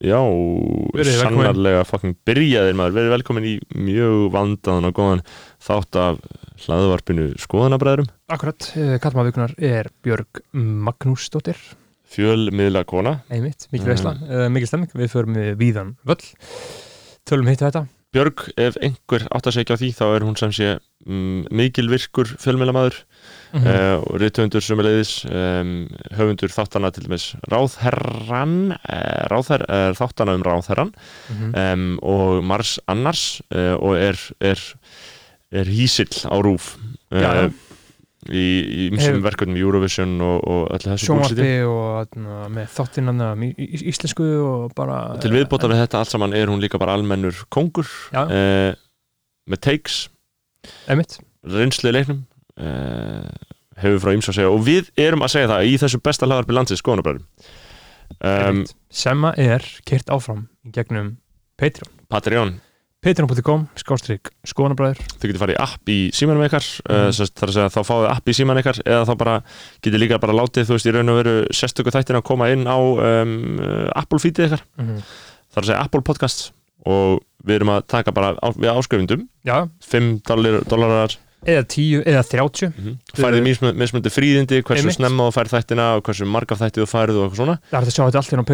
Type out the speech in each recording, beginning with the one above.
Já, sannarlega fucking byrjaðir maður, verið velkomin í mjög vandaðan og góðan þátt af hlaðvarpinu skoðanabræðurum Akkurat, kattmaðvíkunar er Björg Magnúsdóttir. Fjölmiðla kona. Einmitt, mikil Mhm. veisla, uh, mikil stemming. Við förum við víðan völl. Tölum hitt og þetta. Björg, ef einhver átt að segja á því þá er hún sem sé um, mikil virkur fjölmiðlamaður mm uh, og rithöfundur sömuleiðis um, höfundur þáttana til dæmis ráðherran uh, ráðher, uh, þáttana um ráðherran -hmm. um, og Mars Annars uh, og er, er, er hísill á rúf uh, Já, já. í, í Hefur- verkefnum Eurovision og, og öllu þessu sjónvarpi og atna, með þáttinanna í, í, íslensku og bara til viðbóta við þetta allt saman er hún líka bara almennur kongur uh, með takes einmitt, reynslu í leiknum uh, hefur frá ymsa að segja. Og við erum að segja það í þessu besta hlaðarpi landsins skoðanabræðum um, einmitt. sem að er kert áfram gegnum Patreon. Patreon. Patreon.com, skástrík, skoðanabræður. Þau getur farið í app í símanum ykkar mm. Uh, þar að segja þá fáið app í símanum ykkar eða þá bara getur líka bara látið þú veist í raun og veru sérstöku þættin að koma inn á um, Apple feedið ykkar. Mm þar að segja Apple podcast og við erum að taka bara á, við áskrifundum já, 5 dollar, dollarar eða 10 eða 30 mm. færið mismun- mismunandi fríðindi hversu Einmitt. snemma þú færið þættina og hversu marga þætti þú færið og eitthvað svona Það er að sjá þetta allt inn á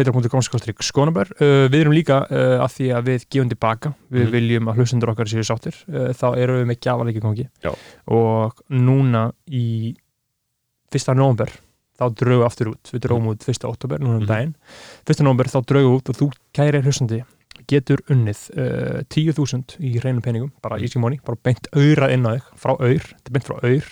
skoðanabræður uh, við erum líka uh, að því að við gefum tilbaka við Mhm. viljum að hlustendur okkar séu sáttir uh, þá erum við með gjafaleiki gangi Já. og núna í 1. november þá drögu aftur út, við drögum út 1. oktober núna um Mhm. daginn, 1. november þá drögu út og þú kæri hlustandi getur unnið uh, 10.000 í reynum peningum, bara Mhm. easy money bara beint auðrað inn á þig, frá auður þetta er beint frá auður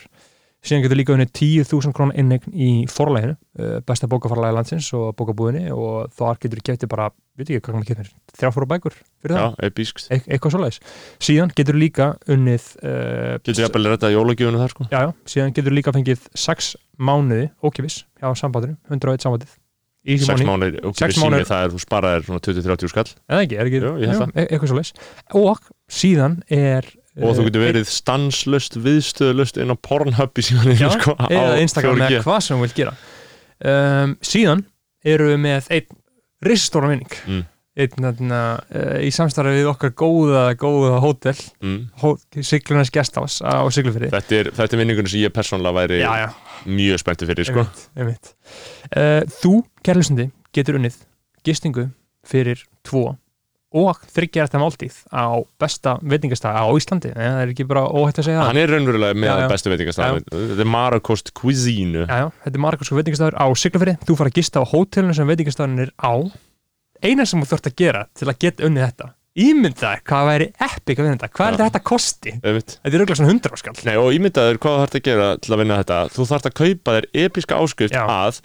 síðan getur líka unnið 10.000 krónar innegn í forlæginu uh, besta bókaforlægi landsins og bókabúðinni og þar getur kefti bara, veit ekki hvað maður keftir þrjá fóru bækur fyrir já, það, episkt e eitthvað svoleiðis. Síðan getur líka unnið uh, getur ég að bara redda jólagjöfunu þar sko. Já, já, síðan getur líka fengið 6 mánuði ókipis hjá sambandinu 101 sambandið 6 money, mánuðir Sex mánuðir. það er þú sparaðir svona 20-30 skall eða ekki, er ekki Jú, held það. e eitthvað svoleiðis og síðan er og þú eh, getur verið stanslust, viðstöðlust inn á Pornhub í símaninu Já, sko, eða Instagram 4G. eða hvað sem þú vilt gera um, síðan eru við með einn risastóra vinning Mm. Einn þarna, uh, í samstarfi við okkar góða, góða hótel mm. Siglunars gestás á Siglufyrði þetta er, er vinningunum sem ég persónulega væri já, já, mjög spenntu fyrir sko. einmitt, einmitt. Uh, þú, kærlusandi, getur unnið gistingu fyrir tvo og þryggja þetta máltíð á besta veitingastæði á Íslandi. En það er ekki bara óhætt að segja það. Hann er raunverulega með Já, bestu veitingastaf þetta er Marakost Cuisine. Þetta er margarsku veitingastæður á Siglufirði. Þú fara að gista á hótelinu sem veitingastæðurinn er á eina sem þú þurft að gera til að geta unnið þetta ímyndaði hvað væri epic að vinna þetta. Hvað er þetta að kosti? Þetta er auðvitað svona 100 áskall Nei, og ímyndaður hvað þú þarft að gera til að vinna þetta. Þú þarft að kaupa þér episka áskrift að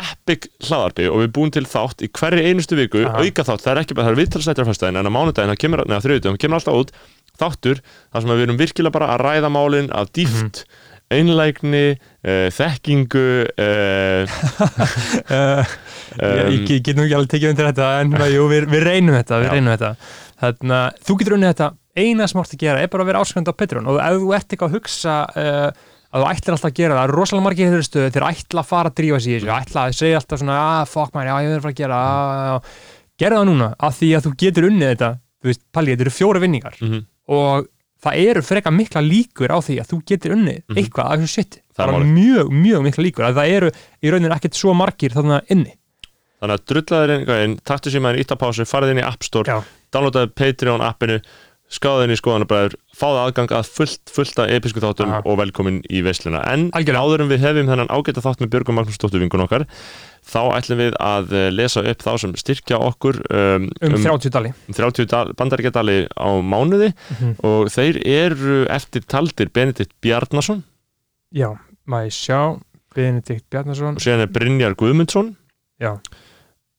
epic hlaðarpi og við búum til þátt í hverju einustu viku. Aha. auka þátt, það er ekki bara, það er viðtalsnættir á fæstæðin en á mánudaginn, það kemur, neða þriðudaginn, það kemur alltaf út þáttur, þar sem við erum virkilega bara að ræða málin af dýft einlægni, uh, þekkingu uh, uh, ég, ég, get nú ekki alveg tekið undir þetta en jú, við, við reynum þetta, við reynum þetta. Þannig að þú getur unnið þetta. Eina ert að gera er bara að vera áskrifandi á Patreon. Og ef þú ert eitthvað að hugsa að þú ætlir alltaf að gera það, það eru rosalega margir í þeirri stöðu þeir ætla að fara að drífa í þessu. Ætla að segja alltaf svona, ah, fuck man, já, ég verður að fara að gera ah, gera það núna, af því að þú getur unnið þetta. Þú veist, Palli, þetta eru fjóra vinningar. Mhm. og það eru freka mikla líkur á því að þú getur unnið Mhm. eitthvað af þessu shit, Það er málið. mjög, mjög mikla líkur að það eru í rauninu ekkert svo margir þarna inni þannig að drullaður inn, inn taktu sér maður ítt á pásu, farið inn í App Store Já. downloadaði Patreon appinu skáðu inn í skoðanabræður, fáðu aðgang að fullt, fullt af episku þáttum Aha. og velkomin í veisluna. En Algjörlega. áður en við hefum þennan ágæta þátt með Björgum Magnúsdóttur vingun okkar, þá ætlum við að eh, lesa upp þá sem styrkja okkur um, um 30 dali um 30 bandaríkjadali á mánuði. Mhm. og þeir eru eftir taldir Benedikt Bjarnason. Já, maður sjá. Benedikt Bjarnason. Og síðan er Brynjar Guðmundsson, Já,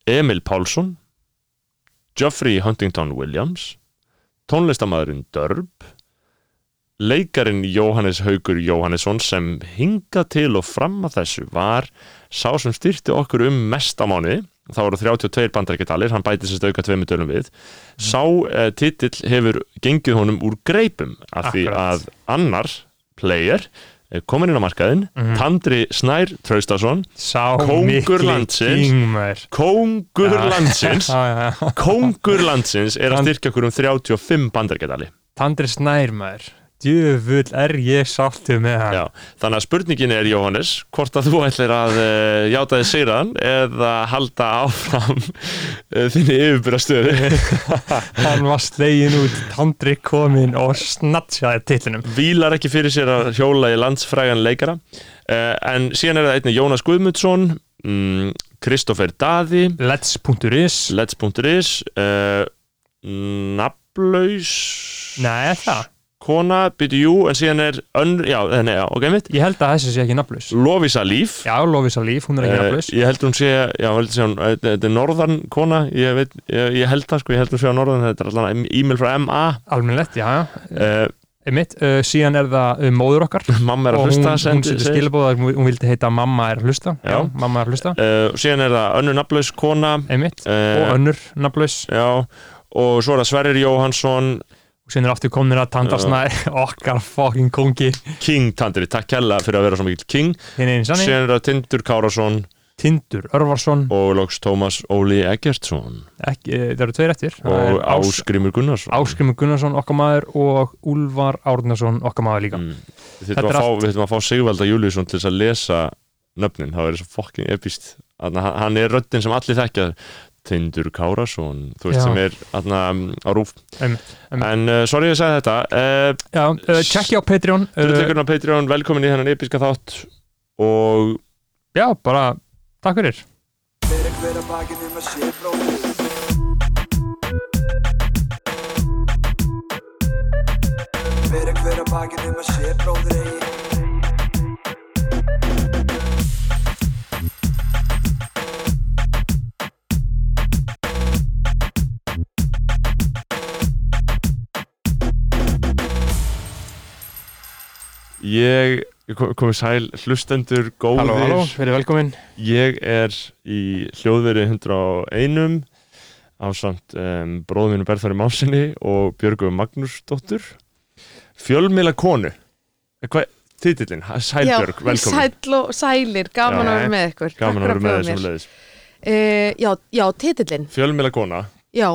Emil Pálsson, Geoffrey Huntington Williams, tónlistamæðurinn Dörb, leikarin Jóhannes Haugur Jóhannesson sem hinga til og fram að þessu var sá sem styrti okkur um mest á mánuði. Þá voru 32 bandarækjadalir, hann bæti sérst auka tveimur dölum við. Sá uh, titill hefur gengið honum úr greipum af því að annar player er komin inn á markaðinn Mhm. Tandri Snær Traustason mikli landsins. Kóngur Já. landsins. Kóngur landsins er að styrkja okkur um 35 bandargetali Tandri Snær maður Djöfull er ég sáttu með hann. Já, þannig að spurningin er Jóhannes hvort að þú ætlir að uh, játa þið sigraðan eða halda áfram uh, þinni yfirbyrastöðu Hann var slegin út Tandri komin og snatsjaði titlinum. Vílar ekki fyrir sér að hjóla í landsfrægan leikara uh, en síðan er það einnig Jónas Guðmundsson mm, Kristoffer Daði. Let's.is Let's.is Naflaus Nei, það? Kona, byrju, jú, en síðan er önnur, já, nei, já, ok, mitt Ég held að þessi sé ekki nafnlaus. Lovisa Líf. Já, Lovisa Líf, hún er ekki Eh, nafnlaus. ég held hún sé, já, held sé hún, eh, þetta er norðan kona, ég veit, ég, ég held það sko, ég held hún sé á norðan, þetta er allan e-mail frá MA, Almennlegt, já, já. Uh, Einmitt, uh, síðan er það uh, móður okkar. Mamma er að hún, hlusta, hún sendi, setur skilabóð hún, hún vildi heita mamma er að hlusta. Já, Já. mamma er að hlusta, síðan er það önnur nafnlaus kona, einmitt og önnur nafnlaus. já, og svo er það Sverrir Jóhansson, síðan er aftur komin að Tandarsnæ okkar fucking kongi. King Tandri, takk hella fyrir að vera svo mikill King, síðan er það Tindur Kárasson Tindur Örvarsson. Og loks Tómas Óli Eggertsson. Ekki, eh, það eru tveir eftir. Og Ás- Ásgrimur Gunnarsson. Áskrimur Gunnarsson okkar maður og Úlfar Árnason okkar maður líka. Mm. Við þurfum að, fá- að Sigvalda Júliusson til þess að lesa nöfnin, það verður svo fucking epist að hann er röddin sem allir þekkja Tindur Kárasson, þú veist Já. sem er þarna um, á rúf Einmitt, einmitt. En uh, sorry ég sagði þetta uh, já, uh, tjekki á Patreon uh, Drulleikurinn á Patreon, velkomin í hennan episka þátt og já, bara takk fyrir Fyrir hver að bakinn um að sé bróðir Fyrir hver að bakinn um að sé bróðir eigi ég kom- komið sæl hlustendur góðir. Halló, halló, verið velkomin. Ég er í hljóðveri 101 á samt um, bróðum minu Berðfæri Másinni og Björgu Magnúsdóttur. Fjölmila konu. Eh, Hvað, titillin, Sælbjörg, velkomin. Sæll og sælir, gaman Já. að vera með ykkur. Gaman að vera með þessum leiðis uh, Já, já, titillin Fjölmila kona, Já,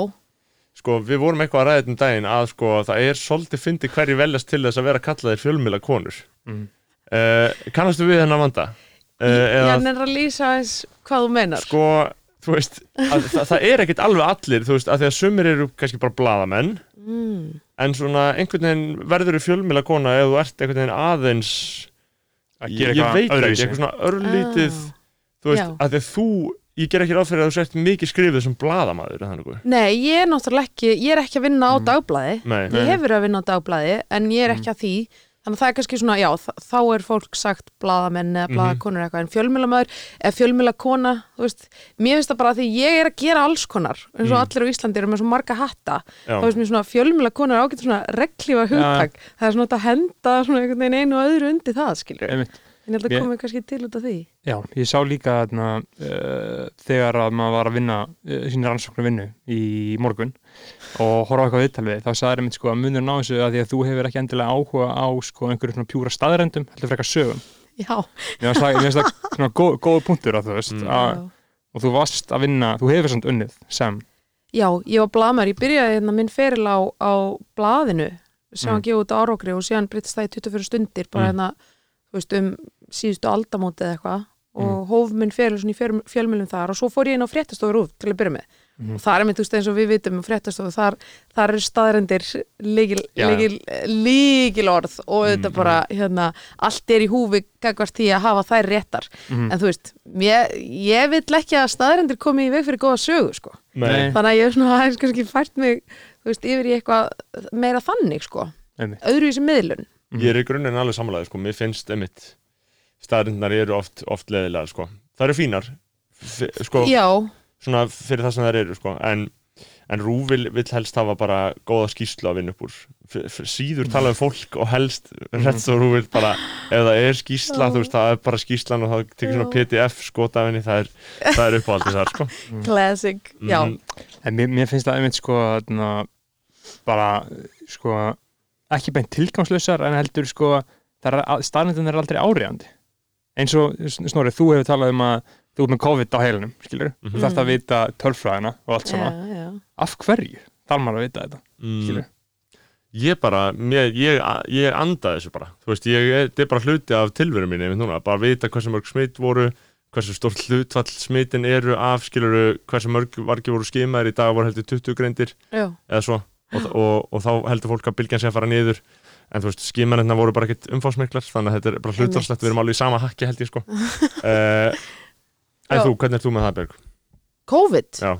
sko við vorum eitthvað að ræða þetta um daginn að sko það er svolítið fyndi hverju veljast til þess að vera kallaðir fjölmila konur Mm. uh, Kannastu við hennar vanda? Uh, ég er að lýsa eins hvað þú meinar sko, þú veist að, það, það er ekkit alveg allir, þú veist, að því að sumir eru kannski bara bladamenn mm. en svona einhvern veginn verður þú fjölmila kona ef þú ert einhvern veginn aðeins að ég, gera ég veit ekki, eitthvað svona örlítið Ah. þú veist, Já. að því að þú ég ger ekki ráð fyrir að þú sért mikið skrifið sem þannig Nei, ég er náttúrulega ekki Ég er ekki að vinna á Mm. dagblæði Nei, Ég hef verið að vinna á dagblæði En ég er ekki að því. Þannig að það er kannski svona, já, þá er fólk sagt blaðamenn eða blaðakonur eitthvað en fjölmjölamæður eða fjölmjölamkona, þú veist, mér finnst það bara að því ég er að gera alls konar eins og Mm. allir á Íslandi eru með svo marga hatta. Já, þá finnst mér svona fjölmjölamkona ágætt svona reglífa hugtak, það er svona að henda svona einhvern veginn einu og öðru undir það, skilur Einmitt. En ég held að Mér- komið kannski til út af því Já, ég sá líka þarna, uh, þegar að maður var að vinna uh, sína rannsóknar vinnu í morgun og horfa á eitthvað viðtal við, þá sagði einmitt sko að munur ná þessu að því að þú hefur ekki endilega áhuga á sko einhverju svona pjúra staðrendum, heldur frekar sögum. Já, Mér finnst það, svona góð, góð punktur að þú veist, Mm. að, og þú varst að vinna, þú hefur samt unnið sem, Já, ég var blaðmar, ég byrjaði hérna minn feril á, á blaðinu sem Mm. að gefa út á árokri og síðan breytist það í 24 stundir bara Mm. hérna, veist, um síðustu aldamóti eða eitthvað og hóf minn feril svona í fjör, fjölmjölum þar og svo fór ég inn á fréttastofur út til að byrja með Mhm. og það er mitt, þú veist, eins og við vitum um fréttastofu, þar, þar eru staðrendir líkil, Já. líkil, líkil orð og þetta Mhm. bara, hérna, allt er í húfi gagvart því að hafa þær réttar mm. en þú veist, ég, ég vill ekki að staðrendir komi í veg fyrir góða sögu, sko nei, þannig að ég er svona aðeins kannski fært mig þú veist, yfir í eitthvað meira þannig sko, einmitt. öðru í þessi miðlun ég er í grunninn alveg samanlega sko, mér finnst emitt staðrindnar eru oft, oft leðilega sko. það eru fínar sko, já, svona fyrir það sem þær eru sko. en, en Rú vil, vil helst hafa bara góða skýslu að vinna upp úr síður tala um fólk og helst rétt svo Rú vil bara ef það er skýsla, Já. þú veist, það er bara skýslan og það tekur svona pdf skot af henni það er, það er uppáhaldið þar sko. classic já, Mhm. En mér, mér finnst það einmitt sko bara sko ekki beint tilgangslausar en heldur sko það er aldrei áriðandi eins og Snorri, þú hefur talað um að þú er með COVID á heilunum, skilur Mhm. þú þarft að vita tölfræðina og allt svona. Já, já. af hverju þarf maður að vita þetta, mm, skilur ég bara, mér, ég, ég anda þessu bara. Þú veist, ég, þetta er bara hluti af tilveru mínu einmitt núna, bara vita hversu mörg smitt voru hversu stórt hlutfall smittin eru af, skiluru, hversu mörg vargi voru skimaðir í dag voru heldur 20 greindir já. eða svo og, og, og þá heldur fólk að bylgjan sé að fara niður. En þú veist, skimanirna voru bara ekkit umfásmiklar þannig að þetta er bara hlutfallslegt, við erum alveg í sama hakki held ég sko. Uh, En þú, hvernig er þú með það, Berg? COVID? Já,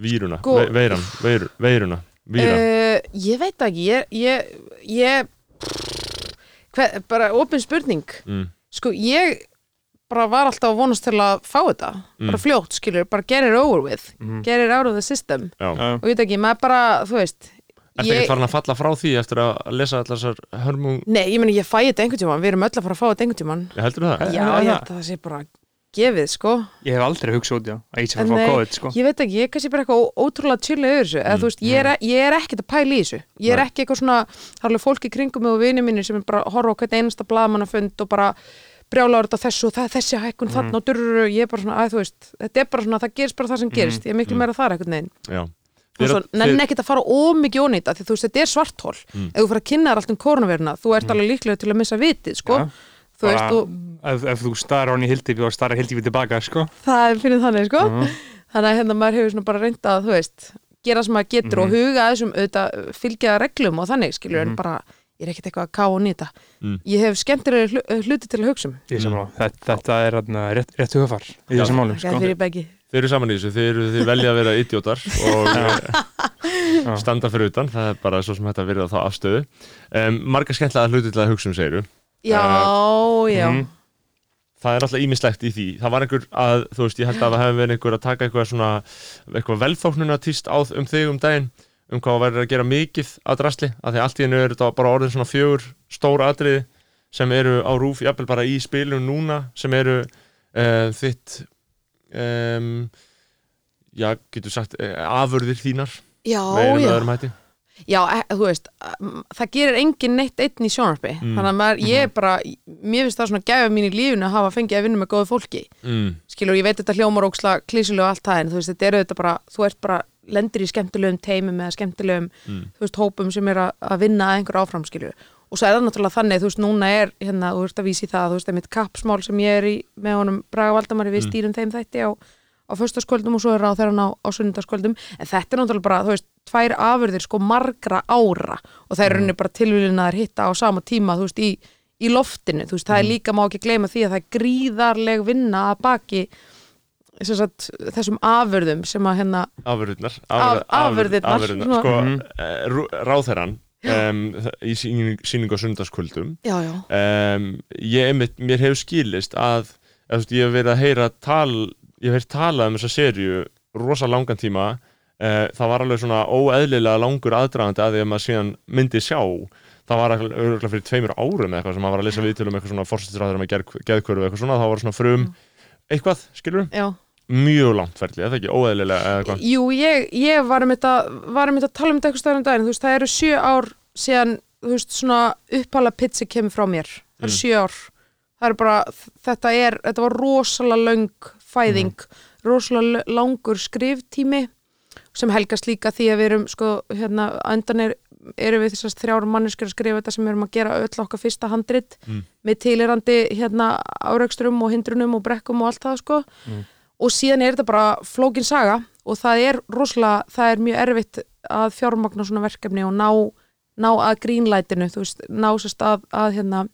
víruna, Sko- ve veiran, veir, veiruna, víran. Uh, ég veit ekki. Ég, ég, ég hver, bara opin spurning. Mm, sko ég bara var alltaf að vonast til að fá þetta. Bara Mm. fljótt skilur, bara get it over with. Mhm. get it out of the system. Já, Já. og ég veit ekki, maður bara, þú veist Ertu ekki farin að falla frá því eftir að lesa allar þessar hörmung Nei, ég meni ég fæ þetta einhvern tímann, við erum öll að fara að fá þetta einhvern tímann. Ég heldur það? Já, er ég held að það sé bara gefið, sko. Ég hef aldrei hugsað út það að ég sé að En fá nei, COVID, sko. Ég veit ekki, ég er kannski bara eitthvað ótrúlega chilla yfir þessu. Eða þú veist, ég er, ég er ekkert að pæla í þessu. Ég er Nei. ekki eitthvað svona, það er alveg fólk í kringum mig og vini á þetta þessu og það er þessi hækkun Mhm. þarna og durru, ég er bara svona, að þú veist þetta er bara svona, það gerist bara það sem gerist ég er miklu Mhm. meira þar eitthvað neginn og svo nenni ekkert að fara ómikið ónýta því þú veist, þetta er svarthól Mm. ef þú fyrir að kynna þér allt um koronaviruna, þú ert alveg líklega til að missa vitið, sko Já. þú veist, Bara- og ef, ef þú starra hann í hildifi og starra hildifi tilbaka, sko það er fyrir þannig, sko Mhm. þannig að hérna maður hefur svona bara reynda að þú veist, gera sem maður getur og Mhm. huga þessum auðvitað fylgja reglum og þannig skilur en Mhm. bara, ég er ekkert eitthvað að ká og nýta. Mm. ég hef skemmtilega hlu, hluti til að hugsa um. Alveg, þetta, þetta er þarna rétt, rétt hugafar í þessum málum, sko. Þið eru saman í þessu, eru, þið velja að vera idiotar og standa fyrir utan, það er bara svo sem þetta verið að þá afstöðu. Um, Marga skemmtilega hluti til að hugsa um segiru já, já, Mhm. Það er alltaf ímislegt í því. Það var einhver að, þú veist, ég held að það hefði verið einhver að taka eitthvað svona, eitthvað velþóknuna tíst á um þig um daginn um hvað verður að gera mikið að drasli að því allt í hennu er þetta bara orðin svona fjögur stór atriði sem eru á rúf jafnvel bara í spilum núna sem eru uh, þitt um, já, getur sagt uh, afurðir þínar já, já. já, e, þú veist um, það gerir engin neitt einn í sjónarpi Mm. þannig að maður, ég er bara mér finnst það svona gæfa mín í lífinu að hafa fengið að vinna með góðu fólki. Mm, skilur, ég veit þetta hljómar óksla klísilega og allt það en þú veist, þetta eru þetta bara, þú ert bara lendir í skemmtilegum teimum eða skemmtilegum mm, veist, hópum sem er að, vinna að einhver áfram, skilur og svo er það náttúrulega þannig, þú veist, núna er hérna, þú veist að vísi það, þú veist, einmitt kappsmál sem ég er í með honum Braga Valdamari við Mm. stýrum þeim þætti á, á föstaskvöldum og svo er á þeirra á, á sunnundaskvöldum en þetta er náttúrulega bara, þú veist, tvær afurðir sko margra ára. Og það er rauninni bara tilvílin að hitta á sama tíma, þú veist, í, í loftinu, þú veist, það er líka má ekki gleyma því að það er gríðarleg vinna að baki sagt, þessum afurðum sem að hérna afurðirnar Af- svona. sko, uh, ráþeran um, í síning, síningu á sundarskvöldum um, ég einmitt, mér hefur skilist að, veist, ég hef verið að heyra tal, ég hef heyrt talað um þessa serju rosa langan tíma. Uh, það var alveg svona óeðlilega langur aðdragandi að því að maður síðan myndi sjá. Það var örgulega fyrir tveimur árum eða eitthvað sem maður var að lesa viðtölu um eitthvað svona fórsættisræður með geðkvörðu eitthvað svona, þá var svona frum. Eitthvað, skilur, já mjög langt ferli, eða ekki, óeðlilega eða eitthvað Jú, ég, ég var um þetta var um þetta að tala um þetta eitthvað stafnum daginn. Veist, það eru sjö ár síðan veist, svona upphala pizza kemur frá mér. Það eru Mm. sjö ár. Það er bara, þetta er, þetta var rosalega löng fæðing rosalega l- langur skriftími sem helgast líka því að við erum sko, hérna, andan er erum við þessast þrjára manneskjur að skrifa þetta sem við erum að gera öll okkar fyrsta handrit Mm. með tilirandi hérna áraugsturum og hindrunum og brekkum og allt það sko og síðan er þetta bara flókin saga og það er rosalega, það er mjög erfitt að fjármagna svona verkefni og ná, ná að grínlætinu, þú veist, ná sérst að, að hérna,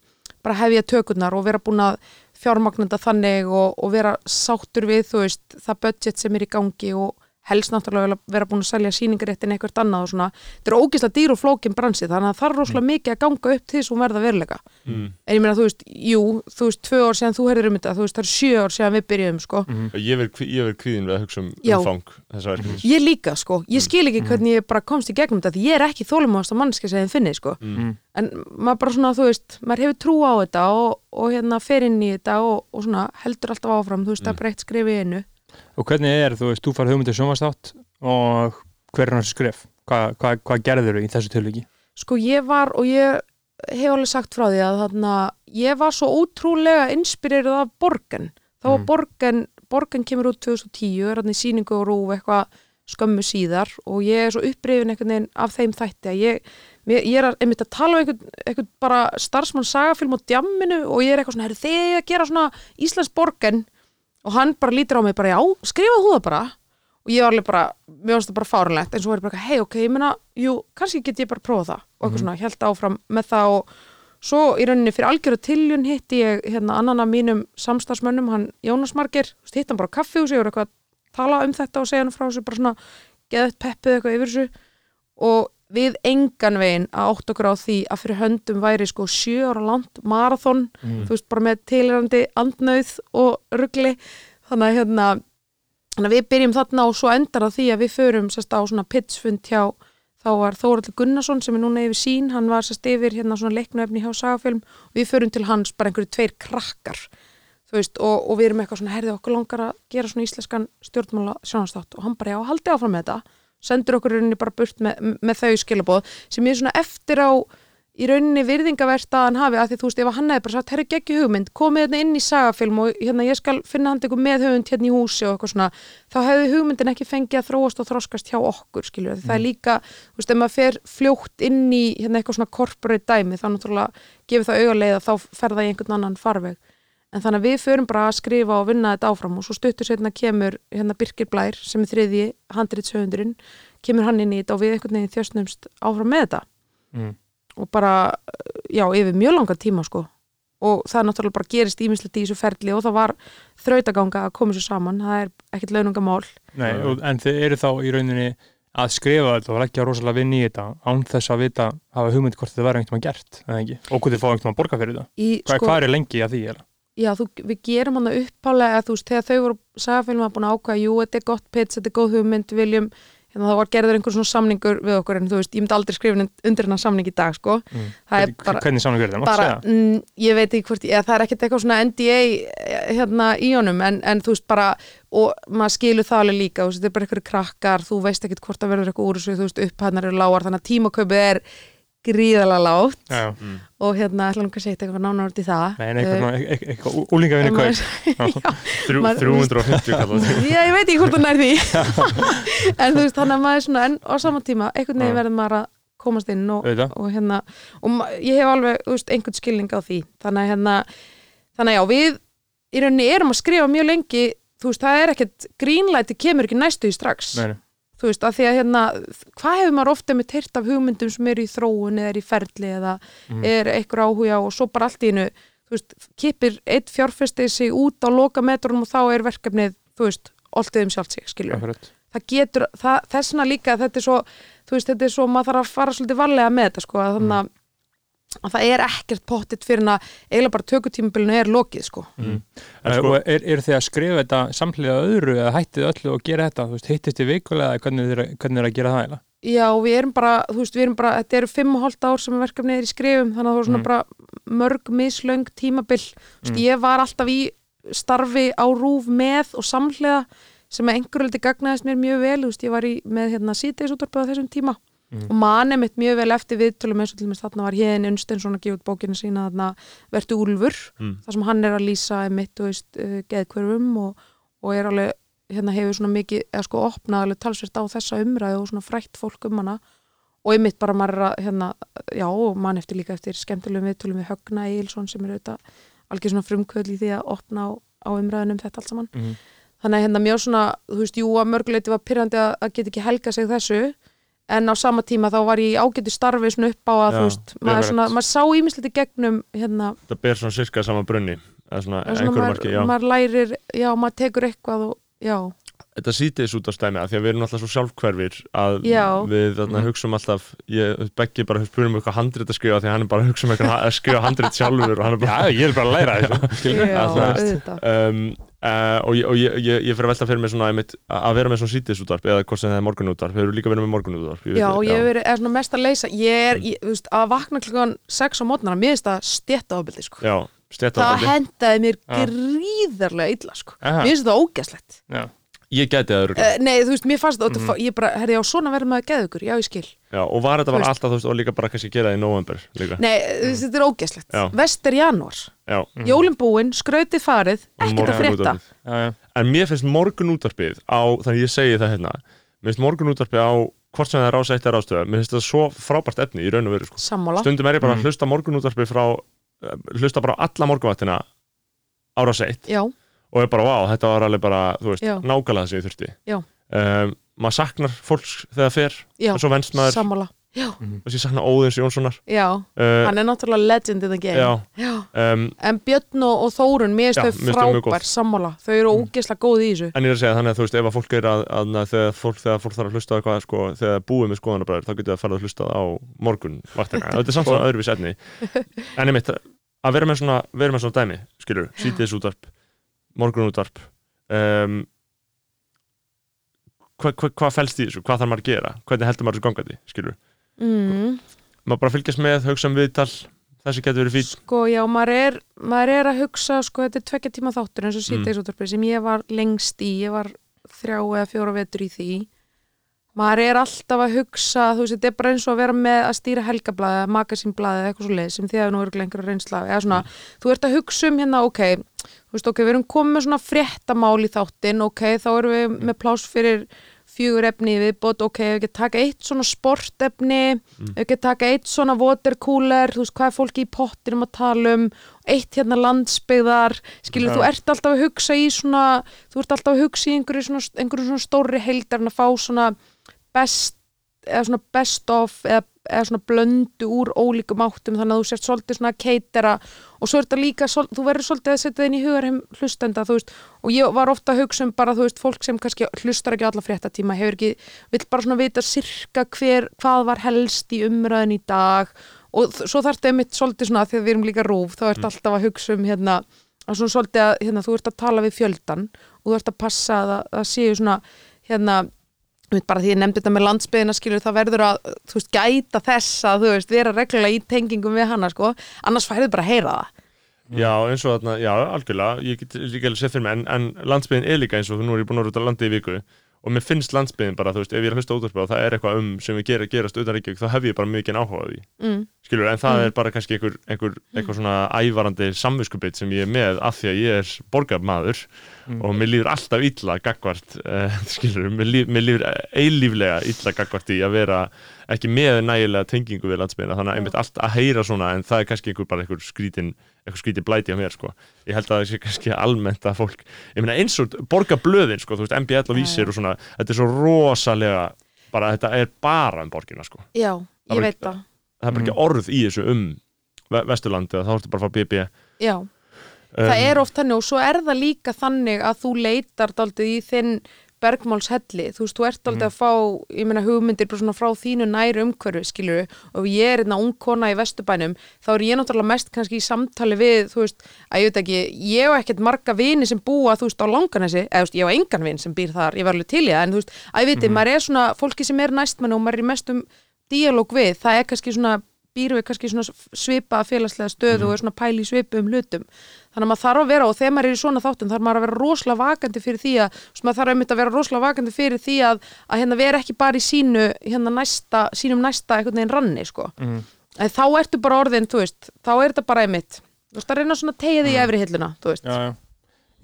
bara hefja tökurnar og vera búin að fjármagna þetta þannig og, og vera sáttur við, þú veist, það budget sem er í gangi og helst náttúrulega vera búin að selja sýningaréttin eitthvað annað og svona, þetta er ógislega dýr og flókin bransi þannig að það er rosalega mikið að ganga upp til þess að hún verða veruleika. Mm. en ég meina, þú veist, jú, þú veist, tvö ár síðan þú herðir um þetta, þú veist, það er sjö ár síðan við byrjuðum, sko. Ég verð ég verð kvíðin við að hugsa um Já. umfang þessa verkefnis. Ég líka, sko, ég skil ekki hvernig ég bara komst í gegnum þetta, því ég er ekki þólumáðast að mannskja sem þið finnið, sko, mm. en maður bara svona, þú veist, maður hefur trú á þetta og, og hérna fer inn í þetta og, og svona heldur alltaf áfram, þú veist, það er bara eitt skrif í einu. Og hvernig er, þú veist, þú farið hugmyndir sjónvastátt og hver er hans skref? Hvað hva, hva gerður í þessu tilviki? Sko, ég var og ég hef alveg sagt frá því að þarna, ég var svo ótrúlega inspirerað af Borgen þá var Mm. Borgen, Borgen kemur út 2010 er hann í síningu og rúf eitthvað skömmu síðar og ég er svo upprifin einhvern veginn af þeim þætti að ég, mér, ég er einmitt að tala um einhvern, einhvern bara starfsmann sagafilm á djamminu og ég er eitthvað svona, herri þið að gera svona Íslands Borgen og hann bara lítur á mig bara, já, skrifa þú það bara? Og ég var alveg bara, mér finnst það bara fárunlegt en svo er ég bara, hei, ok, ég meina, jú, kannski get ég bara prófa það. Og eitthvað svona, held áfram með það og svo í rauninni fyrir algjöru tiljun hitti ég hérna annan af mínum samstagsmönnum, hann Jónas veist, hitt hann bara á kaffi og segur eitthvað að tala um þetta og segja hann frá þessu bara svona geðið peppið eitthvað yfir þessu. Og við engan veginn að átt okkur á því að fyrir höndum væri sko sjö ára langt marathon, þú veist, bara með tilrandi andnauð og ruggli þannig að hérna þannig að við byrjum þarna og svo endar það því að við förum sérst á svona pitchfund hjá þá var Þóraldur Gunnarsson sem er núna yfir sín. Hann var sérst yfir hérna svona leiknuefni hjá Sagafilm og við förum til hans bara einhverju tveir krakkar þú veist og, og við erum eitthvað svona herðið okkur langar að gera svona íslenskan stjórnmála sjónastátt og hann bara já, haldið áfram með þetta sendur okkur rauninni bara burt með, með þau skilabóð sem ég svona eftir á í rauninni virðingavert að hann hafi að því þú veist ef hann hefði bara sagt, herri geggi hugmynd komið hérna inn í sagafilm og hérna ég skal finna hann eitthvað með höfund hérna í húsi og eitthvað svona þá hefði hugmyndin ekki fengið að þróast og þroskast hjá okkur skilju, það er líka þú veist, ef maður fer fljótt inn í hérna eitthvað svona corporate dæmi, þá náttúrulega gefur það augaleiða, þá fer það í einhvern annan farveg en þannig að við förum bara að skrifa og vinna þetta áfram og svo stuttur setna kemur hérna Birkir Blær sem er þriði handritsöfundurinn, kemur hann inn í þetta og við einhvern veginn þjöstnumst áfram með þetta Mm. og bara, já, yfir mjög langan tíma sko og það náttúrulega bara gerist ímislegt í þessu ferli og það var þrautaganga að koma svo saman, það er ekkert launungamál Nei, og, en þið eru þá í rauninni að skrifa þetta og leggja rosalega vinn í þetta án þess að vita, hafa hugmynd hvort þetta verður einhvern veginn gert, eða ekki? Og hvort þið fá einhvern veginn að borga fyrir þetta? Hvað, hvað er lengi að því? Er? Já, þú, við gerum hann að uppálega þú veist, þegar þau voru sagafilm að búin að ákvæða jú, þetta er gott pitch, þetta er góð hugmynd viljum, hérna það var gerður einhver svona samningur við okkur en þú veist, ég myndi aldrei skrifa undir hennar samning í dag, sko Mm. það er bara, Hvernig sánu verið það? Bara segja? mm, ég veit ekki hvort, eða, það er ekkert eitthvað svona NDA hérna í honum en, en þú veist bara, og maður skilur það alveg líka, þú veist, þetta er bara eitthvað krakkar þú veist ekkert hvort það verður eitthvað úr þessu, þú veist, upphæðnar eru lágar, þannig að tímaköpið er Já, já. Mm. og hérna, ætla hann kannski eitthvað nánar út í það. Nei, nei, eitthvað, Eh, svona- eitthvað, eitthvað Þrjú, Maður- 350 kallar Já, ég veit ekki hvort það nær því. En þú veist, þannig að maður er svona en á sama tíma, einhvern veginn verður maður að komast inn og, og hérna og ég hef alveg, þú veist, einhvern skilning á því. Þannig að hérna, þannig að já, við í rauninni erum að skrifa mjög lengi þú veist, það er ekkert grínlæti kemur ekki næstu í strax. Nei. Þú veist, að því að hérna hvað hefur maður ofta með teirt af hugmyndum sem eru í þróun eða er í ferli eða Mhm. er einhver áhuga og svo bara allt í einu þú veist, kipir eitt fjárfestið sig út á loka metrunum og þá er verkefnið þú veist, oltið um sjálft sig, Akkurat. það getur, það, þessna líka þetta er svo, þú veist, þetta er svo maður þarf að fara svolítið varlega með þetta, sko þannig að, að það er ekkert pottitt fyrir en að eiginlega bara tökutímabilinu er lokið, sko. En Eh, sko- er, er þið að skrifa þetta samhliða öðru eða hættið öllu og gera þetta? Þú veist, hittist þið vikulega eða hvernig þið er, hvernig er að gera það eiginlega? Já, við erum bara, þú veist, við erum bara þetta eru fimm og hálft ár sem verkefnið er í skrifum þannig að það var svona Mm. bara mörg mislöng tímabil, þú veist, ég var alltaf í starfi á rúf með og samhliða sem að einhverju liti gagnaðist mér mjög vel, þú veist, ég var í með hérna Mm. og mani mitt mjög vel eftir viðtölum eins og til dæmis þarna var hérn Unstensson að gefa út bókina sína þarna Vertu Úlfur Mm. þar sem hann er að lýsa mitt, þú veist, uh, geðkverfum og, og er alveg, hérna hefur svona mikið, eða sko opnað alveg talsvert á þessa umræðu og svona frætt fólk um hana og einmitt bara maður að, hérna, já, og mann eftir líka eftir skemmtilegum viðtölum við Högna Eilsson sem er auðvitað algjör svona frumkvöld í því að opna á, á umræðunum þetta allt saman Mhm. þannig að hérna mjög svona, þú veist, jú að að, að en á sama tíma þá var ég í ágæti starfi svona upp á að, Já, þú veist, maður, svona, maður sá ímislegt í gegnum hérna, Það ber svona sirka sama brunni svona er svona maður, marki, já maður lærir, já, maður tekur eitthvað og, já, Þetta sýtis út á stæmi að því að við erum alltaf svo sjálfhverfir að Já. við þarna, Mm. hugsaum alltaf ég, Beggi bara spyrum um eitthvað handrit að skrifa því að hann er bara að hugsa um eitthvað að skrifa handrit sjálfur og hann er bara Já, ég er bara að læra þessu. já, að auðvitað um, uh, og og ég, ég, ég fyrir að velta fyrir mig svona einmitt, að vera með svona sítisútvarp eða hvort sem það er morgunútvarp, hefur líka verið með morgunútvarp Já, það, ég hef verið, er svona mest að leysa ég er, Mm. ég, þú veist, að vakna klukkan 6 á mótnara, mér finnst það stjætta ofbeldi, sko Já, það stéttabandi hendaði mér Já. gríðarlega illa, sko Aha. mér finnst það ógæslegt Já. Ég gæti það örugglega. uh, nei, þú veist, mér fannst þetta, Mhm. ég bara, herri, já, svona verður maður geðugur, já, ég skil Já, og var þetta bara veist- alltaf, þú veist, og líka bara kannski gera það í november líka. nei, þú veist, þetta er ógeðslegt Já. vest er janúar, Já, jólin búin skrautið farið, ekkert að frétta morgunútvarpið. já, já. En mér finnst morgun útvarpið á, þannig ég segi það hérna, mér finnst morgun útvarpið á hvort sem það er rás eitt eða rástöða, mér finnst það svo frábært efni í raun og veru, sko. sammála, Stundum er ég bara Mm. að hlusta morgun útvarpið frá, eh, hlusta bara á alla morgunvaktina á rás eitt já, og er bara, vá, þetta var alveg bara, þú veist, Já. nákvæmlega það sem ég þurfti. Já. Um, maður saknar fólks þegar það fer, já, og svo venst maður, sammála já, og sér saknar Óðins Jónssonar. já, Uh, hann er náttúrulega legend in the game já, já. um, en Björn og, og Þórun, mér Já, finnst mér þau finnst þau mjög góð. frábær sammála, þau eru Mm. ógeðslega góð í þessu En ég er að segja þannig að þú veist, ef að fólk er að, að, að þegar, fólk, þegar fólk þarf að hlusta á eitthvað, sko, þegar búið með skoðanabræður, þá getur það að fara að hlusta á morgun vaktina. Þetta er samt svona öðruvís etni. En einmitt, að vera með svona, vera með svona dæmi, skilur, sítiðis útvarp, morgun útvarp, um, hvað hva, hva felst í þessu, hvað þarf maður að gera, hvernig heldur maður þessu gangandi, skilur. mm. Maður bara fylgjast með, hugsa um viðtal, þessi getur verið fín. Sko, já, maður er, maður er að hugsa, sko, þetta er tvekja tíma þáttur eins og Mm. síðdeisútvarpið sem ég var lengst í, ég var þrjá eða fjóra vetur í því. Maður er alltaf að hugsa, þú veist, þetta er bara eins og að vera með að stýra helgablaði, magasínblaði eða eitthvað svo leið sem því að nú eru lengur reynsla. Eða svona, þú ert að hugsa um hérna, ok, þú veist, ok, við erum komið með svona fréttamál í þáttin, ok, þá erum við með pláss fyrir fjögur efni viðbót, ok, við getum taka eitt svona sportefni, við getum taka eitt svona watercooler, þú veist, hvað er fólki í pottinum að tala um, eitt hérna landsbyggðar, skilur, Já. þú ert alltaf að hugsa í svona, þú ert alltaf að hugsa í einhverju svona, einhverju svona stóri heildar en að fá svona best, eða svona best of, eða, eða svona blöndu úr ólíkum áttum, þannig að þú sért svolítið svona að keitera. Og svo er þetta líka, svol- þú verður svolítið að setja það inn í hugar heim hlustenda, þú veist, og ég var ofta að hugsa um bara, þú veist, fólk sem kannski hlustar ekki alla fréttatíma, hefur ekki, vill bara svona vita sirka hver, hvað var helst í umræðin í dag. Og svo þarf þetta einmitt svolítið svona, þegar við erum líka rúf, þá ert alltaf að hugsa um hérna, að svona svolítið að, hérna, þú ert að tala við fjöldan og þú ert að passa að það séu svona, hérna, bara því ég nefndi þetta með landsbyðina skilur það verður að, þú veist, gæta þess að þú veist, vera reglulega í tengingum við hana sko, annars færðu bara að heyra það. Já, eins og þarna, já, algjörlega, ég get líka alveg séð fyrir mig, en, en landsbyðin er líka eins og nú er ég búin að vera út á landi í viku og mér finnst landsbyðin bara, þú veist, ef ég er að hlusta útvarpið og það er eitthvað um sem við gera, gerast utan Reykjavík, þá hef ég bara mikið áhuga á því, mm. skilur, en það Mm. er bara kannski einhver, einhver, eitthvað svona ævarandi samviskubit sem ég er með af því að ég er borgarmaður Mm. og mér líður alltaf illa gagvart, uh, skilur, mér, líf, mér líður eilíflega illa gagvart í að vera ekki með nægilega tengingu við landsbyðina, þannig að einmitt allt að heyra svona, en það er kannski einhver bara einhver skrítin, einhver skrítin blæti á mér, sko. Ég held að það sé kannski almennt að fólk, ég meina eins og borgarblöðin, sko, þú veist, MBL og vísir og svona, þetta er svo rosalega, bara þetta er bara um borgina, sko. Já, Það ég veit það Það er bara ekki orð í þessu um Ve- Vesturlandi, þá ertu bara að fá BB. Já, Um, það er oft þannig og svo er það líka þannig að þú leitar daldið í þinn bergmálshelli, þú veist, þú ert daldið að fá ég meina hugmyndir bara svona frá þínu næri umhverfi, skilur og ég er einna ung kona í Vesturbænum, þá er ég náttúrulega mest kannski í samtali við, þú veist, að ég veit ekki ég hef ekkert marga vini sem búa, þú veist, á langanesi, eða þú veist, ég hef engan vin sem býr þar, ég var alveg til í það, en þú veist, að ég veit, maður er svona, fólki sem er næstmann og maður er í mestum díalóg við, það er kannski svona býr við kannski svona svipaða félagslega stöðu og er svona pæli í svipum hlutum þannig að maður þarf að vera og þegar maður er í svona þáttum þarf maður að vera rosalega vakandi fyrir því að maður þarf að vera rosalega vakandi fyrir því að, að hérna vera ekki bara í sínu hérna næsta, sínum næsta einhvern veginn ranni sko. Mm. þá ertu bara orðin, veist, þá er þetta bara einmitt þú veist, að reyna svona tegja því í efri hilluna Já, já.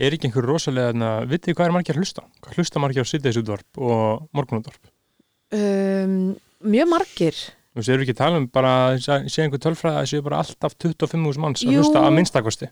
Er ekki einhver rosalega, na, vitið þið hvað er margir að hlusta? Hvað hlusta margir á síðdeisútvarp og morgunútvarp? um, mjög margir Þú veist, erum við ekki að tala um bara, sé einhver tölfræði að séu bara alltaf 25.000 manns að hlusta að minnstakosti.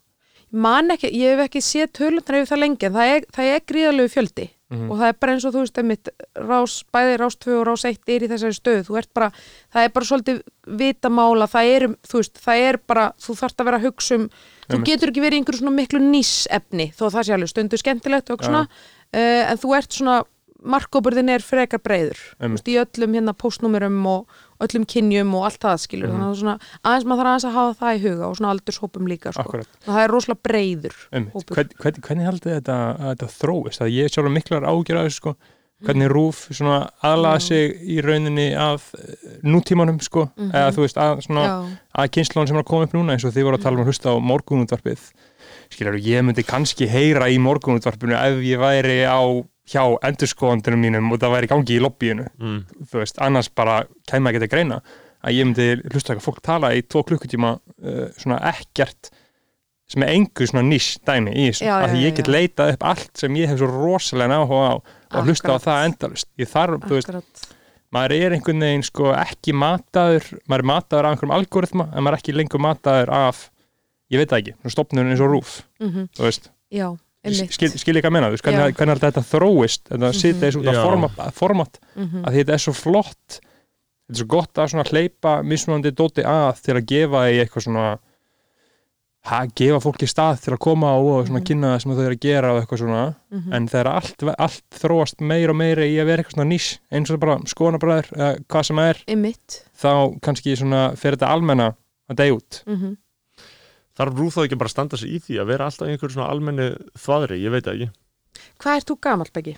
Man ekki, ég hef ekki séð tölundar yfir það lengi en það er, er gríðalegu fjöldi. Mhm. og það er bara eins og þú veist einmitt, rás, bæði rás 2 og rás 1 er í þessari stöð, þú ert bara það er bara svolítið vitamála það er, þú veist, það er bara þú þarft að vera að hugsa um, þú Einmitt. getur ekki verið í einhverju svona miklu nýsefni þó að það sé alveg stundu skemmtilegt og svona. Uh, en þú ert svona, markóburðin er frekar breyður, þú veist, í öllum hérna postnúmerum og öllum kynjum og allt það skilur, Mhm. þannig að svona, aðeins maður þarf aðeins að hafa það í huga og svona aldurshópum líka sko. Það er rosalega breyður. Hvern, hvern, hvernig haldið þetta að þetta þróist? Að ég er sjálfur miklar ágjör að þessu sko. Hvernig rúf Já. sig í rauninni að eh, nútímanum sko. Mhm. Eða þú veist að að kynnslóðan sem er að koma upp núna eins og þið voru að tala um að hlusta á morgunútvarpið skilur, ég myndi kannski heyra í morgunútvarpinu ef ég væri á hjá endurskoðandunum mínum og það væri í gangi í lobbyinu mm. þú veist, annars bara kæma ekki að greina að ég myndi hlusta eitthvað fólk tala í tvo klukkutíma uh, svona ekkert sem er engu svona nýs dæmi í þessu, að ég get leitað upp allt sem ég hef svo rosalega áhuga á og hlusta á Akkurat. það endalust ég þarf, þú veist, Akkurat. maður er einhvern veginn sko ekki mataður maður er mataður af einhverjum algoritma en maður er ekki lengur mataður af ég veit það ekki, svona stopnun eins og rúf Mhm. þú veist, Já, skil, skil ekki að menna þú hvernig, hvernig er þetta þróist þetta Mhm. sitja þessu út af format, format Mhm. að því þetta er svo flott þetta er svo gott að svona hleypa mismunandi dóti að til að gefa í eitthvað svona ha, gefa fólki stað til að koma og, og svona Mhm. kynna það sem þau eru að gera og eitthvað svona Mhm. en þegar allt, allt þróast meira og meira í að vera eitthvað svona nýs eins og bara skoðanabræður, eða hvað sem er Einmitt þá kannski svona fer þetta almenna að deyja út Mhm. Þarf Rúf þá ekki bara að standa sig í því að vera alltaf í einhverju svona almenni þvaðri, ég veit það ekki Hvað ert þú gamall, Beggi?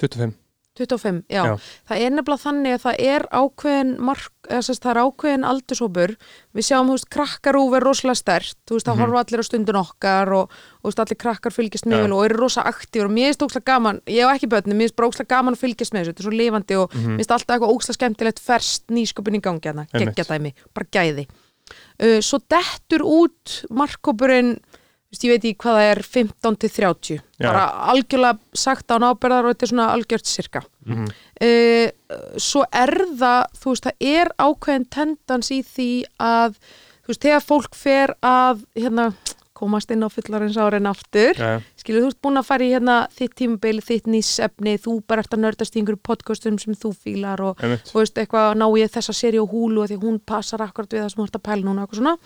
25 25, já. Já. Það er nefnilega þannig að það er ákveðin mark, eða sérst, það er ákveðin aldurshópur. Við sjáum, þú veist, krakkarúf er rosalega stert, þú veist, það Mhm. horfa allir á stundin okkar og, og þú veist, allir krakkar fylgjast með vel og eru rosa aktífur og mér finnst ókslega gaman, ég hef ekki börni, mér finnst ókslega gaman að fylgjast með þessu, þetta er svo lifandi og Mhm. mér finnst alltaf eitthvað ókslega skemmtilegt ferst nýsköpun í gangi hérna, Einmitt. geggja dæmi, bara gæði. Uh, svo dettur út markkópurinn, ég veit ekki hvað það er, 15 til 30, Já. bara algjörlega sagt án ábyrðar og þetta er svona algjört sirka Mhm. uh, svo er það þú veist, það er ákveðin tendans í því að þú veist, þegar fólk fer að hérna, komast inn á fullarins árin aftur. Já. skilur, þú ert búin að fara í hérna þitt tímabil, þitt nýsefni, þú bara ert að nördast í einhverju podcastum sem þú fílar og þú veist, eitthvað ná ég þessa seri á húlu og því hún passar akkurat við það sem þú ert að pæla núna og eitthvað svona,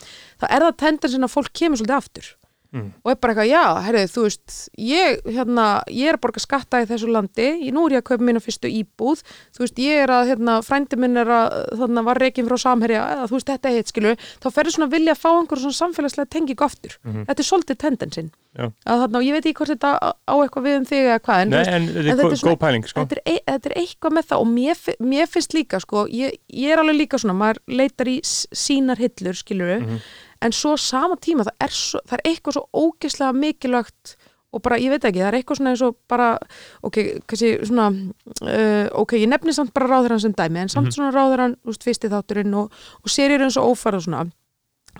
þá er það tendensin að fólk kemur svolítið aftur Mm. og er bara eitthvað, já, herrið, þú veist ég, hérna, ég er að borga skatta í þessu landi ég, nú er ég að kaupa mína fyrstu íbúð þú veist, ég er að, hérna, frændi minn er að þannig var reikin frá samherja eða þú veist, þetta er hitt, skilur, þá ferður svona að vilja að fá einhver svona samfélagslega tengingu aftur Mhm. þetta er svolítið tendensin Já. að þarna, og ég veit ekki hvort þetta á á eitthvað við um þig eða hvað, en Nei, en en þetta er svona- pæling sko. þetta, er, ei- þetta er eitthvað með það og mér, mér finnst líka sko, ég, ég er alveg líka svona, maður leitar í sínar hillur, skilur Mhm. En svo sama tíma, það er, svo, það er eitthvað svo ógeðslega mikilvægt og bara, ég veit ekki, það er eitthvað svona eins og bara, ok, kannski svona uh, ok, ég nefni samt bara ráðurann sem dæmi, en samt svona ráðurann úst, fyrsti þátturinn og, og serir eins og ófæra svona,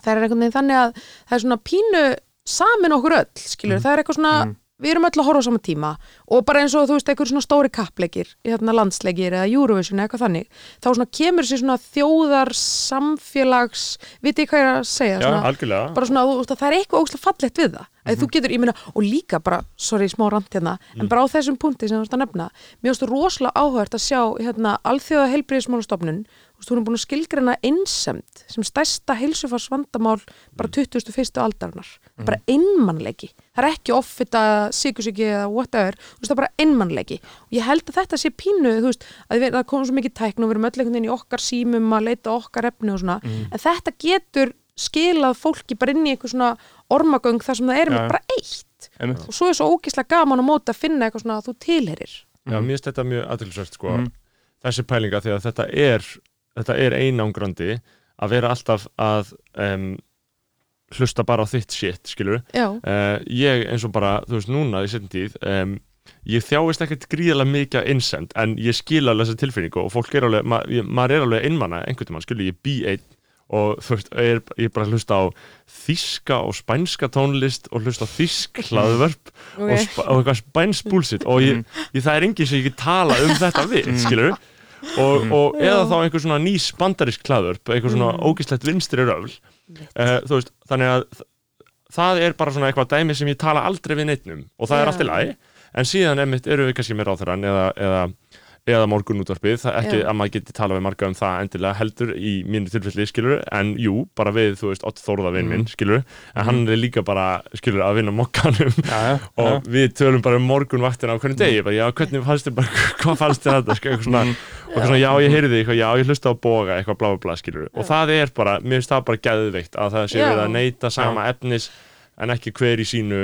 það er einhvern veginn þannig að það er svona pínu samin okkur öll, skilur, það er eitthvað svona Mhm. við erum öll að horfa á sama tíma og bara eins og þú veist, eitthvað svona stóri kappleikir hérna landsleikir eða Eurovision eða eitthvað þannig þá svona kemur sér svona þjóðar samfélags, vitið hvað ég er að segja? Já, svona, bara svona, veist, að það er eitthvað ógslag fallegt við það. Að þú getur, ég meina, og líka bara sorry, smá rant hérna, en bara á þessum punkti sem þú veist að nefna, mér finnst þú rosalega áhört að sjá, hérna, alþjóða heilbriðismálastofnun þú veist, hún er búin að skilgreina einsemd sem stærsta heilsufarsvandamál bara 21. aldarinnar. Bara einmannleiki, það er ekki offita, síkusíki eða whatever veist, það er bara einmannleiki. Og ég held að þetta sé pínu, þú veist, að við, það komum svo mikið tækn og við erum öll einhvern veginn í okkar símum að leita okkar efni og svona. En þetta getur skilað fólki bara inn í eitthvað svona ormagöng þar sem það er með já. bara eitt. Einmitt. og svo er svo ógislega gaman á móti að finna eitthvað svona að þú tilherir Já, mér finnst þetta mjög aðtilsvært sko, Mhm. þessi pælinga því að þetta er, þetta er einangrandi að vera alltaf að um, hlusta bara á þitt shit, skilur Já, uh, ég eins og bara, þú veist, núna í setjum tíð um, ég þjáist ekkert gríðarlega mikið af innsend, en ég skil alveg þessa tilfinningu og fólk er alveg, ma ég, maður er alveg einmanna einhvern veginn, skilur, ég bý einn og þú veist, ég er, ég er bara að hlusta á þíska og spænska tónlist og hlusta á þísk hlaðvörp og, ok. sp og eitthvað spænsk búlsitt og ég, ég, það er enginn sem ég get tala um þetta við, skilur og, og eða þá einhver svona nýs bandarisk hlaðvörp, einhver svona Mm. ógislegt vinstri röfl. Uh, þú veist, þannig að það er bara svona eitthvað dæmi sem ég tala aldrei við neittnum og það er Já. allt í lagi en síðan einmitt eru við kannski með ráþurann eða, eða, eða morgun útvarpið það er ekki Já. að maður geti tala við marga um það endilega heldur í mínu tilfelli skilur en jú, bara við, þú veist, Ott Þórða vinn minn skilur, en hann er líka bara skilur að vinna mokkanum. Já, já, og við tölum bara um morgunvaktina á hvernig degi, bara, já, hvernig fannst þér bara, hvað fannst þér þetta, sko, eitthvað svona, og svona, já, ég heyrði eitthvað, já, ég hlusta á boga, eitthvað blá, blá, skilur, og það er bara, mér finnst það bara geðveikt að það sé verið að neyta sama efnis en ekki hver í sínu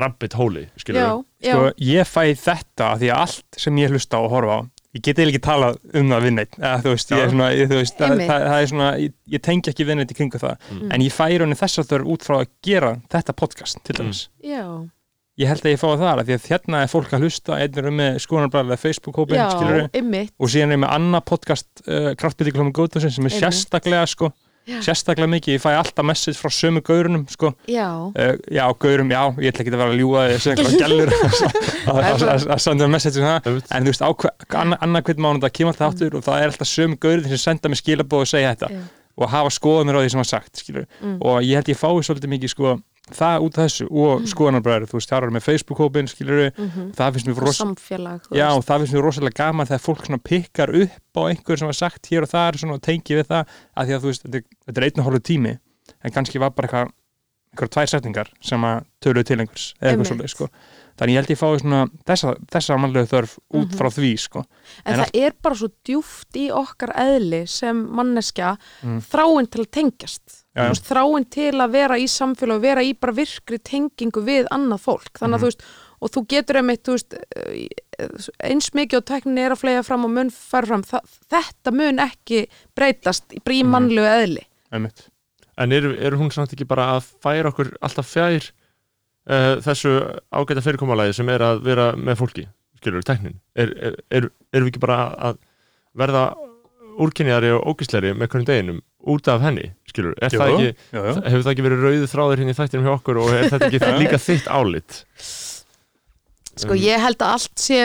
rabbit hóli, skilur Já, já, Sko, ég fæ þetta af því að allt sem ég hlusta og horfa á ég get eiginlega ekki talað um það við neitt eða, þú veist, ég er svona, ég, þú veist, það, það, það er svona ég, ég tengi ekki við neitt í kringu það. Mm. en ég fæ raunin þess að þau út frá að gera þetta podcast til dæmis. Já. Ég held að ég fái það því að hérna er fólk að hlusta einn er með skoðanabræðilega Facebook-hópin og síðan er ég með annað podcast uh, kraftbyttiklum og góðdósin sem er Einmitt. sérstaklega sko, Já. sérstaklega mikið, ég fæ alltaf message frá sömu gaurunum sko, Já, uh, já, gaurum, já, ég ætla ekki að vera að einhverja gælur að- senda message um það en þú veist, á hver- anna- annað hvern mánuð það kemur alltaf áttur og það er alltaf sömu gaurið sem senda mér skilabóð og segja þetta Já. og hafa skoðanir á því sem var sagt skilur. Mm. og ég held ég fái svolítið mikið sko, það út af þessu og Mm. skoðanarbræður, þú veist, það er með Facebook-hópin skilur, það finnst mér ros samfélag Já, það finnst mér rosalega gaman þegar fólk svona pikkar upp á einhver sem var sagt hér og þar og tengi við það, að því að þú veist þetta, er- einn og hálfu tími, en kannski var bara eitthvað, einhver tvær setningar sem að töluðu til einhvers, eða eitthvað svolítið sko. þannig ég held ég fái svona þessa, þessa mannlegu þörf út Mhm. frá því sko. En, en það er bara svo djúft í okkar eðli sem manneskja Mm. þráin til að tengjast Já, veist, þráin til að vera í samfélag og vera í bara virkri tengingu við annað fólk þannig að Mhm. þú veist og þú getur einmitt þú veist, eh, eins mikið og teknin er að flega fram og mun fara fram það, þetta mun ekki breytast í bara í Mhm. mannlegu eðli einmitt. En er, er hún samt ekki bara að færa okkur alltaf fjær uh, þessu ágæta fyrirkommalagi sem er að vera með fólki, skilur, teknin er, er, er, erum við ekki bara að verða úrkynjari og ógisleri með hvernig deginum út af henni, skilur, er Jú, það ekki jú, jú. hefur það ekki verið rauðu þráður hérna í þættinum hjá okkur og er þetta ekki Já. líka þitt álit sko Um, ég held að allt sé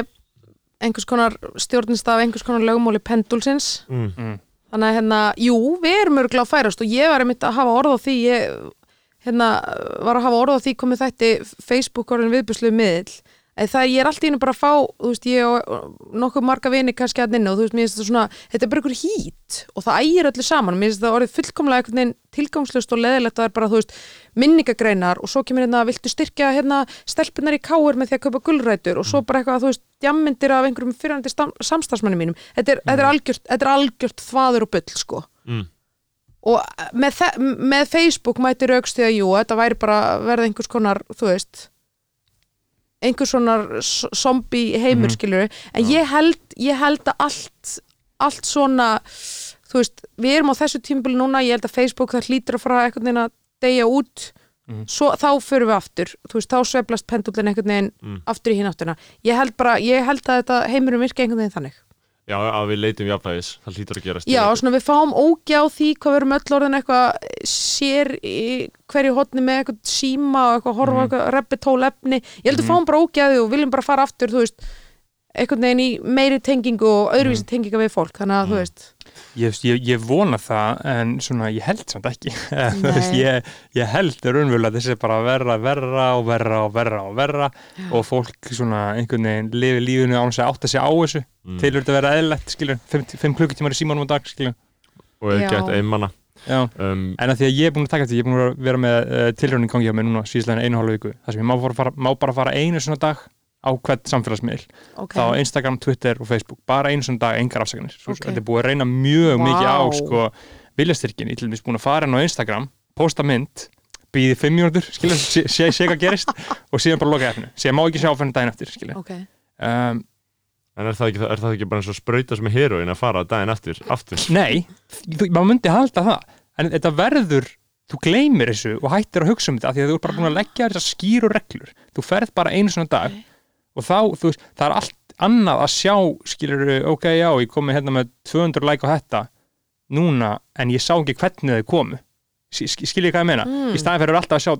einhvers konar stjórnist af einhvers konar lögumóli pendulsins mm, Mm. þannig að hérna, jú, við erum örgulega að færast og ég var einmitt að hafa orð á því ég hérna, var að hafa orð á því komið þætti Facebook orðin viðbjörnslu miðl það ég er allt í einu bara að fá þú veist, ég og nokkuð marga vini kannski að inn og þú veist, mér finnst þetta svona, þetta er bara ykkur hít og það ægir öllu saman, mér finnst þetta orðið fullkomlega einhvern veginn tilgangslust og leðilegt að það er bara, þú veist, minningagreinar og svo kemur hérna, viltu styrkja hérna stelpunar í káir með því að kaupa gulrætur? Og svo bara eitthvað, þú veist, djammindir af einhverjum fyrrandi samstagsmanni mínum. Þetta er, er algjört, þetta er algjört þvaður og bull, sko. Mm, og með, þe- með Facebook mæti raukst því að jú, þetta væri bara verða einhvers konar, þú veist einhvers konar s- zombie heimur Mhm. skilur en ég held, ég held að allt allt svona þú veist, við erum á þessu tímabili núna ég held að Facebook það hlýtur að fara einhvern veginn að deyja út Mhm. svo, þá förum við aftur, þú veist, þá sveiflast pendullin einhvern veginn Mm. aftur í hinn áttuna ég held bara, ég held að þetta heimurum virka einhvern veginn þannig Já, að við leitum jafnvægis, það hlýtur að gerast. Já, svona við fáum ógi á því hvað við erum öll orðin eitthvað sér í hverju hotni með eitthvað síma og eitthvað horfa mm. eitthvað reppitól efni. Ég held að Mhm. fáum bara því og viljum bara fara aftur þú veist, einhvern veginn í meiri tengingu og öðruvísi tenginga við fólk. Þannig að þú veist Ég, ég, ég vona það en svona ég held samt ekki. Ég, ég held raunverulega þessi bara að verra, verra og verra og verra og verra og fólk svona einhvern veginn lifi lífinu án þess að átta sig á þessu. Mm. til þetta vera eðlilegt skilur, 5 klukkutímar í símanum á dag skilur. Og Já. gett einmanna Já. um, En að því að ég er búin að taka þetta, ég er búin að vera með uh, tilraunin gangi á mig núna síðslega einu og hálfa viku. Þar sem ég má bara, fara, má bara fara einu svona dag á hvert samfélagsmiðl ok, þá Instagram, Twitter og Facebook bara einu svona dag, engar afsakanir. Svo, Ok. þetta er búið að reyna mjög Vá. mikið á sko, viljastyrkin, ég er til dæmis búin að fara inn á Instagram, posta mynd býði fimm mínútur, skilja, sé, sé, sé hvað gerist og síðan bara loka efnu, síðan má ekki sjá fyrir daginn eftir, skilja. Ok. Um, En er það, ekki, er það ekki bara eins og sprauta sem er heroin að fara daginn eftir, aftur? Nei, þú, maður myndi halda það. En þetta verður, þú gleymir þessu og hættir að hugsa um þetta af því að þú er bara búin að leggja þessar skýru reglur. Þú ferð bara einu svona dag og þá, þú veist, það er allt annað að sjá skilur, ok, já, ég komi hérna með 200 like á þetta núna, en ég sá ekki hvernig þau komu skiljið hvað ég meina Mm. í staðin fyrir alltaf að sjá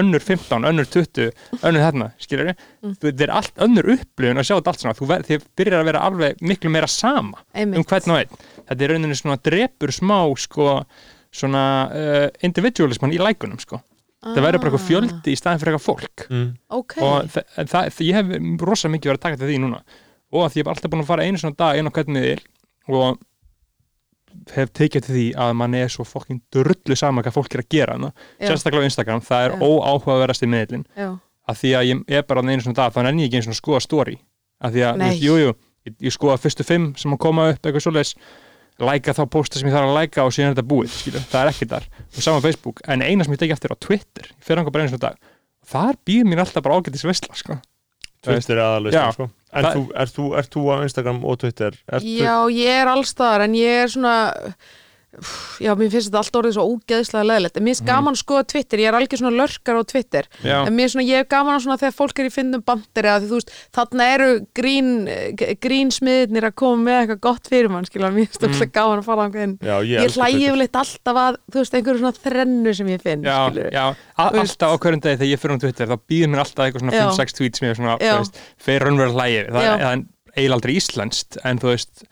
önnur 15, önnur 20, önnur þarna skiljið, Mm. þetta er allt önnur upplifun að sjá þetta allt svona, þú ver, þið byrjar að vera alveg miklu meira sama um einmitt, hvern og einn þetta er rauninni svona drepur smá sko, svona uh, individualisman í lækunum sko. Það verður bara eitthvað fjöldi í staðin fyrir eitthvað fólk. Mm. Ah, ok, og þa það, það, ég hef rosa mikið verið að taka til því núna. Og að því ég hef alltaf búin að fara einu svona dag inn á hvern miðil og hef tekið til því að mann er svo fokkin drullu sama hvað fólk er að gera hana. Sérstaklega á Instagram, það er óáhugaverðast í miðlinn já, að því að ég er bara einu svona dag þannig enn ég ekki einu svona að skoða story. Að því að, þú Nei. veist, jú, jú, ég, ég skoða fyrstu fimm sem að koma upp eitthvað svoleiðis læka þá posta sem ég þarf að læka og síðan er þetta búið, skilur, það er ekki þar og saman Facebook, en eina sem ég teki eftir á Twitter ég fer anga bara einu svona dag og þar býður mér alltaf bara ágætis veistla, sko Twitter er Já. sko. En Það- þú, ert, þú, ert þú á Instagram og Twitter? Já, ég er allstaðar en ég er svona já, mér finnst þetta allt orðið svo ógeðslega leðilegt en mér finnst gaman að skoða Twitter, ég er algjör svona lörkar á Twitter, Já. en mér er svona, ég er gaman að svona þegar fólk er í fyndum banderi að því, þú veist, þarna eru grín grínsmiðnir að koma með eitthvað gott fyrir mann, skilja, mér finnst alltaf gaman að fara inn Já, ég ég Twitter. yfirleitt alltaf að, þú veist, einhverju svona þrennu sem ég finn, Já, skilur já, veist- alltaf á hverjum degi þegar ég fyrir um Twitter þá býður mér alltaf eitthvað svona Já. 5-6 tweets sem ég svona, Já. þú veist, fyrir raunverulega hlægi það Já. það eiginlega aldrei íslenskt en þú veist,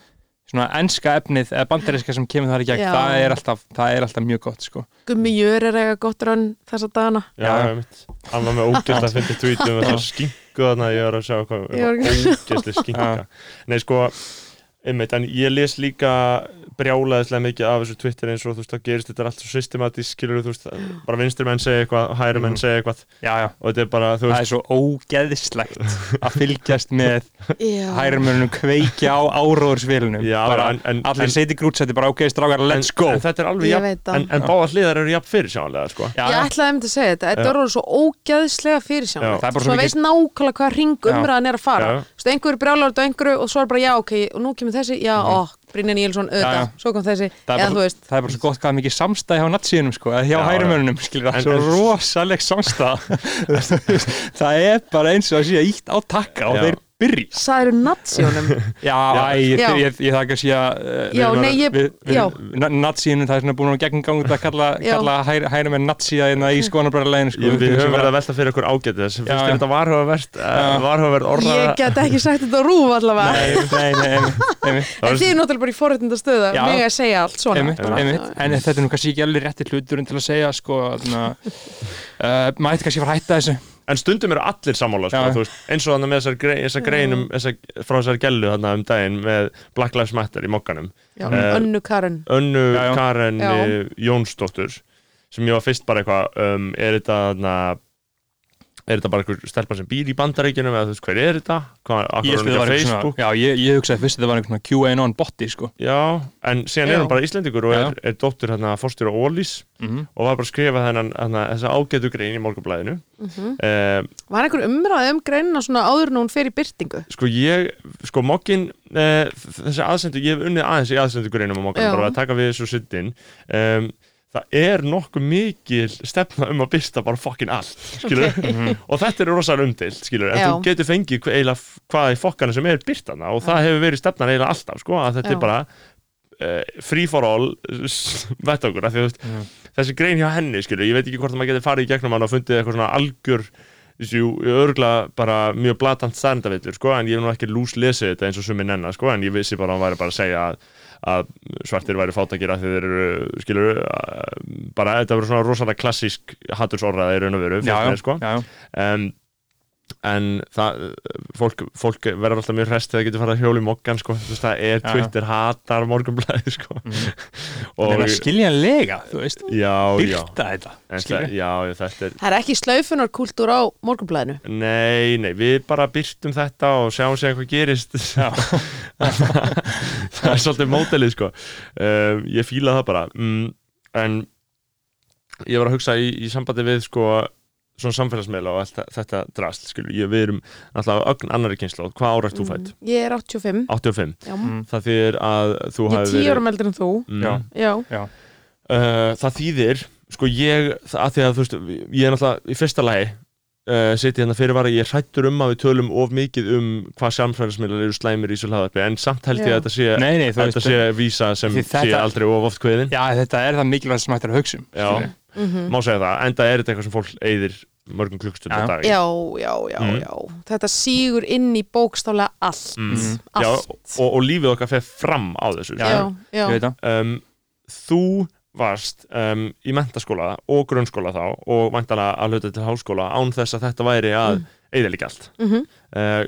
svona enska efnið eða bandariska sem kemur þar í gegn það er alltaf, það er alltaf mjög gott sko. Gummi Jör er eitthvað gott rönn þessa dagana. Já, Já. já, mitt Hann var með ógæst að finna tweetum og það skingu þarna ég var að sjá hvað Ég ekki- ógæstli skinka. Nei, sko, einmitt, en ég les líka brjálaðislega mikið af þessu Twitter eins og þú veist, það gerist þetta allt svo systematísk, skilur þú veist, bara vinstri menn segja eitthvað, hæri menn segja eitthvað. Já, já, og þetta er bara, þú það veist er svo ógeðislegt að fylgjast með Já, hægrimörunum kveikja á áróðursvilunum Já, bara, en- en- allir en- seti grútsætti bara ok, strákar, let's go. en, en þetta er alveg jafn, veit það. en, en báða hliðar eru jafn fyrir sjáanlega, sko. Já, Ég ætlaði um að segja þetta, þetta er orðið svo. Það er bara svo veist nákvæmlega er. Þú er kemur þessi, já, ó, Brynja Níelsson, auðvitað, svo kom þessi það er, eða þú bara, veist, það er bara svo gott hvað er mikið samstæði hjá natsíðunum sko, eða hjá Já, hægrimörunum skilur það, En- svo rosaleg samstæða það er bara eins og að sé ítt á takka og Já. þeir byrja sæður natsjónum Já, æ, ég, Já. ég, ég, ég það ekki að sé að Já, nei, ég- já. Natsíðunum, það er svona búin að gegn gangi að kalla, hægri með natsíða hérna í skoðanabræðarleginu sko, við höfum verið að velta fyrir okkur ágæti þess Já, finnst þér já. þetta varhugavert varhugavert orða Ég get ekki sagt þetta rúf allavega Nei, nei, nei, einmitt, einmitt. Það En þið er náttúrulega bara í forréttinda stöðu Já. Mig að segja allt svona einmitt, bara. einmitt. en þetta er nú kannski ekki alveg rétti hluturinn til að segja sko, þarna, uh, mætti kannski fara að hætta þessu En stundum eru allir sammála sko, veist, eins og þannig með þessar, grei, þessar greinum þessar, frá þessar gellu þarna um daginn með Black Lives Matter í mokkanum Já, Eh, Önnu Karen Önnu Já, já. Karen Já. eh, Jónsdóttur sem ég var fyrst bara eitthvað um, er þetta þarna er þetta bara einhver stelpa sem býr í bandaríkjunum eða þú veist hver er þetta? Hvað, Ég, er svona, já, ég, ég hugsaði fyrst að þetta var einhvern QAnon botti sko. já, en síðan Já. er hún bara Íslendingur og er, er dóttur hérna fórstjóra Ólís mm og var bara að skrifa þennan, þessa ágætu grein í morgunblæðinu Mhm. eh, Var einhver umræði um greinina svona áður en hún fer í byrtingu sko ég, sko mokkin eh, þessi aðsendu, ég hef unnið aðeins í aðsendu greinum á mokkin, bara að taka við þessu sittin um, það er nokkuð mikil stefna um að byrsta bara fokkin allt, skilur og þetta er rosalega umdilt, skilur en Já. þú getur fengið eiginlega hvað í fokkana sem er byrtana og það hefur verið stefnan eiginlega alltaf, sko, að þetta Já. er bara uh, free for all vett okkur, af því veist þessi grein hjá henni, skilur, ég veit ekki hvort maður getur farið í gegnum hann og fundið eitthvað svona algjör þessu, örgla bara mjög blatant stærndavillur, sko, en ég hef nú ekki lús lesið þetta eins og sumi nenna, sko, en ég vissi bara að hann væri bara að segja að, að svartir væri fátakir að þeir eru, skilur bara, þetta verður svona rosalega klassísk hattursorraði í raun og veru, sko já, já. um, en það fólk, fólk verður alltaf mjög hrest þegar það getur farið að hjóla í mokkan sko. Þú veist, það er Já, já. Twitter hatar morgunblæði sko. og og skiljanlega, þú veist. Já, já, byrta það, já, þetta er Það er ekki slaufunarkúltúr á morgunblæðinu Nei, nei, við bara byrtum þetta og sjáum sér hvað gerist. Það er svolítið mótelið sko. Uh, Ég fíla það bara. Mm, En ég var að hugsa í, í sambandi við sko svona samfélagsmeila og allt þe- þetta drast skilur, ég, við erum alltaf ögn annari kynslu hvað ára ert þú fætt? Ég er 85 85 Já. Mm. það þýðir að þú Ég er hafi 10 árum eldur en þú. Mm, Já. Já, uh, það þýðir sko ég, að því að þú veist ég er náttúrulega í fyrsta lagi uh, sitið hérna fyrir var að ég hrættur um að við tölum of mikið um hvað samfélagsmiðlar eru slæmir í svo hlaðarpi en samt held ég Já. að þetta sé, Nei, nei, þetta sé vísa sem þetta- sé aldrei of oft kveðin. Já, þetta er það mikilvægt sem hægt er að hugsa um Já. skilurðu. Mhm. má segja það, enda er þetta eitthvað sem fólk eyðir mörgum klukkstund á Já. dag já, já, já, Mm. já Þetta sígur inn í bókstálega allt Mm. Já, Allt og, og lífið okkar fer fram á þessu Já. já, já. Um, þú varst um, í mentaskóla og grunnskóla þá og vantala að hluta til háskóla án þess að þetta væri að mm. eða allt Mhm. uh,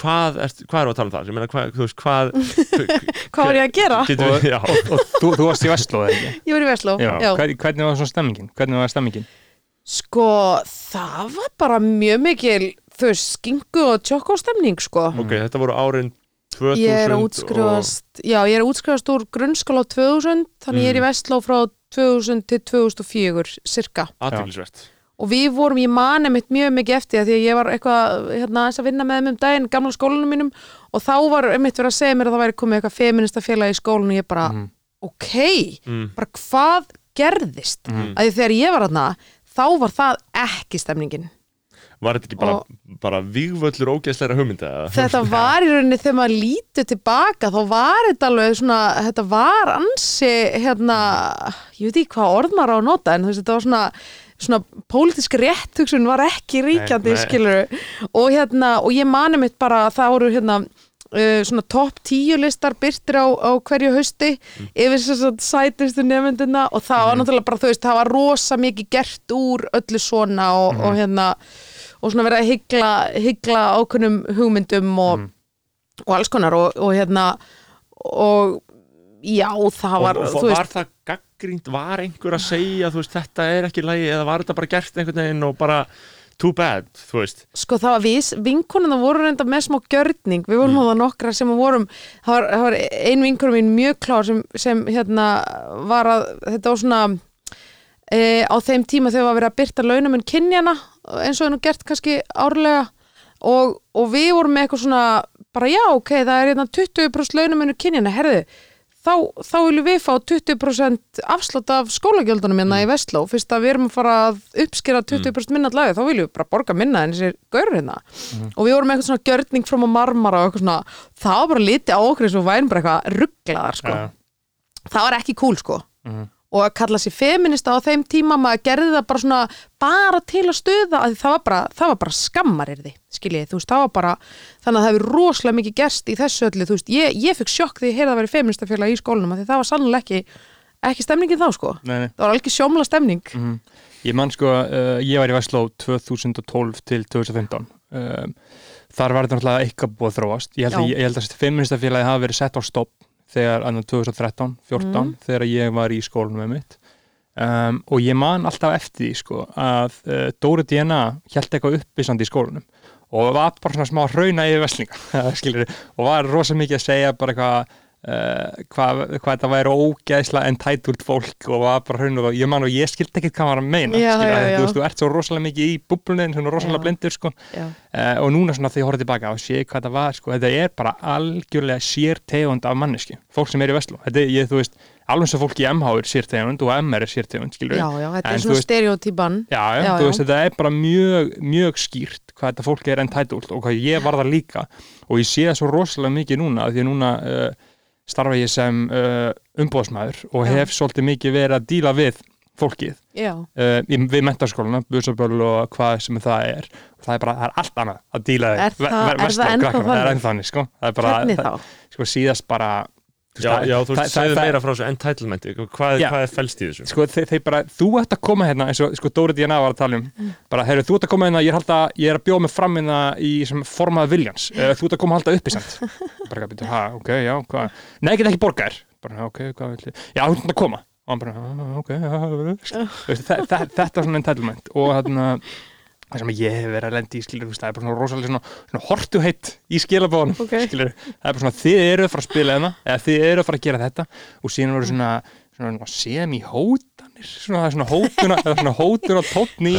hvað, er, hvað er að tala um það? Meina, hvað, þú veist, hvað Hvað var ég að gera? við, já, Og þú, þú varst í Vestló, eða ekki? Ég var í Vesló Já. Já. Hvern, hvernig var svona stemmingin? Hvernig var stemmingin? Sko, það var bara mjög mikil veist, skingu og tjokkóstemning sko. ok, þetta voru árin 2000 Ég er að útskrifast Já, ég er að útskrifast úr grunnskóla á 2000 þannig ég er í Mm. Vestló frá 2000 til 2004 cirka og aðtilsvert og við vorum, ég mani mitt mjög mikið eftir því að ég var eitthvað hérna, að vinna með þeim um daginn, gamla skólanum mínum og þá var mitt verið að segja mér að það væri komið eitthvað feminista félag í skólan og ég bara, Mhm. ok, Mm. bara hvað gerðist Mhm. að því þegar ég var þarna þá var það ekki stemningin Var þetta ekki bara, bara vígvöllur ógeðsleira hugmynda? þetta var í rauninni þegar maður lítið tilbaka þá var þetta alveg svona þetta var ansi hérna, ég veit ekki hvað orð maður á að nota en þú veist, þetta var svona svona pólitísk réttugsun var ekki ríkjandi skilur og hérna, og ég mani mitt bara að það voru hérna uh, svona topp tíu listar byrtir á, á hverju hausti yfir þess að sætustu nefndina og það var náttúrulega bara, þú veist, það var rosa mikið gert úr öllu svona og, og hérna og svona verið að hyggla, hyggla ákunnum hugmyndum og, og alls konar og, og hérna og já, það var, og, og, þú veist var það gaggrínt, var einhver að segja veist, þetta er ekki lægi eða var þetta bara gert einhvern veginn og bara too bad, þú veist? Sko það var við, vinkonuna voru reynda með smá gjörning, við vorum á það nokkra sem vorum, það var, það var ein vinkonum mín mjög klár sem, sem hérna var að, þetta var svona e, á þeim tíma þegar var verið að byrta launumun kynjana eins og er nú gert kannski árlega. Og, og við vorum með eitthvað svona bara já ok, það er hérna 20% launumunur kynjana, herðu þá, þá viljum við fá 20% afslátt af skólagjöldunum hérna í Vestló. Fyrst að við erum að fara að uppskera 20% minna allavega, þá viljum við bara borga minna en þessir gaurur hérna. Og við vorum með eitthvað svona gjörning frá marmara og eitthvað svona það var bara litið á okkur eins og væn bara eitthvað rugglaðar sko. Já. það var ekki cool sko. Mhm. Og að kalla sér feminista á þeim tíma maður gerði það bara svona bara til að stuða að það var bara, það var bara skammarirði skiljið, þú veist, það var bara þannig að það hefur rosalega mikið gerst í þessu öllu þú veist, ég, ég fikk sjokk því ég heyrði að vera feministafélag í skólanum af því það var sannlega ekki ekki stemningin þá sko, Nei, nei. það var alveg sjómla stemning. Mhm. Ég man sko, uh, ég var í Vestló 2012 til 2015 um, Þar var þetta náttúrulega eitthvað búið að þróast. Ég held að, ég, ég held að feministafélagi hafi verið sett á stopp þegar annar 2013, 14 Mhm. þegar ég var í skólanum með mitt um, og ég man alltaf eftir því sko, að uh, Dóri DNA held eitthvað uppbysandi í skólanum og var bara svona smá hrauna yfir veslinga og var rosa mikið að segja bara eitthvað uh, hvað, hvað þetta væri ógeðslega entitled fólk og var bara hraun og ég man og ég skildi ekkert hvað var að meina Já, já, já. Þú, veist, þú ert svo rosalega mikið í búblunni svona rosalega blindur sko. Uh, og núna svona þegar ég horfði tilbaka og sé hvað þetta var sko, þetta er bara algjörlega sér tegund af manneski, fólk sem er í Vestló þetta er, ég, þú veist, alveg sem fólk í MH er sér tegund og MR er sér tegund, skilur já, já, þetta En er svona stereotypan. Já, þú veist, þetta er bara mjög, mjög skýrt hvað þetta fólk er entitled og hvað ég var það líka. Og ég sé það svo rosalega mikið núna starfa ég sem uh, umbóðsmaður og Já. hef svolítið mikið verið að díla við fólkið já, uh, við mentarskóluna, busaböl og hvað sem það er. Það er bara, það er allt annað að díla við Er það- er það ennþá þannig? sko. Það er bara, það, sko síðast bara Já, það- já, þú það- veist, það- segðu það- meira frá þessu entitlementi, hvað, Já. hvað er fælst í þessu? sko þeir, þeir bara, þú ert að koma hérna eins og sko Dóri DNA var að tala um. Bara, heyrðu, þú ert að koma hérna, ég er, halda, ég er að bjóða mig fram hérna í formað viljans. Uh, þú ert að koma að halda uppi samt. Bara, ha, ok, já, hvað nei, ég get ekki borga þér. Bara, ok, hvað vil ég já, þú ert að koma. Og hann bara, "Ah, ok, já, þetta er svona entitlement. Og þarna það sem ég hef verið að lendi í skilur, það er bara svona rosalega svona, svona hortuheitt í skilabóðunum Ok. skilur, það er bara svona þið eru að fara að spila hérna eða þið eru að fara að gera þetta og síðan voru svona, svona semi-hótanir svona, það er svona hótuna eða svona hótun og tótn í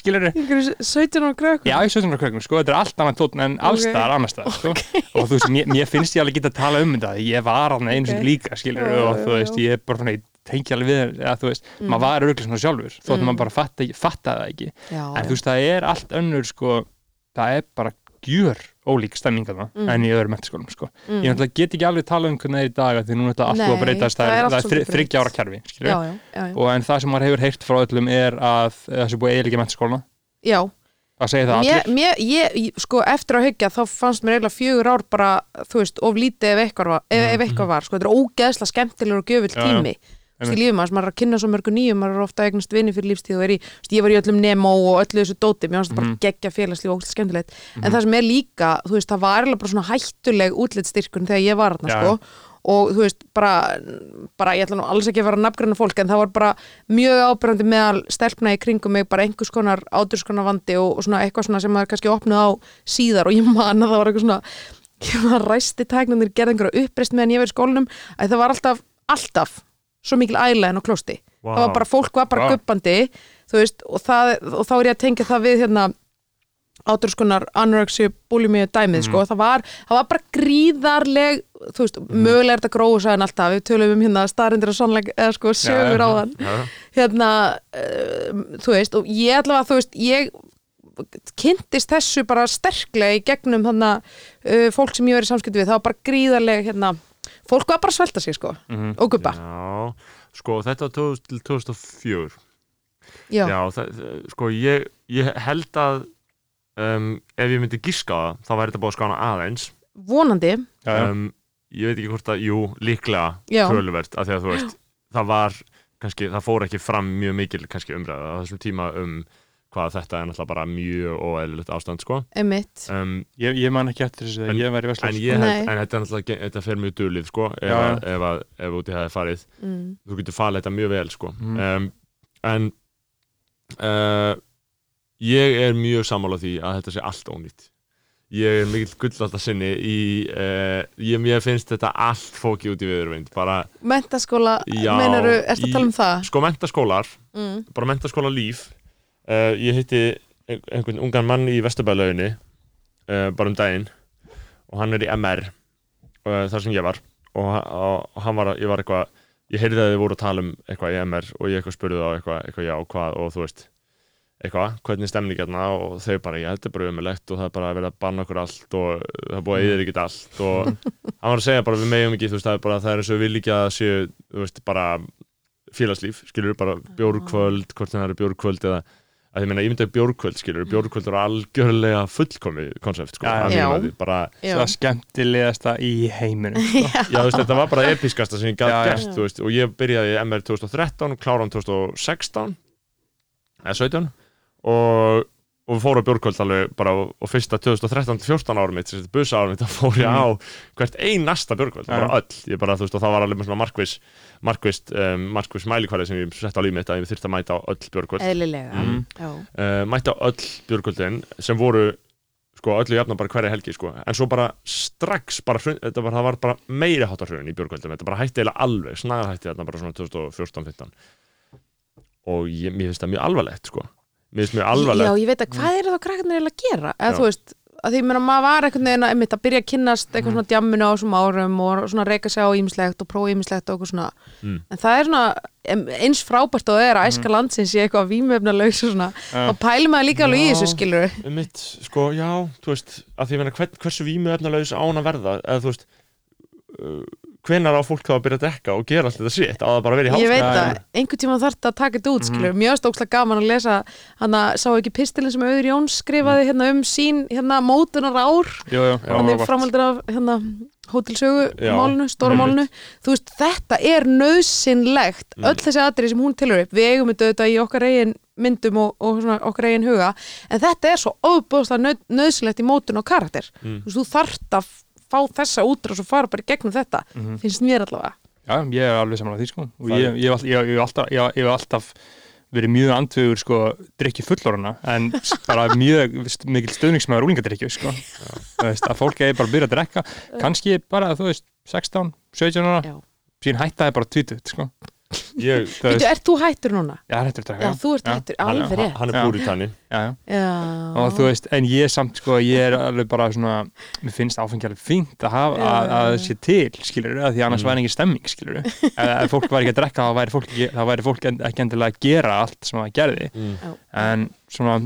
skilur Einhverju 17 ára krökkum Já, í 17. krökkum, sko, þetta er allt annað tótn en alls Ok. staðar annars staðar, sko og þú veist, mér, mér finnst ég alveg geta að tala um þetta ég var einu Ok. sinni líka, skilur og þú veist, ég er bara svona, ég tengi alveg við eða þú veist, Mm. maður var örgulega svona sjálfur þótt Mm. maður bara fatta, fatta það ekki já, en þú veist, það er allt önnur, sko það er bara gjör ólík stemming þarna Mm. en í öðrum mentaskólum, sko mm. ég náttúrulega get ekki alveg tala um hvernig það er í dag því núna er þetta allt búið að breytast það það er er, það þriggja ára kerfi, já, já, og en það sem maður hefur heyrt frá öllum er að það sé búið eiginlega mentaskóluna já. að segja það Mér, allir mér, ég, sko, eftir að hyggja þá fannst mér eiginlega fjögur ár bara, þú veist, of lítið ef eitthvað var, ef, ef eitthvað var sko, þetta er ógeðslega skemmtilegur og gjöfull Já, já. Í lífum maður, maður er að kynna svo mörgu nýjum maður er ofta að eignast vinni fyrir lífstíð og er í, veist, ég var í öllum Nemo og öllu þessu dóti mér fannst það Mhm. bara geggja félagslíf og skemmtilegt. En það sem er líka, þú veist, það var bara svona hættuleg útlitstyrkun þegar ég var þarna, sko. og þú veist, bara, bara ég ætla nú alls ekki að vera nafngræna fólk en það var bara mjög ábyrjandi meðal stelpna í kringum mig, bara einhvers konar ádurskonar vandi og, og svona eitthvað svona sem maður kannski opnuð á síðar og ég man að það var eitthvað svona ég var ræsti tæknanir gerði einhverja uppreist meðan ég var í skólanum að það var alltaf, alltaf svo mikil æla en á klósti. Vá. það var bara, fólk var bara Vá. guppandi veist, og, það, og þá er ég að tengja það við hérna áturskunar anorexia búlimíu dæmið Mhm. sko, það var, það var bara gríðarleg þú veist, mögulega er þetta gróðsæðan alltaf. Við tölum um hérna staðrindir og sannleik eða sko sögur já, á þann. Já, hérna, uh, þú veist og ég allavega, þú veist, ég kynntist þessu bara sterklega í gegnum þannig uh, fólk sem ég verið samskipti við, það var bara gríðarleg hérna, fólk var bara að svelta sig sko. Mhm. og guppa, Já, sko þetta var 2000 til 2004 já, Já, það, sko ég, ég held að um, ef ég myndi giska á það þá væri þetta búið að skána aðeins. Vonandi. Um, ég veit ekki hvort að, jú, líklega Já. töluvert, af því að þú veist það var, kannski, það fór ekki fram mjög mikil kannski umræða á þessum tíma um hvað þetta er náttúrulega bara mjög óeðlilegt ástand, sko um, Ég, ég man ekki eftir þessu En- þegar ég var í en ég held, Nei. en þetta er náttúrulega þetta fer mjög dulið, sko ef, að, ef, að, ef úti hefði farið mm. þú getur falið þetta mjög vel sko. Mhm. um, en uh, ég er mjög sammála því að þetta sé allt ónýtt ég er mikill gullallta sinni í uh, ég, mér finnst þetta allt fóki út í viðurvind bara, mentaskóla, meinaru, ertu í- að tala um það? sko mentaskólar Mm. bara mentaskóla líf uh, ég hitti ein- einhvern ungan mann í Vesturbæðlauginni uh, bara um daginn. Og hann er í MR uh, þar sem ég var. Og, og, hann var, ég var eitthvað ég heyrði að þið voru að tala um eitthvað í MR og ég eitthvað spurði þá eitthvað, eitthvað já, hvað og þú veist eitthvað, hvernig er stemning hérna? Og þau bara, já, þetta er bara umilegt og það er bara að vera að banna okkur allt og það búið að eða ekkert allt. Og hann var að segja bara, við meðum ekki, þú veist, það er bara það er eins og við líka að séu, þú veist, bara félagslíf, skilur bara bjórkvöld, hvort það eru bjórkvöld eða að ég meina, ég myndi að bjórkvöld, skilur bjórkvöld eru algjörlega fullkomi konsept, sko, Já, að já. mati, bara, Já. Það skemmtilegasta í heiminum já, þú veist, þetta var bara episkasta sem ég gæti Já, já. gert, þú veist, og ég byrjaði í MR 2013 og kláran 2016 eða 17 og, og við fórum á bjórkvöld alveg bara og, og fyrsta 2013-14 árum mitt, þessi busa árum mitt, þá fór ég á hvert einasta bjórkvöld, Mm. Já. bara öll. Ég bara, þú veist, og það var alveg með svona markviss markvist, um, markviss mælikvæði sem ég sett á líf mitt að ég þurfti að mæta á öll bjórkvöld eðlilega. Mm. já, uh, mætti á öll björgöldin sem voru sko öllu jafna bara hverja helgi sko. En svo bara strax bara, hrun- þetta var, var bara meiri hátar hrun í björgöldum þetta bara hætti eiginlega alveg, snaga hætti þarna bara svona 2014-15 og ég, mér finnst það mjög alvarlegt sko mér finnst já, alvarlegt ég veit að hvað eru þá krakkarnir eiginlega að gera eða Já. þú veist, að því meina maður var einhvern veginn að, einmitt, að byrja að kynnast eitthvað svona djamminu á þessum árum og svona reyka sig á ímislegt og prófa ímislegt og eitthvað svona Mm. en það er svona eins frábært og það er að æska landsins í eitthvað vímöfnalaus og svona, Já. þá pælum maður líka alveg í Já. þessu skilur um mitt, sko, já, þú veist að því meina, hvern, hversu vímu efnalaus án að verða eða þú veist uh, hvenar á fólk þá að byrja að dekka og gera allt þetta sitt, á það bara að vera í ég veit hálsmenn að einhvern tíma þarf þetta að taka þetta út skilur, mjög stókslega gaman að lesa hann að sá ekki pistilin sem Auður Jóns skrifaði hérna um sín hérna mótunar ár hann er Robert. framhaldur af hérna hótelsögu Já, málunu, stóra málunu þú veist, þetta er nöðsynlegt Mm. öll þessi atrið sem hún tilur upp. Við eigum þetta í okkar eigin myndum og, og svona, okkar eigin huga. En þetta er svo óbúðslega nöð, nöðsynlegt í mótun og karakter. Mm. þú veist, þú að fá þessa útrás og fara bara í gegnum þetta Mhm. finnst mér allavega. Já, ég er alveg saman á því sko. Og ég, ég, ég, ég, ég, hef alltaf, ég, ég hef alltaf verið mjög andvegur sko drikki fullorana en bara mjög veist, mikil stöðningsmæður úlingadrikju sko. Veist, að fólk eigi bara að byrja að drekka. Kannski bara, þú veist, 16, 17 ára. Já. síðan hættaði bara 20 sko ég, Þú Veitu, ert þú hættur núna? já, hættur að drekka Já, þú ert Já. hættur, alveg rétt hann er Já. já, já. Já, og þú veist, en ég samt sko ég er alveg bara svona mér finnst áfengi alveg fínt að hafa Já. að, að það sé til, skilur að því annars Mm. væri ekki stemming, skilur ef, fólk væri ekki að drekka þá væri fólk ekki, þá væri fólk ekki endilega að gera allt sem það gerði mm. en svona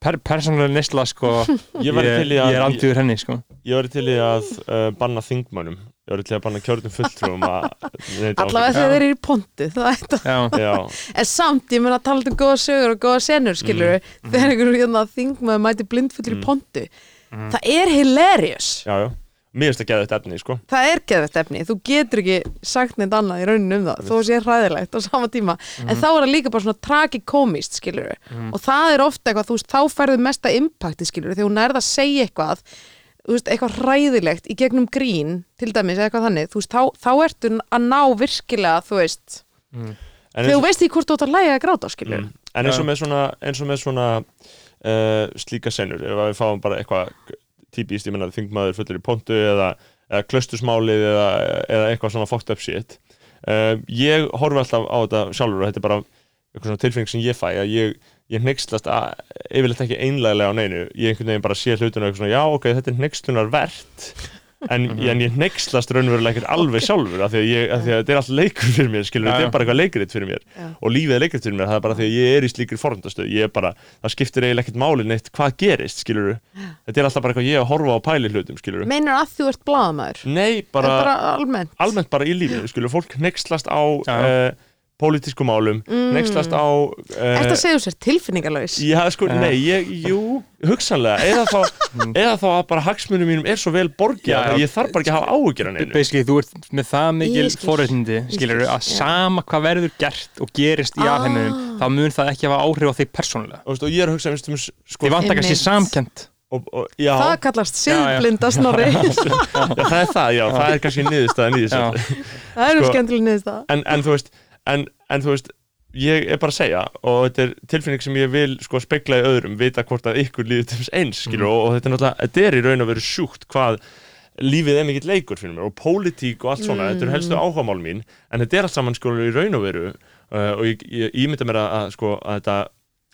per, persónulega neysla sko ég ég að er andjúður henni sko Ég væri til í að uh, banna þingmönnum Ég í að banna kjörnum fulltrúum allavega þegar þeir eru í pontu það En samt, ég meina að tala um góða sögur og góða senur, skilur við, þegar einhverjum hérna, þingmaður mæti blindfullur í Mm. pontu. Mm. Það er hilarious. já, já Mér finnst að geða þetta efni, sko Það er geðvægt efni. Þú getur ekki sagt neitt annað í rauninu um það, þó sé hræðilegt á sama tíma. En þá er það líka bara svona tragikomist, skilur. Mm. Og það er ofta eitthvað, þú veist, þá færðu mesta impakti, skilur þegar hún nærða að segja eitthvað, veist, eitthvað hræðilegt í gegnum grín, til dæmis, eða eitthvað þannig, veist, þá, þá ertu að ná virkilega, þú veist, En þegar þú veist því hvort þú ert að læga að gráta, skilur mm, en eins og með svona, eins og með svona uh, slíka senur Ef að við fáum bara eitthvað típist, ég menna þingmaður fullur í pontu eða, eða klöstusmálið eða, eða eitthvað svona fucked up shit uh, Ég horfi alltaf á þetta sjálfur og þetta er bara eitthvað svona tilfinning sem ég fæ að ég, ég hneykslast að, yfirleitt ekki einlega á neinu. Ég einhvern veginn bara sé hlutinu og eitthvað svona, já ok, þetta er hneykstunar verðt en, en ég hneykslast raunverulega ekkert alveg sjálfur af því að, ég, af því að þetta er allt leikur fyrir mér skilur, þetta er bara eitthvað leikrit fyrir mér. Já. og lífið er leikrit fyrir mér, það er bara því að ég er í slíkri forundastöð, ég er bara, það skiptir eiginlega ekkert máli neitt hvað gerist, skilur þetta er alltaf bara eitthvað ég að horfa á pæli hlutum, skilur meinar að þú ert blaðamaður? Nei, bara, bara, almennt? almennt bara í lífinu, skilur, fólk hneykslast á pólitískum málum Mm. hneykslast á uh, Þetta segja sér tilfinningalös Já, sko, Já. nei, ég, jú, hugsanlega eða þá, eða þá að bara hagsmunum mínum er svo vel já. að ég þarf bara ekki að hafa áhyggjur af neinu basically þú ert með það mikil Ég skil. forréttindi skilur skil, að sama hvað verður gert og gerist í Ah. alheiminum þá mun það ekki hafa áhrif á þig persónulega og, veist, og ég er að hugsa um, sko, þið vantar kannski Einmitt. samkend og, og, Það kallast Já, já. siðblinda snorri já, það er það, já, það er kannski niðurstaðan í þessu Já. Það eru Sko- skemmtileg niður það en, en þú veist en, en þú veist, ég er bara að segja og þetta er tilfinning sem ég vil sko spegla í öðrum, vita hvort að ykkur líður til þess eins, skilur, og, og þetta er náttúrulega þetta er í raun að vera sjúkt hvað lífið er mikill leikur fyrir mér og pólitík og allt svona, þetta eru helstu áhugamál mín en þetta er allt saman sko í raun og veru uh, og ég, ég ímynda mér að, að sko að þetta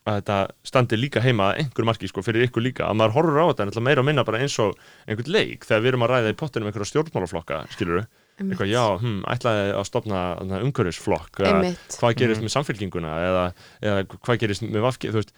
að þetta standi líka heima einhver marki sko fyrir ykkur líka, að maður horfur á þetta en ætla meira að minna bara eins og einhvern leik þegar við erum að ræða í pottinum einhverja stjórnmálaflokka skilur eitthvað, já, hm, ætlaði að stopna umhverfisflokk hvað gerist með samfélkinguna eða, eða hvað gerist með vafki þú veist,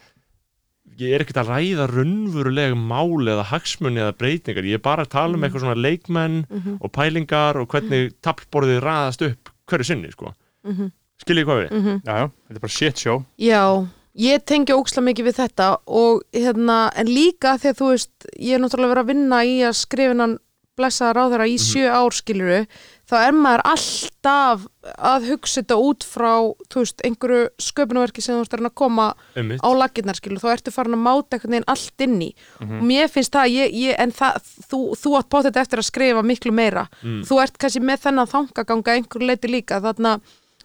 ég er ekkert að ræða raunveruleg mál eða hagsmunni eða breytingar, ég er bara að tala um eitthvað svona leikmenn Mhm. og pælingar og hvernig tablborðið raðast upp hverju sinni, sko Mhm. skiljið hvað við? Mhm. já, já, þetta er bara shit show Já, ég tengi óksla mikið við þetta og hérna, en líka þegar þú veist, ég er náttúrulega verið að vinna í að skrifinan blessaða ráðara í sjö ár skiluru, þá er maður alltaf að hugsa þetta út frá, þú veist, einhverju sköpunverki sem þú ert að koma Einmitt. á laginnar skilur, þá ertu farin að máta einhvern veginn allt inn í og mér finnst það, ég, ég, en það, þú, þú átt potið eftir að skrifa miklu meira Mm. þú ert kannski með þennan þangaganga einhverju leiti líka, þarna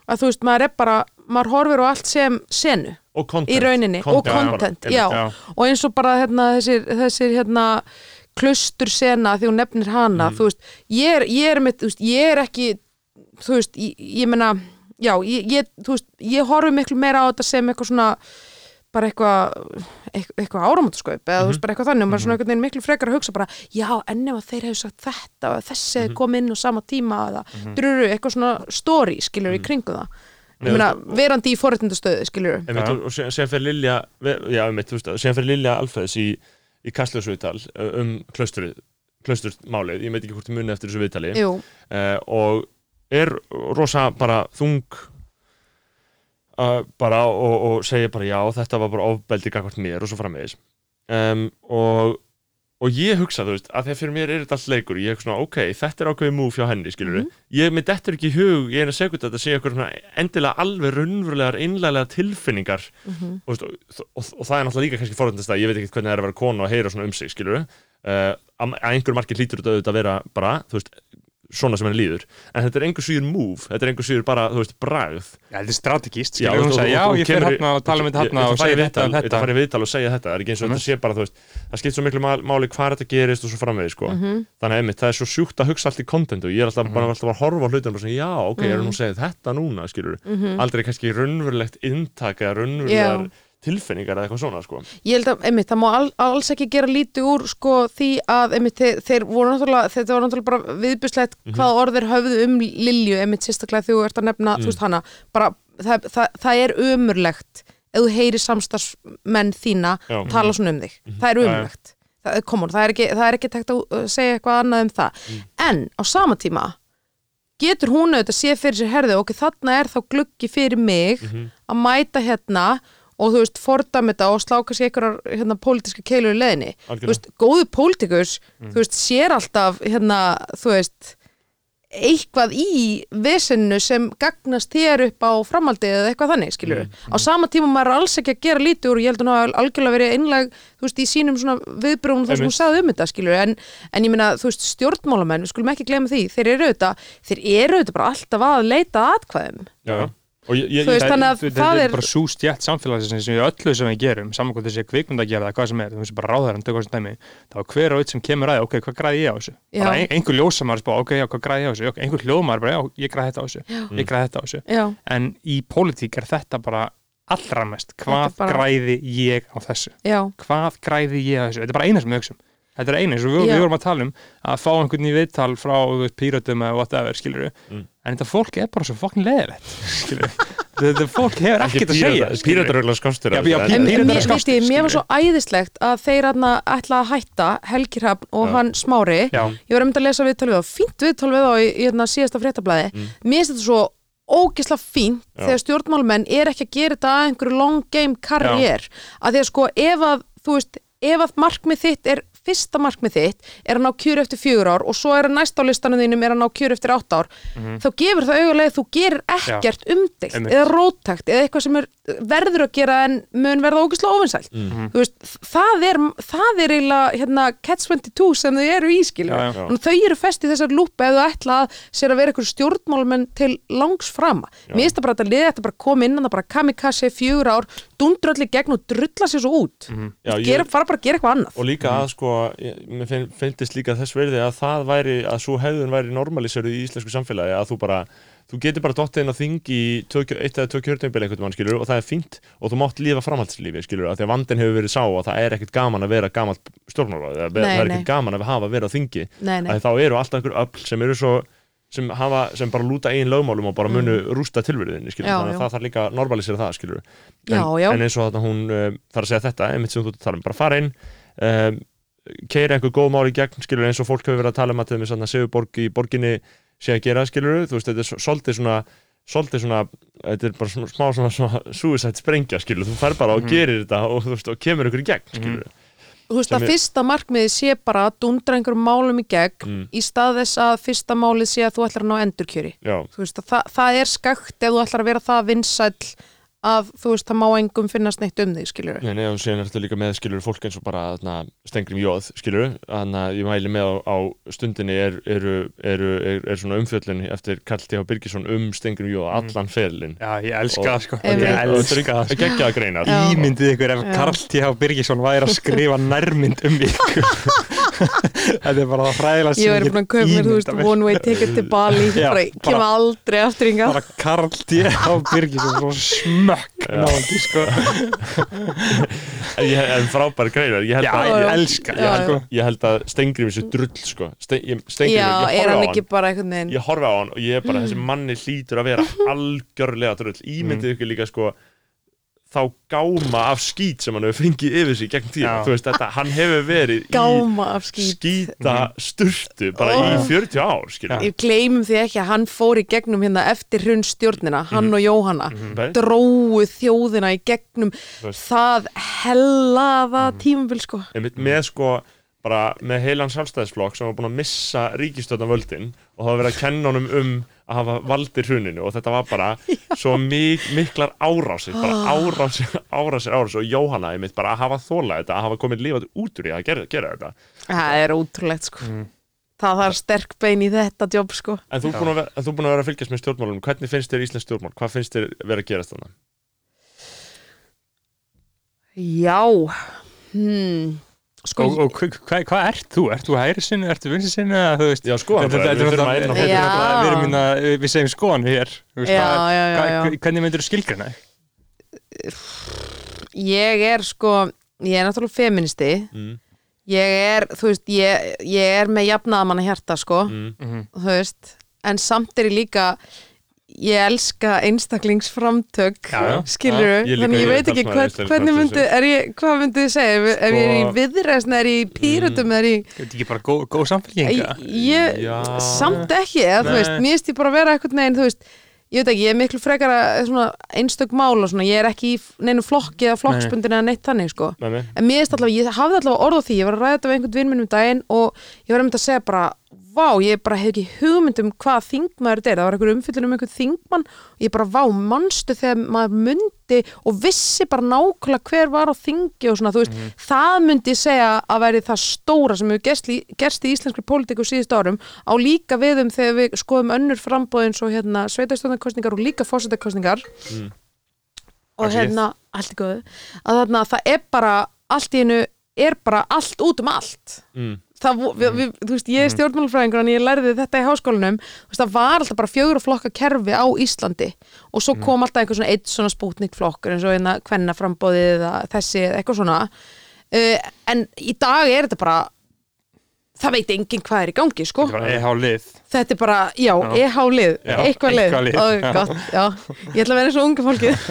að þú veist, maður er bara, maður horfir á allt sem senu og content í rauninni og bara, content, einmitt. já, já. og eins og bara hérna, þessir, þessir hérna klustur sena því hún nefnir hana Mm. þú veist, ég er, ég er með, þú veist, ég er ekki þú veist, ég, ég meina já, ég, ég, þú veist, ég horfi miklu meira á þetta sem eitthvað svona bara eitthvað eitthvað, áramöndaskaup eða þú veist bara eitthvað þannig og maður er svona einhvern veginn miklu frekar að hugsa bara já, en ef að þeir hefur sagt þetta og þessi hefur komið inn á sama tíma eða druru, eitthvað svona story skilur í kringu það. Meina, verandi í Einmitt, Já. og, og síðan síðan fyrir Lilja já, einmitt, þú veist, síðan fyrir Lilja Alfreðs í, í Kastljósviðtal um klausturmálið, ég veit ekki hvort ég muni eftir þessu viðtali. Uh, og er rosa bara þung uh, bara og, og segja bara já, þetta var bara ofbeldi gagvart mér og svo framvegis. Um, og og ég hugsa, þú veist, að að fyrir mér er þetta allt leikur ég er svona, ok, þetta er ákveðið múf hjá henni skilur Mhm. ég með dettur ekki í hug eina sekund að þetta sé eitthvað svona endilega alveg raunverulegar, einlega tilfinningar Mhm. og, veist, og, og, og það er náttúrulega líka kannski forðundast að ég veit ekki hvernig það er að vera kona og heyra svona um sig skilur uh, að, að einhver margir hlýtur þetta auðvitað að vera bara, þú veist, svona sem henni líður. En þetta er einhver síður move, þetta er einhver síður bara, þú veist, bragð. Já, þetta er strategist, Já, skilur hún og- sagði, og- já, og ég fer hérna og tala um þetta hérna og segja þetta um þetta. fara í viðtal og segja þetta, það er ekki eins og Mhm. þetta sé bara, þú veist það skipt svo miklu má- máli hvað þetta gerist og svo framvegis, sko. Mhm. þannig að einmitt, það er svo sjúkt að hugsa allt í contentu ég er alltaf bara alltaf að horfa á hlutum og svona, já, ok, ég er nú að segja þetta núna, skilur Mhm. aldrei kannski raunverulegt inntak eða raunverulegar tilfinningar eða eitthvað svona, sko. Ég held að, einmitt, það má al, alls ekki gera lítið úr sko því að, einmitt, þeir, þeir voru náttúrulega, þetta var náttúrulega bara viðbjörslegt Mhm. hvað orðir höfðu um Lilju, einmitt, sérstaklega þegar þú ert að nefna, Mm. þú veist hana, bara, það, það, það er umurlegt ef þú heyrir samstarfsmenn þína Já. tala svona um þig, það er umurlegt það, come on, það er ekki, það er ekki tekt að uh, segja eitthvað annað um það, en á sama tíma getur hún auðvitað sé fyrir sér herði, ok, þarna er þá gluggi fyrir mig Mhm. að mæta hérna og þú veist, fordæmi þetta og slá kannski einhverjar hérna, pólitíska keilur í leðinni þú veist, góðu pólitíkus þú veist, sér alltaf hérna, þú veist eitthvað í vesinu sem gagnast þér upp á framhaldið eða eitthvað þannig, skilur á sama tíma maður er alls ekki að gera lítið úr og ég held að hún hafa algjörlega verið einleg þú veist, í sínum svona viðbrúnum þar sem hún sagði um þetta, skilur en, en ég meina, þú veist, stjórnmálamenn, við skulum ekki gleyma því þeir eru auðvitað, þeir eru auðvitað bara alltaf að leita að atkvæðum. Já, já. Ég, ég, veist, ég, þannig að Þetta það er bara svo stjætt samfélagsins sem við öllu sem við gerum, saman hvað þessi kvikmynd að gera eða hvað sem er, þú veist bara ráðar hann tökur þessi dæmi þá er hver og eitt sem kemur að, ok, hvað græði ég á þessu? Já. bara ein, einhver ljósamar spá, ok, já, hvað græði ég á þessu? Ok, einhver hljóðmar bara, já, ég græði þetta á þessu ég græði þetta á þessu, Já, en í pólitík er þetta bara allra mest hvað bara- græði ég á þessu? Já, hvað græði ég á þessu, þetta er við eina, eins og við, við vorum að tala um að fá einhvern í viðtal frá píratum eða whatever, skilur Mm. en þetta fólk er bara svo fokkin leðilegt skilur þetta fólk hefur ekkert að segja skilurðu. Píratarögla skástur Já, mér, eru mér, skástir, mér var svo æðislegt að þeir aðna ætla að hætta Helgi Hrafn og Já. hann Smári Já. ég var um að lesa viðtal við þá, fínt viðtal við þá í, í hérna, síðasta fréttablaði Mm. mér finnst þetta svo ógisla fínt Já. þegar stjórnmálmenn er ekki að gera þetta að einhverju long game karriér að því að sko ef að þú veist, ef að markmið þitt er fyrsta markmið þitt er að ná kjör eftir fjögur ár og svo er að næsta á listanum þínum er að ná kjör eftir átt ár þá gefur það augulega að þú gerir ekkert Einmitt. eða róttækt eða eitthvað sem er verður að gera en mun verða ógislega ofinsælt Mm. veist, það er það er eiginlega hérna, catch-22 sem þau eru í skilur Já, já. Já. og þau eru fest í þessar lúpa þau ætla að sér að vera eitthvað stjórnmálmenn til langs frama Já. mér finnst það bara að liða þetta bara koma inn að það bara kamikaze fjögur ár, dundra allir gegn og drulla sér svo út Já, ég- gera, fara bara að gera eitthvað annað og líka að sko ég- mér finnst líka þess verði að það væri að svo hefðun væri normaliseruð í íslensku samfélagi að þú bara þú getur bara dottið inn á þing í tvö, eitt eða tvö kjörnumbil einhvern mann skilur og það er fínt og þú mátt lífa framhaldslífi skilur að því að vandinn hefur verið sá og það er ekkert gaman að vera gamalt stjórnmálaráð eða Nei, það er ekkert gaman að hafa að vera á þingi. Að þá eru alltaf einhver öll sem eru svo sem, hafa, sem bara lúta eigin lögmálum og bara munu rústa tilverðinni Mm. Þannig að það þarf líka að normalisera það skilur en, Já, já. en eins og þetta hún uh, þarf að segja þetta, einmitt sem þú að tala um bara fara inn um, keira einhver góð mál í gegn skilur eins og fólk hefur verið að tala um að til þess að Sigurborg í borginni sé að gera skilur þú veist þetta er svo- svolítið svona svolítið svona, þetta er bara svona, smá svona, svona suicide sprengja skilur, þú fær bara og gerir þetta og þú veist og kemur ykkur í gegn skilur þú veist að er- fyrsta markmiði sé bara að dundra einhverjum málum í gegn Mm. í stað þess að fyrsta málið sé að þú ætlar að ná endurkjöri. Já, þú veist að það, það er skakt ef þú ætlar að vera það vinsæll að þú veist það má engum finnast neitt um þig skilur Nei, nei, og síðan er þetta líka með skilur fólk eins og bara þarna, stengrim jóð, skilur þannig að ég mæli með á, á stundinni er, eru, eru, er, er svona umfjöllun eftir Karl T.H. Birgisson um stengrim jóð allan ferlin Já, ég elska það sko. Ég elska það sko geggja að greina. Ímyndið ykkur ef. Karl T.H. Birgisson væri að skrifa nærmynd um ykkur Þetta er bara það fræðilega ég væri búin að kaupa mér, þú veist, one way smökk Já. náði sko. Ég, en frábær greina ég held, Já, að, ég elska Já, það sko ég held að stengrim þessu drull sko. Ste, ég, stengrim, já, ég er horfi á hann hann. ekki bara einhvern veginn? Ég horfi á hann og ég er bara þessi manni hlýtur að vera algjörlega drull. Ímyndið ykkur líka sko þá gáma af skít sem hann hefur fengið yfir sig gegn tíma, Já. þú veist þetta, hann hefur verið í gáma af skýt skýta sturtu bara í Oh. 40 ár skilur ég gleymum því ekki að hann fór í gegnum hérna eftir hrun stjórnina, hann Mhm. og Jóhanna mm. dróu þjóðina í gegnum veist. það hellaða Mhm. tímabil sko einmitt með sko bara með heilan sjálfstæðisflokk sem var búin að missa ríkistöðnavöldin og það var verið að kenna honum um að hafa valdir hruninu og þetta var bara svo mik miklar árásir bara Ah. árásir, árásir, árásir og Jóhanna einmitt bara að hafa þólað þetta að hafa komið lífað út úr í að gera, gera þetta það er ótrúlegt sko Mm. það þarf sterk bein í þetta jobb sko en þú er búin búin að vera að fylgjast með stjórnmálunum hvernig finnst þér Íslands stjórnmál, hvað finnst þér vera að gerast þannig? já hmm. Sko Og, og hvað hva ert þú? Ert þú hægri sinni, ert þú vinsi sinni Já, sko, við þurfum að þetta- Já. þetta- Við erum minna, við segjum skoðan hér. Hvernig myndir þú skilgrina þig? ég er sko ég er náttúrulega feministi mm, ég er, þú veist, ég, ég er með jafnaðamanna hjarta sko mm, þú veist, en samt er ég líka ég elska einstaklingsframtök skilur líka, þannig ég veit ekki hvernig myndi, er ég, hvað myndi þið segja? Ef, ef ég er í Sko- viðreisn, er ég í pýrutum er ég, Þetta ekki bara góð, góð samfélging ég samt ekki, eða þú Nei. veist mér finnst ég bara að vera eitthvað neginn, þú veist ég veit ekki, ég er miklu frekar svona einstök mál og svona, ég er ekki í neinu flokki eða flokksbundin eða neitt þannig, sko. Mig En mér finnst allavega, ég hafði allavega orð vá, ég bara hef ekki hugmynd um hvað þingmaður þetta er, það var einhver umfyllun um einhvern þingmann og ég bara, vá, manstu þegar maður myndi og vissi bara nákvæmlega hver var á þingi og svona, þú veist, það myndi segja að veri það stóra sem hefur gerst, í- gerst í íslenskri pólitíku síðust árum. Á líka við um þegar við skoðum önnur frambóðins og hérna sveitastjóðnarkostningar og líka fórsetakostningar Mm. og í hérna, allt í góðu. Að þarna það er bara allt í hennu er bara allt út um allt. Mm, það, við, við, þú veist, ég er stjórnmálfræðingur en ég lærði þetta í háskólanum. Þú veist, það var alltaf bara fjögur og flokka kerfi á Íslandi og svo kom alltaf einhver svona eitt svona spútnik flokkur eins og hérna kvenna frambóðið eða þessi eða eitthvað svona. Uh, en í dag er þetta bara það veit enginn hvað er í gangi sko. EH lið. Þetta er bara, já, Já. EH lið Já, eitthvað lið, eitthvað lið, Ó, já. gott, já. ég ætla að vera eins og unga fólkið.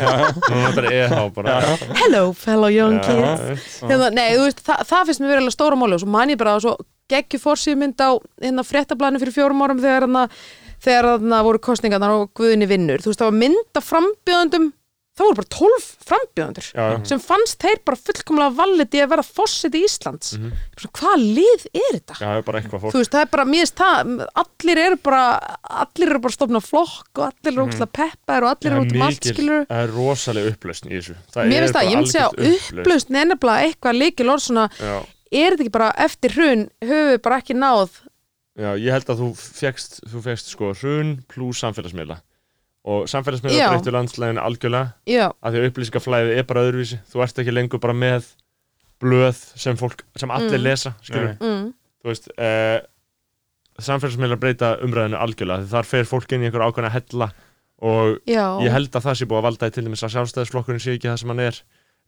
Nú er bara EH bara. Hello fellow young Já, kids. hérna, nei, þú veist, það, það finnst mér verið stóra máli og svo man ég bara að svo geggju fórsýðmynd á hérna fréttablaðinu fyrir fjórum árum þegar hérna voru kostningarnar og Guðni vinnur, þú veist, það var mynd af frambjöðundum, það voru bara 12 frambjöðundur sem fannst þeir bara fullkomlega valið í að vera fórseti Íslands. Mm Mhm. hvað lið er þetta? Já, er veist, það er bara, mér veist það allir eru bara, allir eru bara stofna flokk og allir eru ógæslega peppar og allir eru út um allt, skilur það er rosalega upplausn í þessu. Það mér finnst það, ég myndi segja upplausn. upplaust nefnilega eitthvað líkil orð svona, Já, er þetta ekki bara eftir hrun höfum við bara ekki náð? Já, ég held að þú fegst sko hrun pluss samfélagsmiðla og samfélagsmiðla breyttu landslægin algjörlega. Já, að því að upplýsingaflæði er bara öðruvísi. Þú ert ekki lengur bara með blöð sem fólk, sem allir Mm. lesa mm, þú veist eh, samfélagsmiðla breyta umræðinu algjörlega. Því þar fer fólk inn í einhver ákveðna hella og já. ég held að það sé búið að valda í til dæmis að sjálfstæðisflokkurinn sé ekki það sem hann er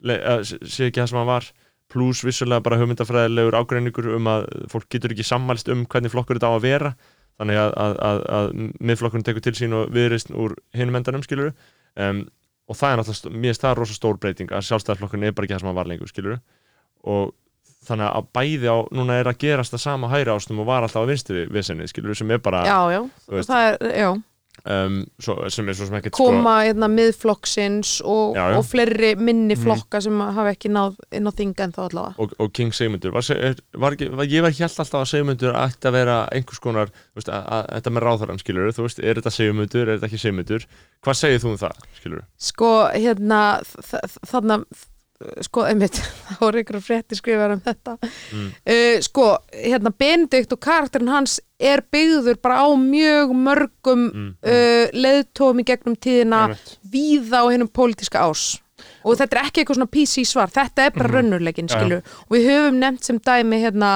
le, uh, sé ekki það sem hann var. Pluss vissulega bara hugmyndafræðilegur ágreiningur um að fólk getur ekki sammælst um hvernig flokkur þetta á að vera þannig að, að, að, að miðflokkurinn tekur til sín og viðrist úr hinum endanum skilur um, og það er náttúrulega, mér finnst það rosa stór breyting að sjálfstæðisflokkurinn er bara ekki það sem hann var lengur skilur og þannig að bæði á, núna er að gerast það sama á hægri ástum og var alltaf á vinstri viðsenni skilur sem er bara já, já, veist, það er, já um, svo, sem er svo sem ekkert sko- koma hérna miðflokksins og, og fleiri minni Mhm. flokka sem hafa ekki náð inn á þing en þá allavega. Og, og King Sigmundur var, var var, ég var hjælt alltaf að Sigmundur ætti að vera einhvers konar veist, að, að, þetta með ráðarann skilur þú veist, er þetta Sigmundur, er þetta ekki Sigmundur? Hvað segir þú um það, skilur sko, hérna þarna, sko, einmitt það voru ykkur frétti skrifar um þetta Mm. uh, sko, hérna Benedikt og karakterin hans er byggður bara á mjög mörgum mm. uh, leiðtóum í gegnum tíðina Einmitt. víða á hennum pólitíska ás og þetta er ekki eitthvað svona PC svar þetta er bara raunurleikin, Já, já. skilur og við höfum nefnt sem dæmi hérna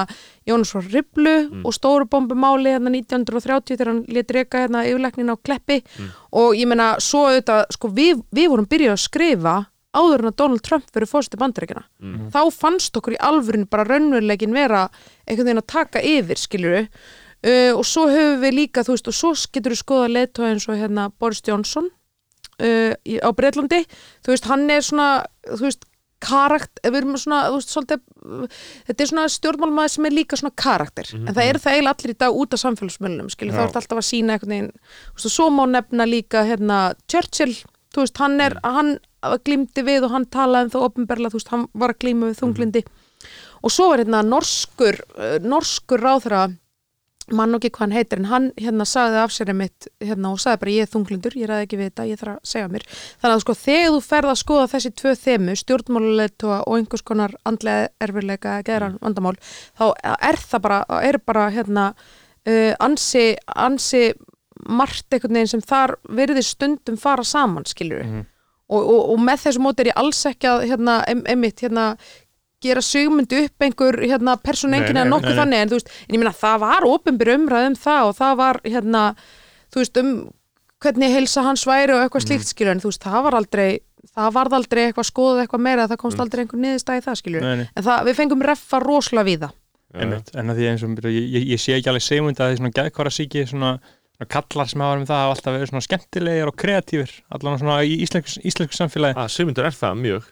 Jónas frá Riblu Mm. og stóru bombumáli hérna 1930 þegar hann lét reyka hérna yfirleiknin á Kleppi Mm. og ég meina svo auðvitað, sko við, við vorum byrjuð að skrifa áður en að Donald Trump verið fórstu bandaríkina Mm. þá fannst okkur í alvörinu bara raunveruleikin vera einhvern veginn að taka yfir skiluru uh, og svo höfum við líka þú veist og svo getur við skoða leðtói eins og hérna Boris Johnson uh, í, á Breitlandi þú veist hann er svona þú veist karakt, við erum svona þú veist, svolítið, þetta er svona stjórnmálmaður sem er líka svona karakter. En það eru það eiginlega allir í dag út af samfélagsmiðlunum skilur, þá er alltaf að sína veginn þú veist, og svo má nefna líka hérna Churchill, þú veist, hann er hann glýmdi við og hann talaði um það opinberlega, þú veist, hann var að glýma við þunglindi og svo var hérna norskur uh, norskur ráðherra mann og ekki hvað hann heitir en hann hérna sagði af sér einmitt hérna og sagði bara ég er þunglindur, ég ræði ekki við þetta, ég þarf að segja mér. Þannig að sko þegar þú ferð að skoða þessi tvö þemu, stjórnmáluleitua og einhvers konar andlega erfurleika geðran vandamál, þá er það bara, er bara hérna uh, ansi, ansi margt einhvern veginn sem þar verði stundum fara saman, skilur Mhm. og, og, og með þessu móti er ég alls ekki að hérna, em, einmitt, hérna gera sigmundu upp einhver hérna, persónengin eða nokkuð nei, nei. þannig en, þú veist, en ég meina það var ofinbyr umræð um það og það var hérna, þú veist um hvernig heilsa hans væri og eitthvað slíkt skilur en þú veist það var aldrei það varð aldrei eitthvað skoðað eitthvað meira það komst aldrei einhver niðurstæði það skilur Nei, en það, við fengum reffa rosalega við það Einmitt, en að því eins og ég, ég, ég sé ekki alveg segmund að því svona gæðkvara síki svona kallar sem hafa verið með það hafa alltaf verið svona skemmtilegir og kreatífir allan svona í íslensku, íslensku samfélagi að Sigmundur er það mjög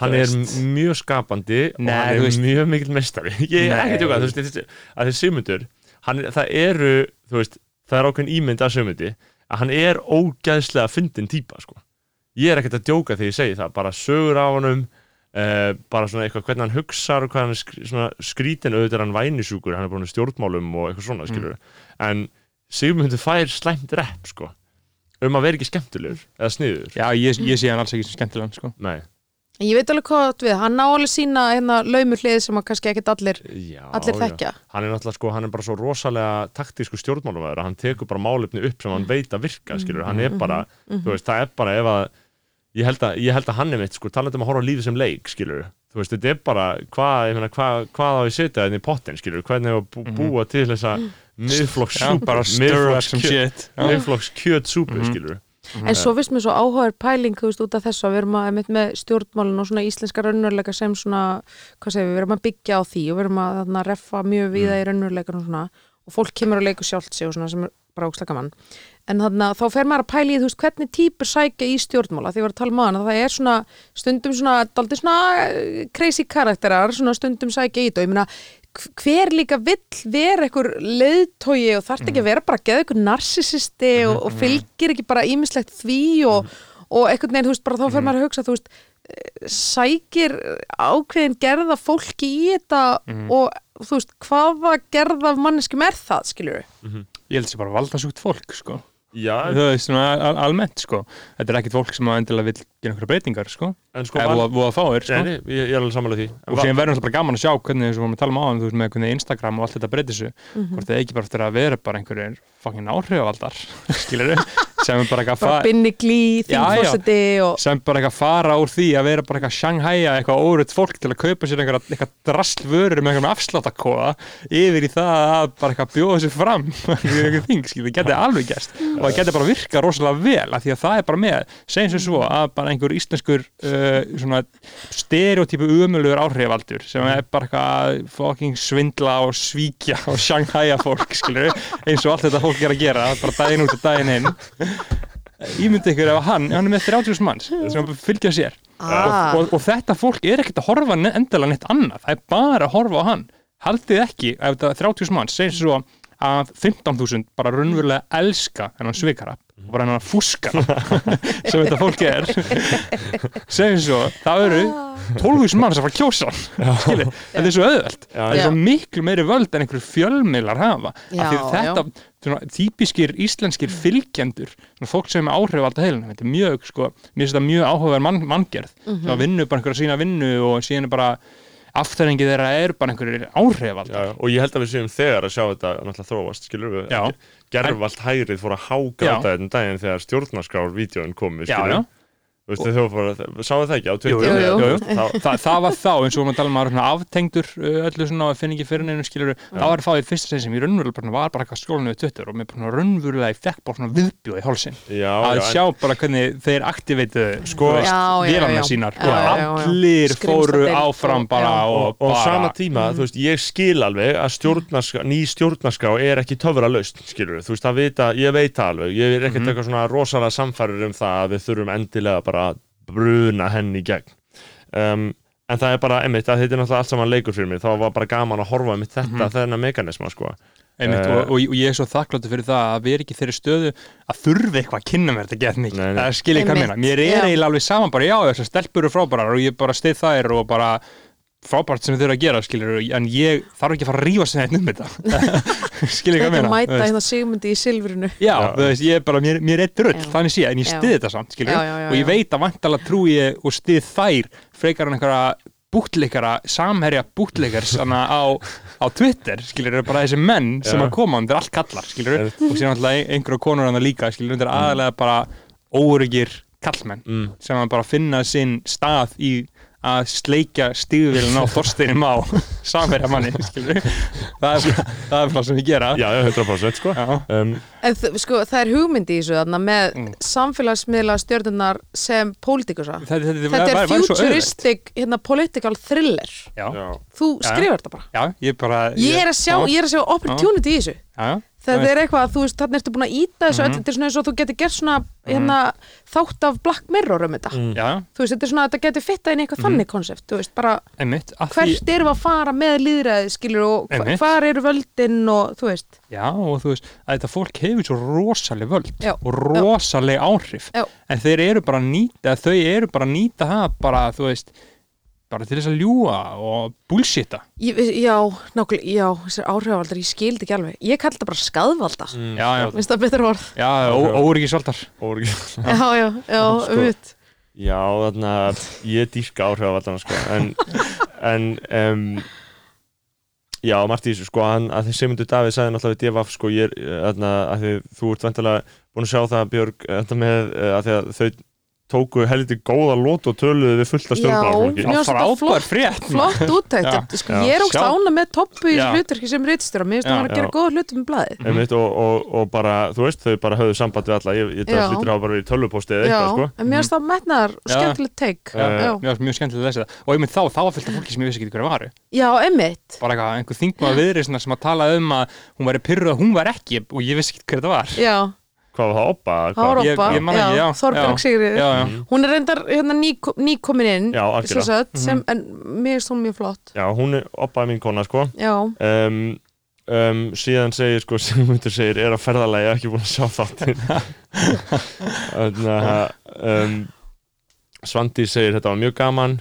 hann þú er veist. mjög skapandi og Nei, hann þú er veist. mjög mikill meistari ég er ekki að tjóka, þú veist, að þessi Sigmundur hann, er- það eru, þú veist það er ákveðin ímynd af Sigmundi að hann er ógæðslega fyndin típa sko. ég er ekkert að djóka þegar ég segi það bara sögur á honum uh, bara svona eitthvað hvernig hann hugsar og hvað hann skrítin auðvitað hann vænisjúkur hann er búin stjórnmálum og eitthvað svona skilur en Sigmundur fær slæmt rep sko, um að vera ekki skemmtilegur eða sniður Já, ég, ég sé hann alls ekki sem skemmtilegan sko. Nei. en ég veit alveg hvað átt við, hann ná alveg sína hérna laumur hlið sem að kannski ekkit allir Já, allir já. þekkja hann er náttúrulega sko, hann er bara svo rosalega taktísku stjórnmálumæður að hann tekur bara málefni upp sem hann veit að virka, skilur, hann er bara Mhm. þú veist, það er bara ef að ég held að, ég held að hann er mitt sko, talandi um að horfa á lífið sem leik skilur þú veist, þetta er bara hvað, ég meina, hvað, hvað á ég setja þetta í pottin skilur, hvernig á að bú, búa til þessa miðflokks Miðflokks kjötsúpu Mhm. skilur En svo finnst mér svo áhugaður pæling þú veist, út af þessu að við erum að með stjórnmálun og svona íslenska raunveruleika sem svona, hvað segir við, við erum að byggja á því og við erum að þarna, reffa mjög viða í raunveruleikan og svona. Og fólk kemur að leiku sjálft sig og svona sem er bara ókslega gaman. En þarna, þá fer maður að pæla í þú veist hvernig típur sækja í stjórnmála því ég var að tala um aðan að það er svona stundum svona, daldi svona eh, crazy karakterar, svona stundum sækja í þetta. Og ég meina hver líka vill vera einhver leiðtói og þarf ekki að vera bara að geða einhver narsisisti og, og fylgir ekki bara ímislegt því og, og einhvern veginn, þú veist, bara þá fyrir maður að hugsa, þú veist, sækir ákveðin gerða fólki í þetta og þú veist, hvaða gerða manneskjum er það, skilur við? Ég held þessi bara valdasúkt fólk sko já, Það er svona al almennt sko. Þetta er ekkit fólk sem að endilega vill gera einhverja breytingar sko. En sko Eða voða- fáir sko. Nei, nei, ég, ég er alveg samanlega því. Og síðan verður náttúrulega bara gaman að sjá hvernig þess að við vorum að tala um áðan þú veist með Instagram og allt þetta breytir þessu. Hvort það ekki bara eftir að vera bara einhverjir fucking áhrifavaldar skilur sem er bara eitthvað Bara fa- binni glý, Já, já. þingforseti og sem bara eitthvað fara úr því að vera bara eitthvað sjanghæja eitthvað órutt fólk til að kaupa sér eitthvað drasl vörur með einhverjum afsláttakóða yfir í það að bara eitthvað bjóða sér fram það geti alveg gæst og það geti bara virka rosalega vel af því að það er bara með, segjum sem svo að bara einhver íslenskur uh, svona stereotypu umöluður áhrifavaldur sem er bara eitthvað fucking svindla og svíkja og sjanghæja fólk, skilur eins og allt þetta fólk er að gera, bara daginn út og daginn inn. Ímyndi ykkur ef hann, hann er með 30 manns sem fylgja sér. Ah. og, og, og þetta fólk er ekkert að horfa ne- endilega neitt annað, það er bara að horfa á hann. Haldið ekki, ef þetta er 30 manns segjum svo að 15.000 bara raunverulega elska hennan svikara og bara hennan fúskara sem þetta fólk er. Segjum svo, það eru 12.000 manns að fara að kjósa. Hann þetta er svo auðvelt. Já, það er svo miklu meiri völd en einhverju fjölmiðlar hafa. Já, af því að þetta, svona, típiskir íslenskir fylgjendur, svona, fólk sem er áhrifalda heilunum, þetta er mjög, sko mér finnst þetta mjög áhugaverð mann, manngerð. Mm. -hmm. vinnu bara einhverja sína vinnu og síðan er bara afturrengi þeirra er bara einhverjir áhrifalda Já, og ég held að við séum þegar að sjá þetta náttúrulega þróast, skilur við Já. Gerfalt hægrið fór að hágráta þetta daginn þegar stjórnarskrár-vídeóin komu, já, já, þau fór að, sáu það ekki á Twitter? Jú, Jú, jú, jú. Þá, Þa, það var þá, eins og við erum að tala um að svona aftengdur öllu svona og finn ekki fyrir neinu skilur það var það í fyrsta sinn sem ég raunverulega bara var bara eitthvað skólinu við Twitter og mér bara raunverulega ég fekk bara svona viðbjóð í hálsin já, að já, sjá bara hvernig þeir aktiveitu sko vélarna sínar Já, og já, já, já. allir fóru áfram og- bara já. og, og, og bara sama tíma, þú veist, ég skil alveg að stjórnarskrá, ný stjórnarskrá er ekki töfra laust, skilur þú veist, það vita, ég veit það alveg, ég er ekkert Mhm. eitthvað svona rosalega samfærir um það að við þurfum endilega bara að bruna henni í gegn. Um, en það er bara, einmitt, að þetta er náttúrulega allt saman leikur fyrir mig, þá var bara gaman að horfa mitt þetta, Mhm. þennan mekanisma, sko. Einmitt, Eh, og, og, og ég er svo þakkláttur fyrir það að við erum ekki þeirri stöðu að þurfi eitthvað að kynna mér þetta gett mikið það skil ég hvað Einmitt, meina, mér er eiginlega alveg saman bara já, þessar stelpur eru frábærar og ég bara stið þær og bara frábært sem þau eru að gera skilur, en ég þarf ekki að fara að rífa sér neitt um þetta skil ég hvað Þetta meina mæta hérna Sigmundi í silfrinu Já, Já. þú veist, ég er bara, mér, mér er drull, Já. þannig sé, en ég Já. stið þetta samt, skilur, Já, já, já, og ég já. veit að vantalega trú ég og stið þær frekar en einhverja bútleikara, samherja bútleikars hana á, á Twitter, skilur, eru bara þessi menn sem að koma, þetta er allt kallar, skilur, Einmitt. og síðan alltaf einhverja konur hana líka, skilur, þetta er aðalega bara óryggir kallmenn mm. sem að bara finna sinn stað í að sleikja stíðvílun á Þorsteinum á samherja manni, það er, það er bara sem við gera. Já, já, 100% sko. Já. um, En sko, það er hugmyndi í þessu þarna með Mm. samfélagsmiðla stjórnunar sem pólitíkusa Þetta, þetta, Þetta væri- er futuristic hérna, political thriller. Já, já, Þú Já. skrifar þetta bara. Já, ég bara Ég er að sjá, ég er að sjá opportunity í þessu já, Þetta er eitthvað að þú veist, þarna ertu búin að íta þessu Mhm. öllu, þetta er svona eins og þú getur gert svona hérna, þátt af Black Mirror um þetta. Mm. þú veist, þetta er svona, þetta getur fitta inn í eitthvað þannig konsept, þú veist, bara einmitt að því, hvert erum við að fara með líðræði skilur og Einmitt. hvar eru völdin og þú veist, já, og þú veist að þetta fólk hefur svo rosaleg völd Já, og rosaleg áhrif. Já. en þeir eru bara að nýta þau eru bara að nýta það bara, þú veist bara til þess að ljúa og bullshitta. Ég, já, nákvæmlega, já þessar áhrifavaldar, ég skildi ekki alveg. Ég kalli þetta bara skaðvalda, mm, Já, já. finnst það betra orð. Já, og, já, já, já, Sko. um mitt Já, þarna, ég dýrka áhrifavaldana sko, en, en um, já, Martís, sko, hann, að því Sigmundur Davíð sagði náttúrulega við DFF, sko, ég er, þarna, að því þú ert vantilega búin að sjá það, Björg, þetta með, eh, að því að þau tóku heldur góða lót og töluðu við fullt af Já, stjórnmálaflokki þetta frábær flott- frétt flott úttækt Já. sko, Já. ég er ógst ána með toppu í Já. hlutverki sem rítstjóra mér finnst Já. það að gera Já. góða hlutum með blaði Einmitt, og, og, og bara, þú veist, þau bara höfðu samband við alla ég, ég Já. það hlýtur að hafa bara verið í tölvupósti eða já, eitthvað sko. en mér finnst það metnaðar og Já. skemmtilegt teik já. Mjög skemmtilega að lesa það og mynd þá, þá var fullt af fólki sem ég vissi ekki að að að var var Hvað? Var það oppa? Ég man ekki, já, Þorbjörg já. Sigriður Já, já, hún er reyndar hérna, ný, nýkomin inn Já, sem sagt, sem, en mér finnst hún mjög flott. Já, hún er oppaði mín kona sko. Já, um, um, síðan segir sko, Sigmundur segir er að ferðalagi ekki búin að sjá þáttin þannig að um, Svandi segir þetta var mjög gaman.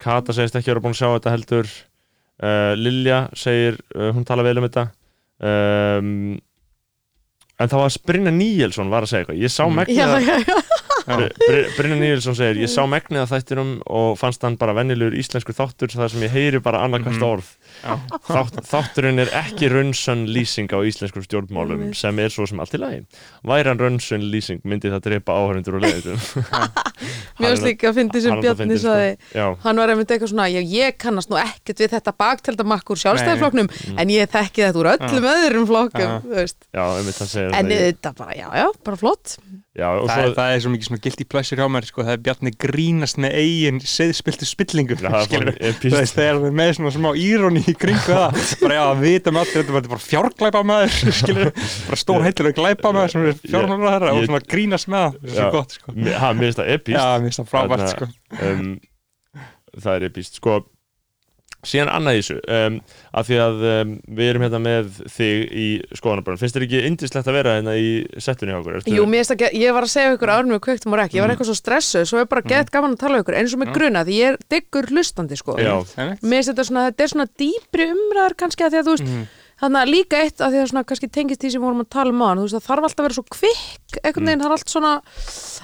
Kata segist ekki vera búin að sjá þetta heldur. Uh, Lilja segir uh, hún tala vel um þetta. Um, en það var Brynja Níelsson var að segja eitthvað ég sá Mm. Megnið já, að já, já. Br- Br- Brynja Níelsson segir ég sá megnið að þættinum og fannst hann bara venjulegur íslenskur þáttur þar sem ég heyri bara annarkvæmt Mhm. orð Þátt, þátturinn er ekki raunsönn lýsing á íslenskum stjórnmálum Einmitt. sem er svo sem allt í lagi væri hann raunsönn lýsing myndi það drepa áhörindur og leiðitum mér finnst líka að fyndi sem Bjarni saði sko. hann var einmitt eitthvað svona, já, ég kannast nú ekkert við þetta bakteldamakk úr sjálfstæðarflokknum en ég þekki þetta úr öllum öðrum flokkum Já. þú veist. já, einmitt það segir en þetta bara, já, já, bara flott já, það, svo, er, það er svo mikið svona guilty pleasure hjá mér sko, það er Bjarni grínast með eigin seðspiltu spillingu Já, það er með svona smá íróni í kringu það bara já, að vita með allir þetta er bara fjárglæpa maður skilur, bara stór heitilega glæpa er fjármálar þeirra og svona grínast með það, það er Já. svo gott sko. Ha, mér finnst það epíst já, mér finnst það frábært sko. um, það er epíst sko síðan annað í þessu um, af því að um, við erum hérna með þig í skoðanabröðum, finnst þér ekki indislegt að vera hérna í settunni hjá okkur? Ertu- Jú, mér finnst ekki, ég var að segja ykkur árnum við kvöktum og ekki, ég var Mm. eitthvað svo stressuð svo er bara gett gaman að tala ykkur, eins og með Já. gruna því ég er diggur hlustandi, sko. Já. Mér finnst þetta svona, þetta er svona dýpri umræðar kannski að því að þú veist, Mhm. þannig að líka eitt að því að svona kannski tengist því sem við vorum að tala um á þú veist, það þarf alltaf að vera svo kvikk einhvern veginn, það er allt svona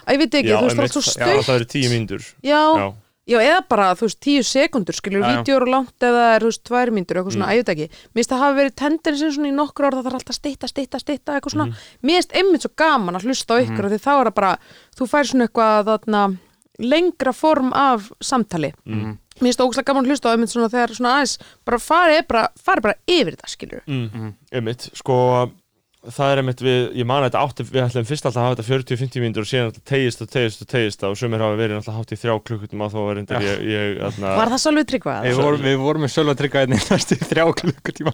að ég veit ekki, Já, þú veist, það er allt svo já, stutt það eru tíu mínútur. Já, Já, já, eða bara, þú veist, tíu sekundur já. vídeour og langt eða er, þú veist, tvær mínútur, eitthvað svona, Mm. að ég veit ekki mér finnst það hafa verið tendensin svona í nokkur ár það þarf alltaf að stytta, stytta, stytta, eitthvað svona Mhm. mér finnst einmitt svo gaman að hlusta á ykkur mm. því þá er það bara, þú fær svona eitthvað þarna, lengra form af samtali mm. mér finnst ógslag gaman að hlusta á einmitt svona þegar svona aðeins bara farið bara, farið bara yfir þetta skilur Mm. Mhm. einmitt, sko það er einmitt við, ég man að þetta átti við ætlum fyrst alltaf að hafa þetta 40-50 mínútur og síðan alltaf tegist og tegist og tegist og sumir hafa verið alltaf hátt í þrjá klukkutum að þó er endur ég, ég atna, var það svolítið tryggvað? Við vorum, við vorum með tryggað hérna í næstu þrjá klukkutíma.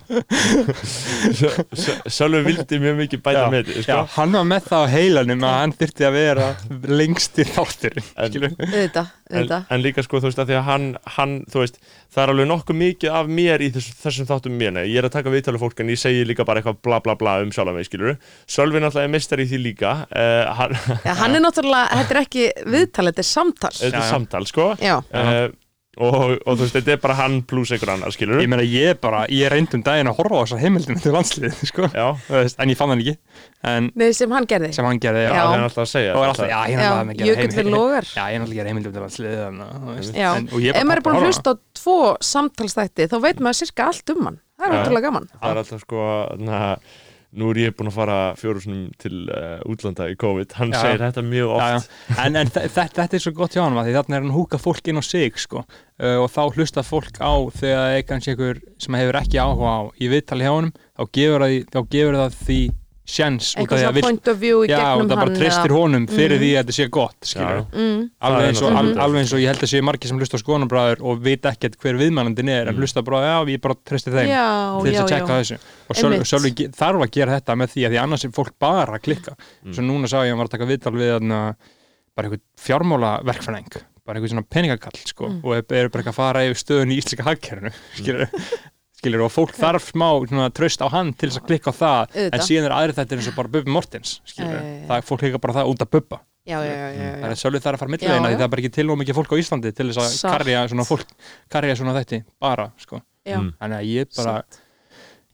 Sölvi vildi mjög mikið bæta Já, með sko. hann var með það á heilanum að hann þyrfti að vera lengst í þáttur En- en, en líka sko þú veist að því að hann, hann þú veist, það er alveg nokkuð mikið af mér í þess, þessum þáttum mér, nei, ég er að taka viðtölu fólk en ég segi líka bara eitthvað bla bla bla um sjálf mig, skilur Sölvi náttúrulega er mistar í því líka uh, hann, Já, hann er náttúrulega, þetta er ekki viðtal, þetta er samtal. Þetta er samtal, sko. Já, uh, og, og þú veist, þetta er bara hann pluss einhver annar, skilur Ég meina ég bara, ég reyndi um daginn að horfa á þessar heimildinu til landslið sko. Já, Þú veist, en ég fann hann ekki. En nei, sem hann gerði. Sem hann gerði já, það er alltaf að segja og er alltaf, já, ég er Já, alltaf að gera logar. Já, ég er alltaf að gera heimildum til landslið þú veist, Já, en, og ég ef maður er búin að hlusta á tvo samtalstætti þá veit maður sirka allt um hann. Það er ótrúlega gaman. Það er alltaf sko na, nú er ég búin að fara fjórusunum til uh, útlanda í COVID hann Já. segir þetta mjög oft Já, já. En, en þe- þe- þetta er svo gott hjá hann því þarna er hann húkað fólk inn á sig sko. uh, og þá hlusta fólk á þegar einhver sem hefur ekki áhuga á í viðtali hjá honum þá gefur það, þá gefur það því sjens út af Eitthvað því að svona vill point of view í Já, það bara treystir honum fyrir Mhm. því að þetta sé gott mm, alveg eins, og, al, þetta. alveg eins og ég held að séu margir sem hlusta á skoðanabræður og veit ekkert hver viðmannandin er en Mm. hlusta bara, já, ég bara treysti þeim Já, til þess að tjekka þessu og. Sölvi ge- þarf að gera þetta með því að því annars er fólk bara að klikka Mm. svo núna sá ég að hann var að taka viðtal við þarna, bara einhvern fjármálaverkfræðing bara einhvern svona peningakall sko, Mm. og er bara eitthvað að fara yfir stöðun í íslenska hagkerfinu skilur, og fólk þarf smá svona, tröst á hann til þess að klikka á það Auðvitað. en síðan er aðri þetta eins og bara Bubbi Mortens skilur, já. það er fólk líka bara það út að Bubba Já, já, já, já, það er Sölvi þarf að fara Já, millilegina því það er bara ekki til og mikið fólk á Íslandi til þess að Satt. karja svona fólk karja svona þetta bara sko. já. Mm. þannig að ég bara Satt.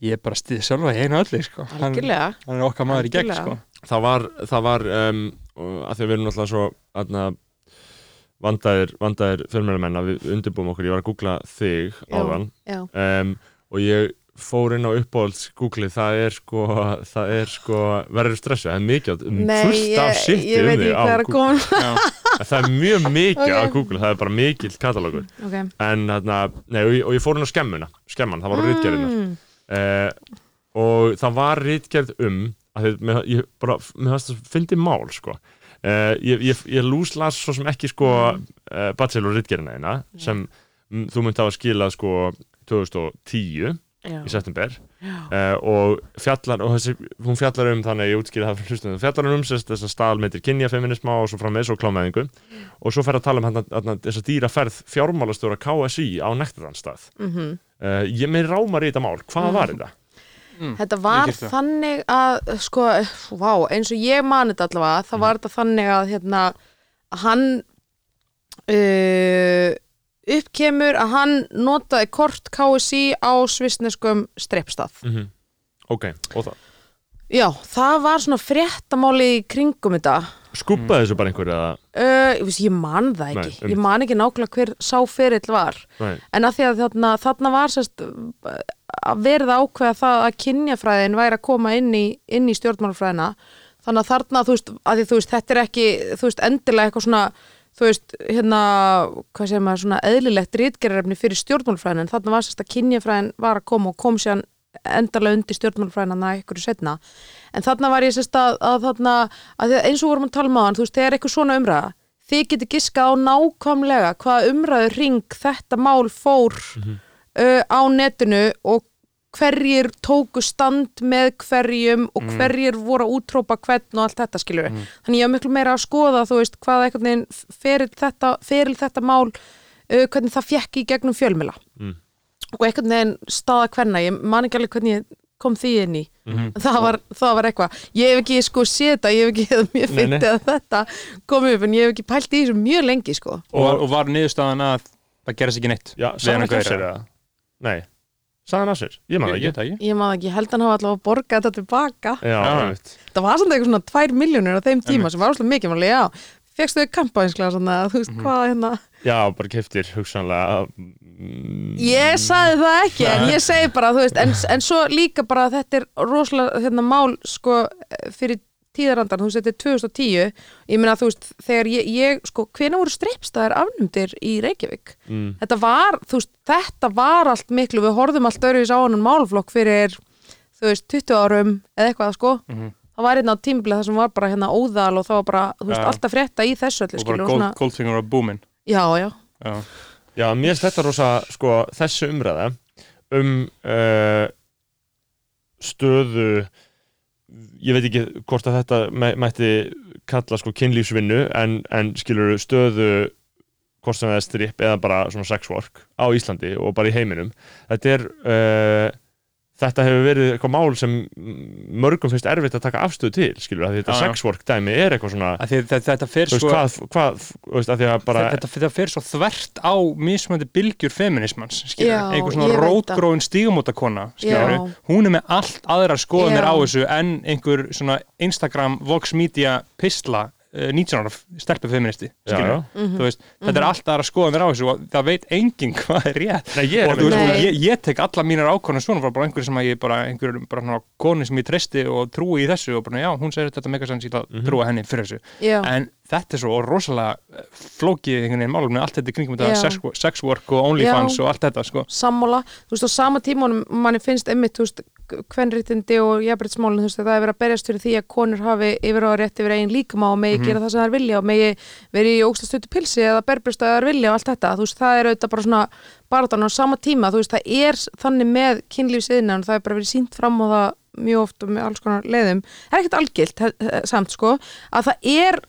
ég er bara stið í einu öllu sko. hann, hann er okkar maður í gegn sko. það var, það var um, að því að við erum náttúrulega svo aðna, vandaðir, vandaðir fjölmjörnumenn að við undirbúum okkur, ég var að googla þig áðan Já, um, og ég fór inn á uppáhalds Google það er sko, það er sko verður stressu, það er mikið um fullt af ég um er að En það er mjög mikið Ok. á Google, það er bara mikill katalógur okay. en þarna, nei, og, ég- og ég fór inn á skemmuna skemman, það var á ritgerðina mm. uh, og það var ritgerð um að þið, mér, ég bara, mér fannst það fyndi mál sko uh, ég, ég, ég lúslas svo sem ekki sko Mm. uh, bachelor ritgerðina eina sem mm, þú myndi hafa skilað sko 2010 Já. í september. Uh, og fjallar og þessi, hún fjallar um þannig að ég útskýri það fyrir hlustunum fjallar um þess að staðalmyndir kynjafeminisma og svo frammeðs og klámeðingu og svo fer að tala um hann, hann, þess að dýra ferð fjármálastjóra KSI á nektardanstað Mm uh, ég með rámar í þetta mál, hvað var þetta? Þetta var þannig að sko, vá, eins og ég mani þetta allavega, Mm. það var þetta þannig að hérna, hann uh, uppkemur að hann notaði kort KSI á svissneskum streppstað. Mm ok, og það Já, það var svona fréttamáli í kringum þetta. skúpaði þessu bara einhver eða Uh, ég, veist, ég man það Nei, ekki, einmitt. ég man ekki nákvæmlega hver sá ferill var. nei, En að því að þarna, þarna var sérst að verða ákveða það að kynjafræðin væri að koma inn í, inn í stjórnmálafræðina þannig að þarna, þú veist, að því þú veist, þetta er ekki, þú veist, endilega eitthvað svona þú veist, hérna, hvað segir maður svona eðlilegt rítgerðarefni fyrir stjórnmálafræðin en þarna var sérst að kynjafræðin var að koma og kom sér endalega undir stjórnmálafræðina að ykkur setna en þarna var ég sérst að, að þarna, að eins og vorum að tala um á hann, þú veist, þegar eitthvað svona umræða þið getur giskað á nákvæmlega hvaða umræður ring þetta mál fór uh, á netinu og hverjir tóku stand með hverjum og hverjir voru að útrópa hvern og allt þetta skilur við. Þannig ég hef miklu meira að skoða þú veist hvað veginn feril þetta, feril þetta mál uh, hvernig það fjekk í gegnum fjölmila Mm. og einhvern veginn staða hverna, ég man ekki alveg hvernig ég kom því inn í. Mhm. það, var, það var eitthvað, ég hef ekki sko séð þetta, ég hef ekki, mjög Nei, nei. fyndi að þetta komi upp en ég hef ekki pælt í þessu mjög lengi sko. Og, var- og var niðurstaðan að það gerist ekki neitt já, Af Gauja. sér? Ég maður ekki. ekki. Ég maður ekki, held að hann hafa allavega borgað þetta tilbaka. Já, Já. einmitt. það var samt eitthvað svona 2 miljónir á þeim tíma sem var óslega mikið, maður já. Fegstu þau kampaðinsklega svona, þú veist hvað hérna? Já, bara keftir hugsanlega. Mm, ég sagði það ekki, en ég segi bara þú veist, en, en svo líka bara að þetta er rosalega hérna mál sko fyrir tíðarandan, þú veist, þetta er 2010 ég meina þú veist, þegar ég, ég sko, hvena voru streipstæðar afnumdir í Reykjavík mm, þetta var, þú veist, þetta var allt miklu, við horfðum allt öruvis á hann málflokk fyrir, þú veist, 20 árum eða eitthvað, sko Mhm. það var hérna á tímbilið það sem var bara hérna óðal og það var bara, þú veist, Já. alltaf frétta í þessu öllu, og bara skilur, Gold, svona, Goldfinger og Boomin já, já já. já, mér finnst þetta rosa sko, þessu umræða um uh, stöðu ég veit ekki hvort að þetta mæ- mætti kalla sko kynlífsvinnu en, en skilur stöðu hvort sem það er strip eða bara svona sex work á Íslandi og bara í heiminum. Þetta er uh, þetta hefur verið eitthvað mál sem mörgum finnst erfitt að taka afstöðu til skilur að þetta Já, já. sex work dæmi er eitthvað svona þetta, þetta fer þú veist hvað, hvað þú veist að því að bara þetta, þetta fer svo þvert á mismöndi bylgjur feminismans skilur, Já, einhver svona rótgróin stígamótakona skilur, Já. hún er með allt aðrar skoðanir Já. á þessu en einhver svona Instagram, Vox Media pistla 19 ára stelpu feministi já, skilur, já. Mhm. þú veist, þetta er allt aðrar skoðanir á þessu og það veit enginn hvað er rétt. Nei, ég er og þú veist, ég, ég tek alla mínar ákvörðan svona bara, bara einhver sem að ég bara, einhver bara konu sem ég treysti og trúi í þessu og bara já, hún segir þetta megasens ég ætla að trúa henni fyrir þessu. Já, en þetta er svo rosalega eh, flókið einhvern veginn málum með allt þetta kringum þetta sex, sex work og OnlyFans og allt þetta sko. sammála, þú veist, á sama tímanum manni finnst einmitt, þú veist, kvenréttindi og jafnbryttsmálun, þú veist, það er verið að berjast fyrir því að konur hafi yfir á rétt yfir eigin líkama og megi gera það sem það er vilja og megi verið í ógslastötu pilsi eða berbrust að það er vilja og allt þetta, þú veist, það er auðvitað bara svona barðan á sama tíma, þú veist, það er þannig með kynlífsiðna og það er bara verið sínt fram á það mjög oft og með alls konar leiðum. Það er ekkert algilt samt sko að það er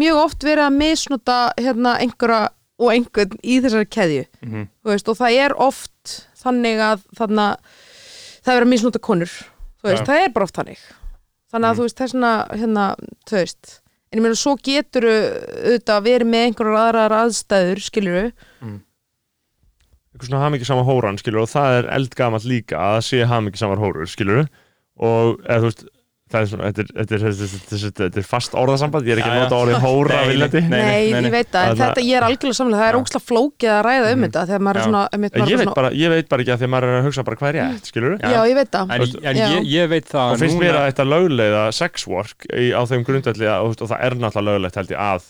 mjög oft verið að misnota hérna einhverja og einhvern í þessari keðju Mhm. þú veist, og það er oft þannig að þarna, það er verið að misnota konur veist, Já. það er bara oft þannig þannig að Mm. þú veist, þessna hérna, þú veist en ég meina, svo getur auðvitað verið með einhverjar aðrar aðstæður skilur eitthvað svona hamingjusama hóran skilur og það er eldgamall líka að það sé hamingjusama hórur skilur og eða þú veist það er svona, þetta er, þetta er, þetta er, fast orðasamband, ég er ekki að nota orðið hóra Nei, viljandi nei, Nei, nei, nei. ég veit það, þetta ég er algjörlega samlega, það er ógslag flókið að ræða um þetta þegar maður er svona, einmitt, maður ég veit, svona bara, ég veit bara ekki að því að maður er að hugsa bara hvað er rétt, skilur Já, ég veit það. En, en ég, ég veit það og finnst núna- mér að þetta lögleiða sex work í, á þeim grundvelli og það er náttúrulega löglegt held ég að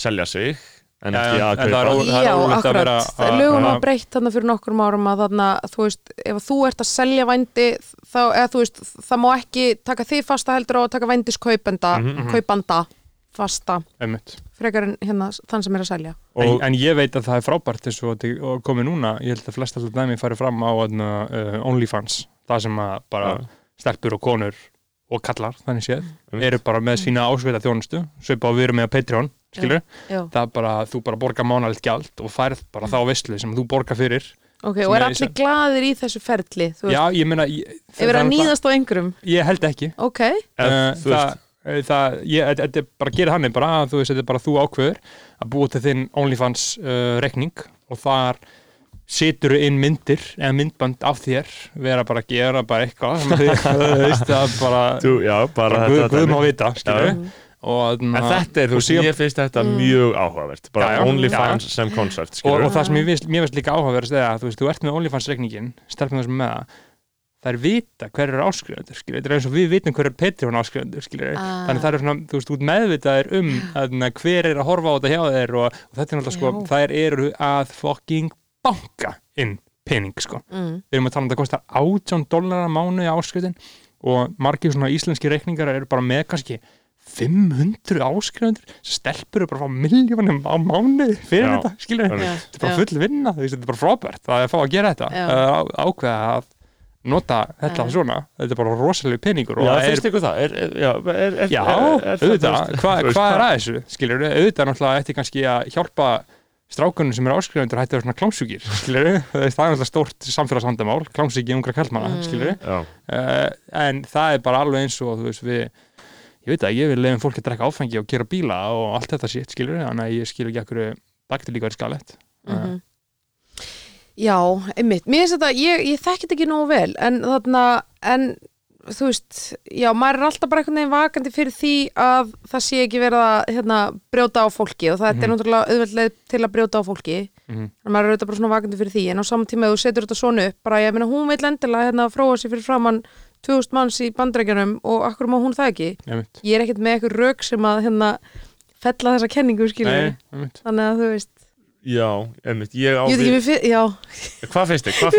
selja sig en ekki já, að er kaupa Já, að akkurat, að- lögum að- var breytt þarna fyrir nokkrum árum að þarna, þú veist, ef þú ert að selja vændi þá, eða þú veist, það má ekki taka þig fasta heldur á að taka vændiskaupenda Mhm, kaupanda fasta. Einmitt. frekar en hérna þann sem er að selja. En, og, en ég veit að það er frábært og þetta og komið núna, ég held að flest alltaf dæmi fari fram á uh, OnlyFans. Það sem að bara Já. stelpur og konur og kallar, þannig séð Einmitt. eru bara með sína ásveita þjónustu svipa á við erum með Patreon, skilur Já. það er bara, þú bara borgar mánalegt gjald og færð bara þá veistlu sem þú borgar fyrir. Ok, og er er- allir glaðir í þessu ferli þú Já, ég meina ef er að nýðast á einhverjum? Ég held ekki. Ok, Eh, þú það, eh, það, ég, þetta- er bara að gera hann bara, þú veist, þetta er bara þú ákveður að búa til þinn OnlyFans uh, rekning og þar situr inn myndir eða myndband af þér vera bara að gera bara eitthvað þú veist, það bara þú, já, bara bara guð, má vita, skilur Já. Og, en þetta er, þú og veist, síðan- ég finnst þetta mjög áhugavert. Bara Já, já. OnlyFans sem koncept, og, skilur og það sem ég finnst, líka áhugaverðast er að þú veist, þú ert með OnlyFans reikningin stelpum þessum með það það er vita hver eru áskrifundur skilur, þetta er eins og við vitum hver er Patreon áskrifundur skilur, Ah. þannig það er svona, þú veist, út meðvitaðir um að, hver er að horfa á þetta hjá þér og, og þetta er náttúrulega sko, þær eru að fucking banka inn pening sko, mm. við erum að tala um að það kostar 18 dólar að mánu í áskriftin og margir svona íslenski reikningar eru bara með kannski 500 áskrifundur sem stelpur eru bara að fá miljónum á mánu fyrir Já. þetta, skilur Einmitt. Já, þetta er bara full vinna, þetta er bara frábært að fá að gera þetta, uh, á- ákveða að nota þetta Já. svona. Þetta er bara rosalega peningur og já, það finnst ykkur það? Er, er, já, er, er, já, auðvitað, hvað hva er að þessu skilur, auðvitað náttúrulega ætti kannski að hjálpa strákunum sem eru áskrifundur hætti að vera svona klámsjúkir, skilur það er náttúrulega stórt samfélagsvandamál klámsjúki ungra kallmanna, Mm. skilur já, uh, en það er bara alveg eins og þú veist, við ég veit að ég vil leiðum fólk að drekka áfengi og gera bíla og allt þetta sitt, skilur þannig að ég skilur ekki akkur bakti líka verið skalett Mhm. Já, einmitt, mér finnst þetta, ég, ég þekki þetta ekki nógu vel en þarna, en þú veist, já, maður er alltaf bara einhvern veginn vakandi fyrir því að það sé ekki verið að hérna, brjóta á fólki og það Mhm. er náttúrulega auðveldlega til að brjóta á fólki Mhm. þannig að maður er auðvitað bara svona vakandi fyrir því en á saman tíma þú setur þetta svona upp, bara ég meina hún vil endilega hérna fróa sér fyrir framann 2000 manns í bandrækjunum og akkur má hún það ekki? Einmitt. ég er ekkert með eitthvað rauk sem að hérna fella þessa kenningu skilur þannig að þú veist, já, einmitt. Ég á já. Hvað finnst þið, hvað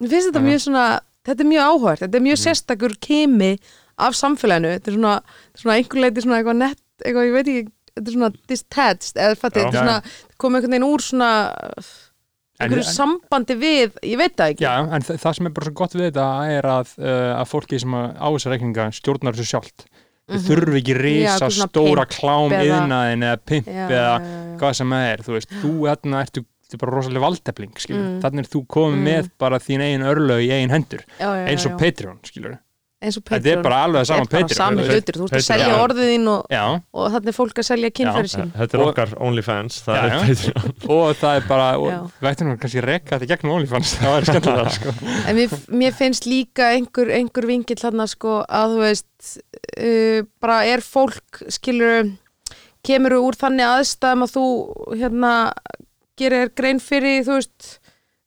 Mér finnst þetta, mjög svona þetta er mjög áhört, þetta er mjög sérstakur kemi af samfélaginu, þetta er svona, svona einhver leiti svona eitthvað nett eitthvað, ég veit ekki, þetta er svona detached eða fætti, þetta er svona, komið einhvern veginn úr svona einhverju sambandi við, ég veit það ekki Já, en þa- það sem er bara svo gott við þetta er að, uh, að fólki sem á þessa reikninga stjórnar þessu sjálft þau Mhm. þurfi ekki Já, risa eitthvað svona stóra klám yðnaðin eða pimp já, eða já, já, hvað sem það er þú veist, þú hérna ertu er bara rosalega valdefling, skilur Mm. þannig er þú komið Mm. með bara þín eigin örlög í eigin hendur, eins og. Patreon, skilur eins og þetta er bara alveg saman er bara Patreon sami hlutur, þú ert að selja Já. orðið þín og, og þannig er fólk að selja kynfæri Já. sín þetta er Og- okkar OnlyFans það er og það er bara Já. við kannski rekka þetta gegnum OnlyFans það var skemmtilega, sko En mér, mér finnst líka einhver, einhver vingill þarna sko að þú veist uh, bara er fólk skilur kemur úr þannig aðstæðum að þú hérna gerir grein fyrir þú veist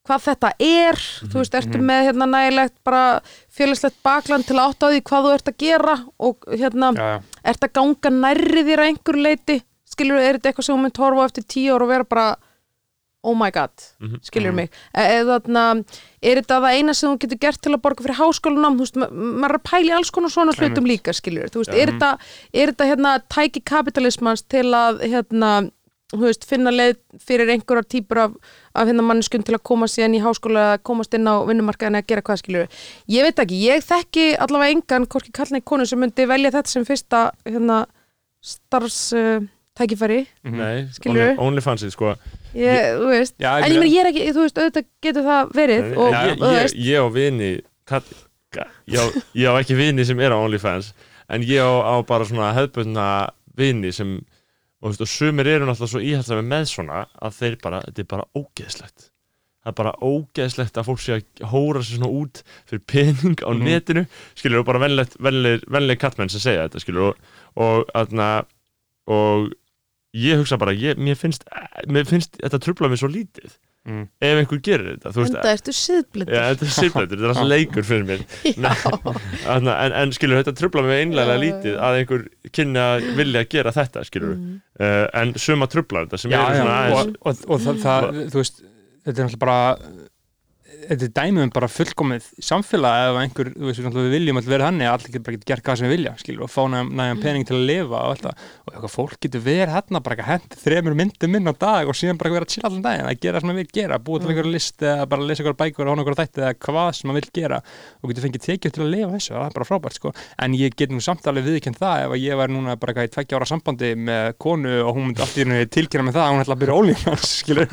hvað þetta er, þú veist, ertu mhm. með hérna nægilegt bara félagslegt bakland til að átta á því hvað þú ert að gera og hérna já, já. ert að ganga nærri þér að einhver leiti skilur, er þetta eitthvað sem þú mynd horfa eftir tíu ára og vera bara oh my god, Mhm. skilur Mhm. mig e eða þarna, er þetta það eina sem þú getur gert til að borga fyrir háskólanám þú veist, ma- maður er að pæla í alls konar svona hlutum líka skilur, þú veist, Já. er þetta er þetta hérna tæki kapitalismans til að hérna, þú veist, finna leið fyrir einhverjar típur af, af hérna manneskjum til að koma síðan í háskóla eða komast inn á vinnumarkaðin að gera hvað skilur ég veit ekki, ég þekki allavega engan hvorki kallna konu sem myndi velja þetta sem fyrsta hérna starfs uh, tækifæri Mhm. Nei, Skilurðu? Only- OnlyFansið sko ég, þú veist, Já, en ég meina ég er ekki, þú veist, auðvitað getur það verið og, ég, og, þú ég, veist, ég á vini kall, ég, á, ég á ekki vini sem er á OnlyFans en ég á, á bara svona hefðbundna vini sem og, veist, og sumir eru náttúrulega svo íhaldsami með svona að þeir bara, þetta er bara ógeðslegt. Það er bara ógeðslegt að fólk sé að hóra sér svona út fyrir pening á Mhm. netinu. Skilur og bara venleg kattmenn sem segja þetta skilur og, og, aðna, og ég hugsa bara, ég, mér finnst mér finnst þetta trubla mig svo lítið Mm. ef einhver gerir þetta, þú veist Enda ertu siðblindur Já, þetta er sifleitur, þetta er alltaf leikur fyrir mér. Þarna, en, en skilur þetta trubla mig einlega lítið að einhver kynni að vilja gera þetta skilur Mm. uh, en suma trublar þetta sem já, eru já, svona og, aðeins og, og það, það, þú veist þetta er náttúrulega bara þetta er dæmið um bara fullkomið samfélag ef einhver, þú veist, við viljum alltaf vera þannig að allir getur bara getur gert hvað sem við vilja skilur, og fá nægum, pening til að lifa og alltaf og eitthvað fólk getur verið hérna bara henda þremur myndum inn á dag og síðan bara vera chilla allan daginn að gera sem maður vil gera, búa til einhverja list eða bara lesa einhverja bækur og hóna einhverja þætti eða hvað sem maður vil gera. Og getur fengið tekið til að lifa þessu, það er bara frábært sko. En ég get nú samt alveg viðkjönd það ef ég væri núna bara í tveggja ára sambandi með konu og hún myndi allt í henni tilkynna með það að hún ætla að byrja ólífans skilur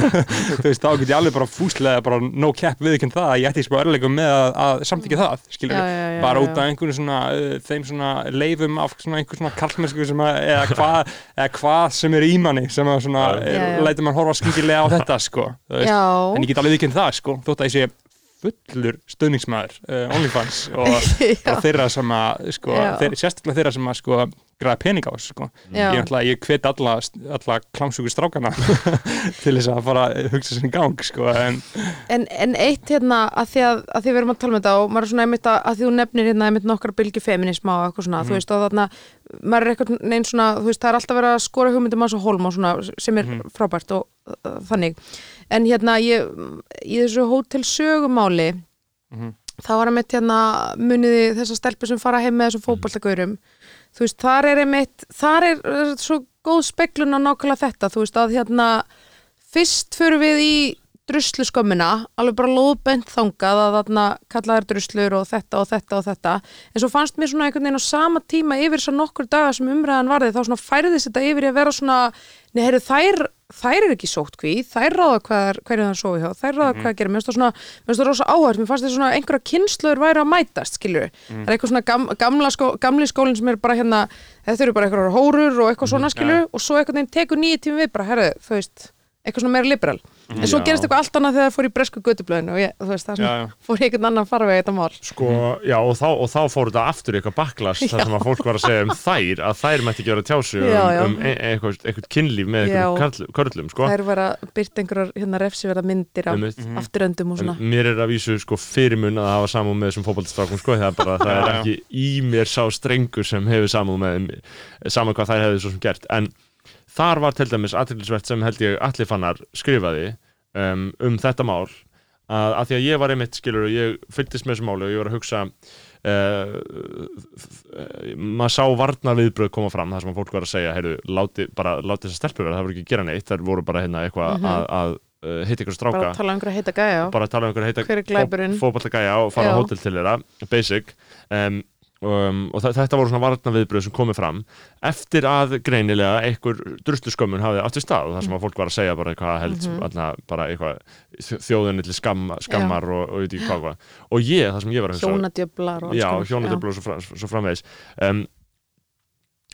þú veist, þá get ég alveg bara fúslega bara no cap viðkjönd það að ég ætti smá örleikum með að, að samþykja það skilur, Já, já, já, bara út af einhverju svona uh, þeim svona leifum af svona einhver svona að, eða hvað hvað sem er í manni sem að svona er, lætur mann horfa skringilega á þetta sko, en ég get alveg viðkjönd það sko, þótt að ég sé fullur stöðningsmaður uh, OnlyFans og bara þeirra sem að sko, þeir, sérstaklega þeirra sem að sko græða pening á þessu sko. Já. ég, ég hvet alla, alla klámsugur strákana til þess að fara að hugsa sér í gang sko, en En, en eitt hérna að því að, að því við erum að tala um þetta og maður er svona einmitt að, að því þú nefnir hérna einmitt nokkra bylgi feminisma og eitthvað svona, þú veist, og þarna maður er eitthvað neinn svona, þú veist, það er alltaf verið að skora hugmyndum að svo hólm og svona sem er frábært og uh, þannig en hérna ég, í þessu hótel sögumáli Mhm. þá var einmitt hérna muniði þessar stelpur sem fara heim með þessum fótballtagaurum þú veist, þar er einmitt þar er svo góð speklun á nákvæmlega þetta, þú veist, að hérna fyrst fyrir við í druslu skömmina, alveg bara lóðbent þangað að þarna kallaðar druslur og þetta og þetta og þetta. En svo fannst mér svona einhvern veginn á sama tíma yfir svo nokkur daga sem umræðan varði þá svona færðist þetta yfir í að vera svona nei, heyrðu, þær, þær er ekki sótt hví þær ráða hverju það sofi hjá þær ráða hvað að gera, mér finnst það svona, mér finnst það rosa áhört mér fannst þetta svona einhverja kynnslöður væri að mætast skilur, það er eitthvað svona gam, gamla skó, gamli skólinn sem er bara hérna þetta eru bara einhverjar hórur og eitthvað svona skilur og svo einhvern veginn tekur nýju tími við bara, herðu, þú veist eitthvað svona meira liberal. En svo Já. gerist eitthvað allt annað þegar það fór í bresku götublöðinu og ég, þú veist, það Já, já. fór í einhvern annan farveg þetta mál. Sko, já, og þá, og þá fór þetta aftur eitthvað backlash þar sem að fólk var að segja um þær að þær mætti ekki vera tjásu um, um e eitthvað, eitthvað kynlíf með eitthvað körlum, sko. Þær var að byrta einhverjar hérna refsiverða myndir af Einmitt. afturöndum og En svona. mér er að vísu sko fyrirmun að hafa samúð með þessum fótballstrákum sko, það er bara, það er ekki í mér sá strengur sem hefur samúð með saman hvað þær hefði svo sem gert, en þar var til dæmis aðtillisvert sem held ég allir fannar skrifaði um, um þetta mál að, að því að ég var einmitt skilur og ég fylgdist með þessu máli og ég var að hugsa uh, maður sá varnar viðbröð koma fram þar sem að fólk var að segja heyrðu, láti, bara láti þessar stelpur vera, það voru ekki að gera neitt þær voru bara hérna eitthvað Mhm. að, að uh, hitta ykkur stráka bara að tala um einhverja heita gæja bara að tala um einhver heita Hver er glæpurinn? fótballagæja og fara á hótel til þeirra basic um, um, og þetta voru svona varna viðbröð sem komið fram eftir að greinilega einhver druslu skömmun hafði í stað og það sem að fólk var að segja bara eitthvað held mm bara eitthvað þjóðinni til skam, skammar og, og, og, og, og, og ég, það sem ég var að hugsa hjónadjöflar og alls já, hjónadöfla og svo, svo framvegis. Um,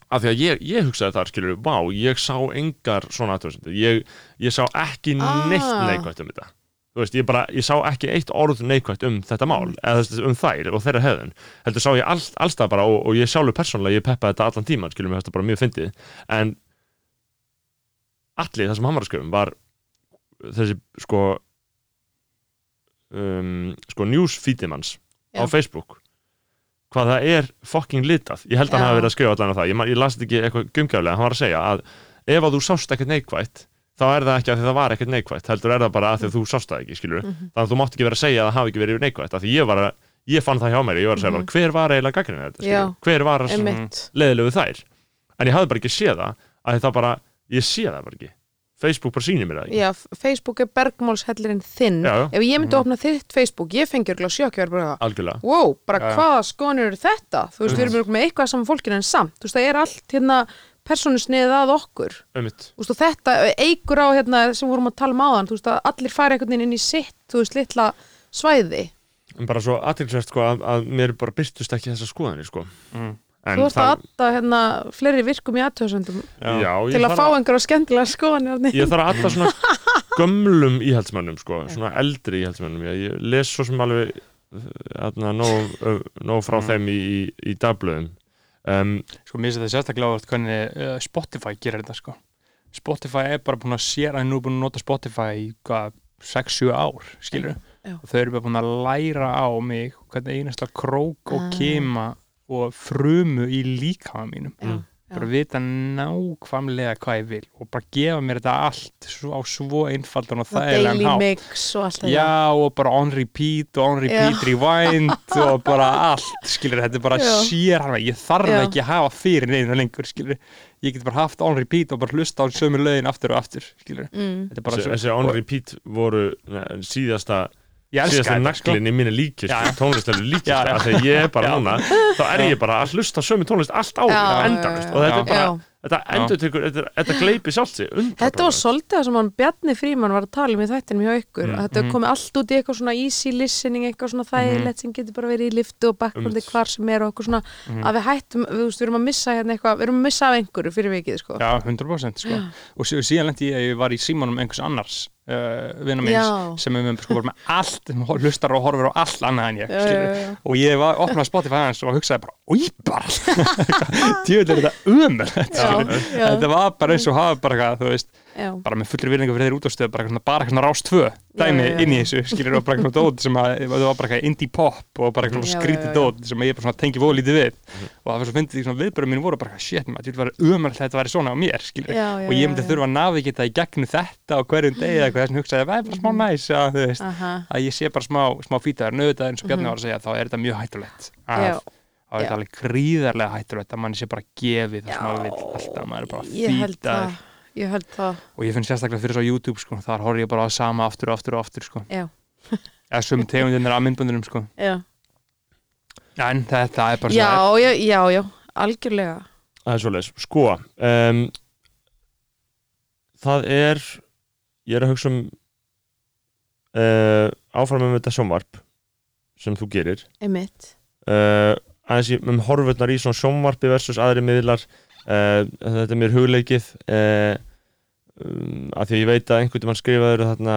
af því að ég, ég hugsaði þar skilur, vá, ég sá engar svona aðtöðsendur, ég, ég sá ekki Ah. neitt neikvætt um þetta þú veist, ég bara, ég sá ekki eitt orð neikvætt um þetta mál, eða þú veist, um þær og þeirra hefðun, heldur sá ég all, allstað bara og, og ég sjálfur persónulega, ég peppaði þetta allan tíman skilur mér þetta bara mjög fyndið. En allir það sem hann var að skrifa um var þessi sko um, sko newsfeedið manns á. Facebook. Hvað það er fucking litað. Ég held að hann Já. hafi verið að skrifa allan á það. Ég, ég las þetta ekki eitthvað gumgjaflega, hann var að segja að ef að þú sást ekkert neikvætt þá er það ekki að það var ekkert neikvætt heldur er það bara að því að þú sást það ekki skilur Mhm. þannig að þú mátt ekki vera að segja að það hafi ekki verið neikvætt af því ég að, ég fann það hjá mér ég var að segja bara hver var eiginlega gaggrinn þetta Mhm. Hver var að leðilegu þær? En ég hafði bara ekki séð það að það bara, ég sé það bara ekki. Facebook bara sýnir mér það ekki. Já, Facebook er bergmálshellirinn þinn. Já, ef ég myndi opna þitt Facebook, ég fengi örgulega sjokk wow, bara Já, hvaða skonur þetta? Þú veist, við erum örugglega með eitthvað saman fólkinu en samt. Þú veist, það er allt hérna persónusnið að okkur. Veist, þetta eigur á hérna sem vorum að tala um áðan, þú veist, að allir fara einhvern veginn inn í sitt, þú veist, litla svæði. En bara svo aðtilsvært sko að, að mér bara byrtust ekki þessa skoðanir sko. Mm. en þú ert að adda hérna fleiri virkum í aðtöðsöndum til að fá einhverja skemmtilega skoðanir ég þarf að adda svona gömlum íhaldsmönnum sko, svona eldri íhaldsmönnum. Ég, ég les svo sem alveg hérna, nóg, ö, nóg frá Mm. þeim í, í, í dagblöðum um, sko mér finnst þetta sérstaklega ávart hvernig uh, Spotify gerir þetta sko Spotify er bara búin að sér að nú er búin að nota Spotify í hvað 6-7 ár, skilur Já. og þau eru bara búin að læra á mig hvernig einasta krók og Ah. kema og frumu í líkama mínum já, bara vita nákvæmlega hvað ég vil og bara gefa mér þetta allt svo, á svo einfaldan og og þægilegan daily hátt. mix og allt þetta. Já, og bara on repeat og on repeat rewind og bara allt, skilur, þetta er bara Já. sér hann, ég þarf Já. ekki að hafa fyrir neina lengur, skilur, ég get bara haft on repeat og bara hlusta á sömu lögin aftur og aftur, skilur, mm. þetta er bara þessi, on repeat voru ne, síðasta síðasta sko. naglin í líkist já. tónlistlegu líkist, af því að ég er bara núna þá er ég bara að hlusta á sömu tónlist allt endanust já, og þetta er bara, þetta endur tekur þetta, þetta gleipi sjálft sig. Þetta var svolítið það sem hann Bjarni Fríman var að tala um í þættinum hjá ykkur. Mm. að þetta Mhm. komið allt út í eitthvað svona easy listening eitthvað svona þægilegt sem getur bara verið í liftu og backgroundi hvar sem er og eitthvað svona. Mhm. að við hættum, við, við erum að missa hérna eitthvað, við erum að missa af einhverju fyrir vikið sko. Já, 100% sko. og sí- síðan lendi ég að ég var í símanum einhvers annars uh, vinna Já. minns sem með, sko, bara með allt hlustar og horfir á allt annað en ég Já, já, já. og ég var opnað Spotify hans og hugsaði bara, úi bara djöðlega er þetta já. þetta var bara eins og hafa bara eitthvað, þú veist, Já. bara með fullri virðingu fyrir þeir útastöð, bara eitthvað, bara eitthvað rást tvö dæmi Já, já, já. inn í þessu, skilur og bara eitthvað dót sem að, það var bara eitthvað indie pop og bara eitthvað skrítið dót sem að ég bara svona tengi voru lítið við og það var svo fyndið því svona viðbörðum mínu voru bara eitthvað, shit maður, þetta var að þetta væri svona á mér, skilur Já, já, og ég myndi já, já. þurfa að navigita í gegnum þetta á hverjum degi eða eitthvað þess að hugsaði, það er bara smá næs að, veist, Aha. að ég sé bara smá, smá fítaður nöðuð eins og Bjarni var að segja þá er þetta mjög hættulegt Mhm. Að, þá er þetta alveg gríðarlega hættulegt að mann sé bara gefið það sem maður vil alltaf, maður er bara það Ég held það, og ég finn sérstaklega fyrir svo á YouTube sko, þar horf ég bara á sama aftur og aftur og aftur sko. já, eða sömu tegundirnir af myndböndunum sko. já. En þetta er bara Já, svo já, já, já, algjörlega. Það er svoleiðis, sko um, það er ég er að hugsa um uh, áfram um þetta sjónvarp sem þú gerir. Einmitt. Uh, aðeins í- um horfurnar í svona sjónvarpi versus aðri miðlar. Uh, þetta er mér hugleikið. Uh, um, að því að ég veit að einhvern veginn skrifaður þarna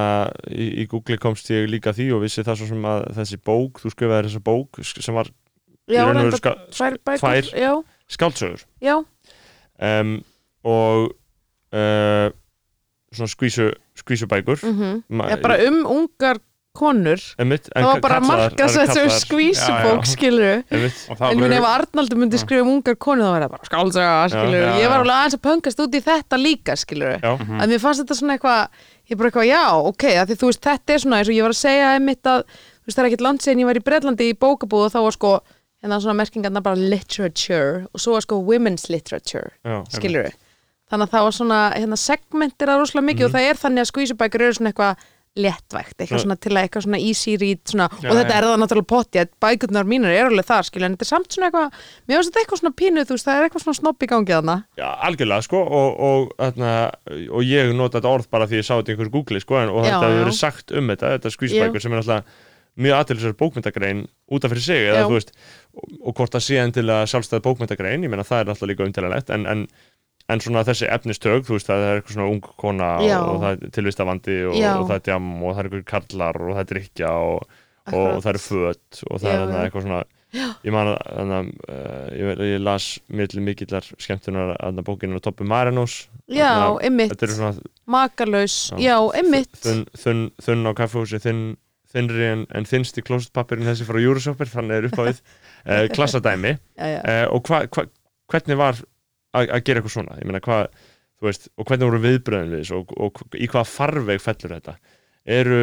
í, í Google komst ég líka því og vissi það svo sem að þessi bók, þú skrifaður þessa bók sem var Já, ska, tvær tvær. Já, um, og uh, svona skvísu skvísubækur. Ma- Já, bara um ungar konur einmitt, en Það var bara kallaðar- markasett sem kallaðar- skvísubók, Já, já. skilur og það En var minn ef Arnaldur myndi skrifa um ungar konu þá var það bara skálsaga, skilur já, Ég var já. alveg aðeins að pöngast út í þetta líka, skilur já, Að mér fannst þetta svona eitthvað Ég bara eitthvað, já, ok, að því þú veist, þetta er svona eins og ég var að segja einmitt að Þú veist, það er ekkert land síðan ég var í Breitlandi í bókabúð og þá var sko, hérna svona merkingarna bara literature og svo var sko women's literature, já, skilur Þannig að það var svona, hérna, segmentir að rosalega mikið og það er þannig að skvísubækur eru svona eitthvað léttvægt, eitthvað Já. svona til að eitthvað svona easy read svona, Já, og þetta já. er það náttúrulega potti að bækurnar mínir er alveg þar, skilja, en þetta er samt svona eitthvað mér finnst þetta eitthvað svona pínu, þú veist, það er eitthvað svona snopp í gangi þarna Já, algjörlega, sko, og, og, þarna, og ég nota þetta orð bara því ég sá þetta í einhverju Google, sko, en, og Já, þetta hefur verið sagt um þetta, þetta skvísbækur sem er alltaf mjög aðtilsverð bókmyndagrein út af fyrir sig, eða veist, og, og hvort það sé endilega sjálfstæð bókmyndagrein, ég meina það er alltaf líka umtælanlegt, en, en, en svona þessi efnistög, þú veist, það er eitthvað svona ung kona Já. og það er tilvistavandi og, Já. og það er djam og það er eitthvað karlar og það er drikja og, og, Akkurat. það eru föt og það Já, er þarna já. eitthvað svona ég man að þarna, uh, ég, ég las milli mikillar skemmtunar að bókinu á Toppi Marinos Já, Þarna, einmitt, þetta eru svona makalös Já. Já, einmitt þunn, þunn, þunn á kaffehúsi þinn, þinnri en, en þinnsti klóstpappirinn þessi frá Euroshopper, þannig er uppáðið uh, klassadæmi já, já. uh, og hva, hva, hvernig var að gera eitthvað svona, meina hvað þú veist, og hvernig voru viðbröðin við þessu og, og, í hvaða farveg fellur þetta? Eru,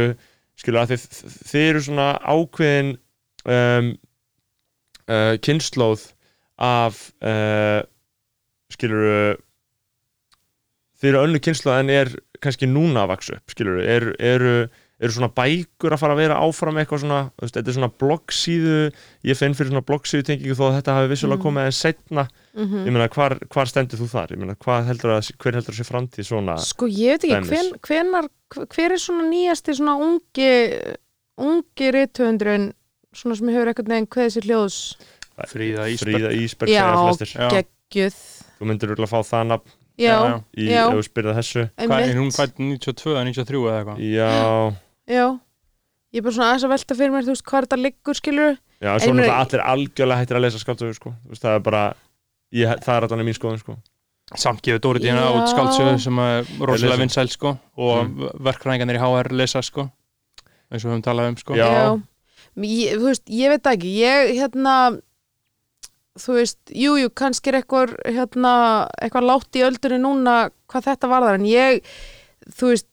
skilu að þið, þið eru svona ákveðin um, uh, kynnslóð af uh, skilur þið eru önnu kynnslóð en er kannski núna að vaksa upp, skilur eru, eru, eru svona bækur að fara að vera áfram eitthvað svona, þetta er svona bloggsíðu, ég finn fyrir svona bloggsíðu tengingu þó að þetta hafi vissulega Mm. komið en setna, Mhm. ég meina hvar, hvar stendur þú þar, ég meina hvað heldur að hver heldur að sé framtíð svona Sko, ég veit ekki, hven, hvenar, hver er svona nýjasti svona ungi ungi rithöndurinn svona sem hefur eitthvað neginn kveðið sér hljóðs Fríða Ísberg. Fríða Ísberg Já, segja flestir Já. geggjuð þú myndir örugglega fá það nafn já, Já, já. í, Já. Hvað, hún fætt 92 eða 93 eða eitthvað já, já, ég er bara svona aðeins að velta fyrir mér þú veist hvað þetta liggur skilur já, En svo ég meina- náttúrulega allir algjörlega hættir að lesa skáldsögur sko. Þú veist, það er bara ég, það er allan mín skoðun sko. Samt gefur Dóri Díana Já. út skáldsögu sem er rosalega vinsæl sko og Mm. verkfræðingarnir í HR lesa sko eins og við höfum talað um sko Já. Ég, þú veist, ég veit það ekki ég hérna þú veist, jú, jú, kannski er eitthvað hérna, eitthvað látt í öldunni núna hvað þetta varðar, en ég þú veist,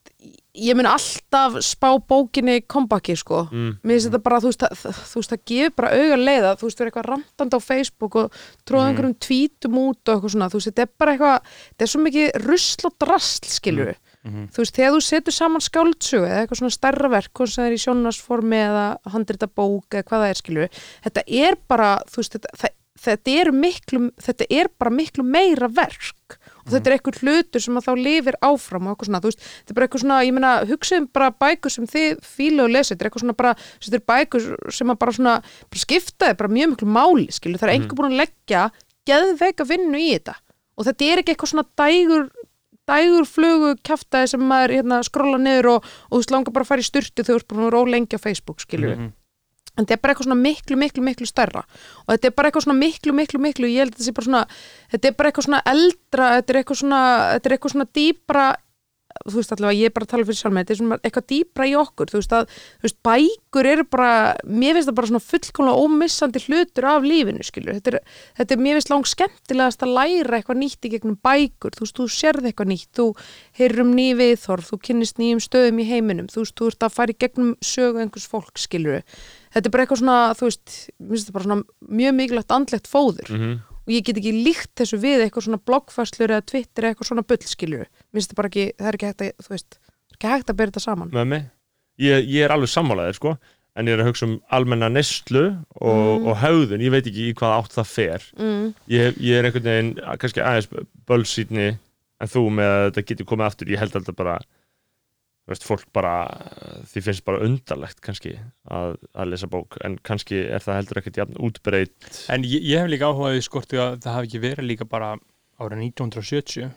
ég mun alltaf spá bókinni kompaki, sko mm. mér finnst þetta bara, þú veist, það, þú veist, það gefur bara auga leiða, þú veist, þú er eitthvað randand á Facebook og tróða Mhm. einhverjum tvítum út og eitthvað svona, þú veist, þetta er bara eitthvað þetta er svo mikið rusl og drasl, skilur við Mhm. þú veist, þegar þú setur saman skáldsögu eða eitthvað svona stærra verk, hvort sem það er í sjónasformi eða handrita bók eða hvað það er, við þetta er bara, þú veist, þetta, þetta er miklu, þetta er bara miklu meira verk og þetta er eitthvað hlutur sem að þá lifir áfram og eitthvað svona, þú veist, þetta er bara eitthvað svona ég meina, hugsaðum bara bækur sem þið fílu og lesið, þetta er eitthvað svona bara, þetta er bækur sem að bara svona, bara skiptaði bara mjög miklu máli, skilur, það er einhver búin að leggja geðveika vinnu í þetta. Og þetta er ekki eitthvað svona dægur dægur flugu kjaftaði sem maður hérna, skrolla niður og, og þú veist langar bara að fara í styrtu þegar þú ert búin að vera ólengi á Facebook skilur við, Mhm. En þetta er bara eitthvað svona miklu, miklu, miklu stærra. Og þetta er bara eitthvað svona miklu, miklu, miklu ég held að þetta sé bara svona, þetta er bara eitthvað svona eldra, þetta er eitthvað svona þetta er eitthvað svona dýpra þú veist allavega, ég er bara að tala fyrir sjálf með þetta er svona eitthvað dýpra í okkur, þú veist að þú veist, bækur eru bara, mér finnst það bara svona fullkomlega ómissandi hlutur af lífinu skilur, þetta er, þetta er mér finnst langt skemmtilegast að læra eitthvað nýtt í gegnum bækur, þú veist, þú sérð eitthvað nýtt þú heyrir um ný viðþorf, þú kynnist nýjum stöðum í heiminum, þú veist, þú ert að fara í gegnum sögu einhvers fólk, skilur þetta er bara eitthvað svona, þú veist svona mjög mikilvægt andlegt fóður. Mm og ég get ekki líkt þessu við eitthvað svona bloggfæslur eða Twitter eða eitthvað svona bull skilur mér finnst þetta bara ekki, það er ekki hægt að veist, ekki hægt að bera þetta saman. Ég, ég er alveg sammálaðir sko. En ég er að hugsa um almenna neyslu og, Mm. og höfðun, ég veit ekki í hvað átt það fer. Mm, ég, ég er einhvern veginn kannski aðeins bölsýtni en þú með að þetta getur komið aftur. Ég held þetta bara veist, fólk bara, því finnst bara undarlegt kannski að, að lesa bók en kannski er það heldur ekkert jafn útbreytt En ég, ég hef líka áhugaði skorti að það hafi ekki verið líka bara árið 1970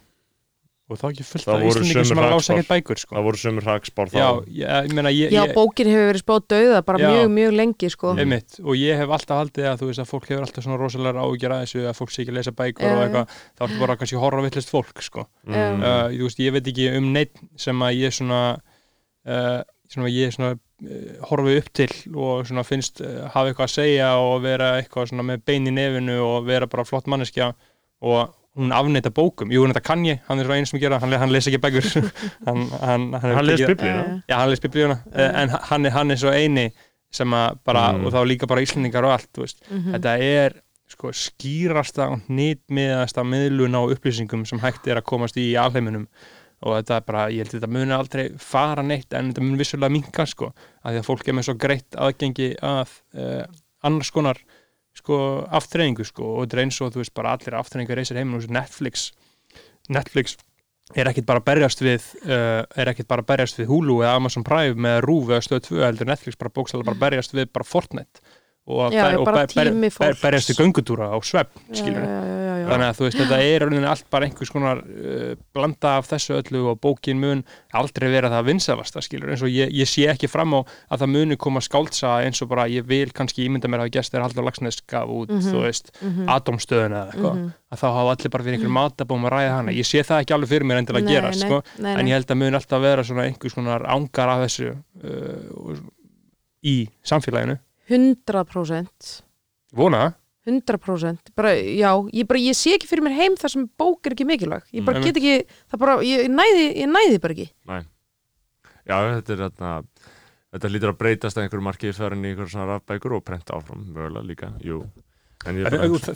og þá ekki fullt Það af voru Íslandingum sem sömu að lása hrakspár. ekkert bækur sko. það voru sömur hrakspár þá Já, ég, ég meina ég, já, bókin hefur verið spáð dauða bara Já. mjög, mjög lengi sko einmitt, og ég hef alltaf haldið að þú veist að fólk hefur alltaf svona rosalega ágjör að þessu að fólk sé ekki að lesa bækur Já, og eitthvað, þá ertu bara kannski vittlist fólk sko. mm. uh, þú veist, ég veit ekki um neitt sem að ég svona uh, svona ég svona uh, horfi upp til og svona finnst uh, hafa eitthvað að segja og vera eitthvað svona með bein í nefinu og vera bara flott manneskja og hún afneita bókum, jú, þetta kann ég hann er svo einu sem gera, hann, hann les ekki bækur. Hann, hann, hann, hann les biblíuna? Eh, Já, hann les biblíuna, uh, en hann er, hann er svo eini sem að bara, Mm. og þá líka bara Íslendingar og allt, þú veist, mhm. þetta er sko skýrasta og hnitmiðasta miðlun á upplýsingum sem hægt er að komast í í alheiminum. Og þetta er bara, ég held að þetta muni aldrei fara neitt en þetta muni vissulega minka sko, að því að fólk er með svo greitt aðgengi að uh, annars konar sko aftreyingu sko og þetta er eins og þú veist bara allir aftreyingar reysir heiminn og Netflix Netflix er ekkit bara berjast við uh, er ekkit bara berjast við Hulu eða Amazon Prime með Rúf eða Stöð 2 heldur Netflix bara bókstæðlega bara berjast við bara Fortnite og, Já, ber, og ber, ber, berjast við göngutúra á svepp skilur já, já, já. Þannig að þú veist þetta er allt bara einhvers konar uh, blanda af þessu öllu og bókin mun aldrei vera það vinsalasta skilur eins og ég, ég sé ekki fram á að það muni koma skáldsa eins og bara ég vil kannski ímynda mér að hafa gæst þegar Haldur Lagsnes gaf út Mhm. þú veist Mhm. atomstöðuna eða eitthvað. Mhm. að þá hafa allir bara fyrir einhverjum matabóm að ræða hana. Ég sé það ekki alveg fyrir mér endilega að gera sko, en ég held að mun alltaf vera svona einhvers konar ángar af þessu uh, í samfélaginu. 100% vona 100% bara, já, ég bara, ég sé ekki fyrir mér heim þar sem bók er ekki mikilvæg ég bara Mm. get ekki, það bara, ég, ég næði ég næði bara ekki já, þetta er þarna þetta lítur að breytast að einhverju marki farin í einhverju svona rafbækur og prenta áfram mögulega líka, jú er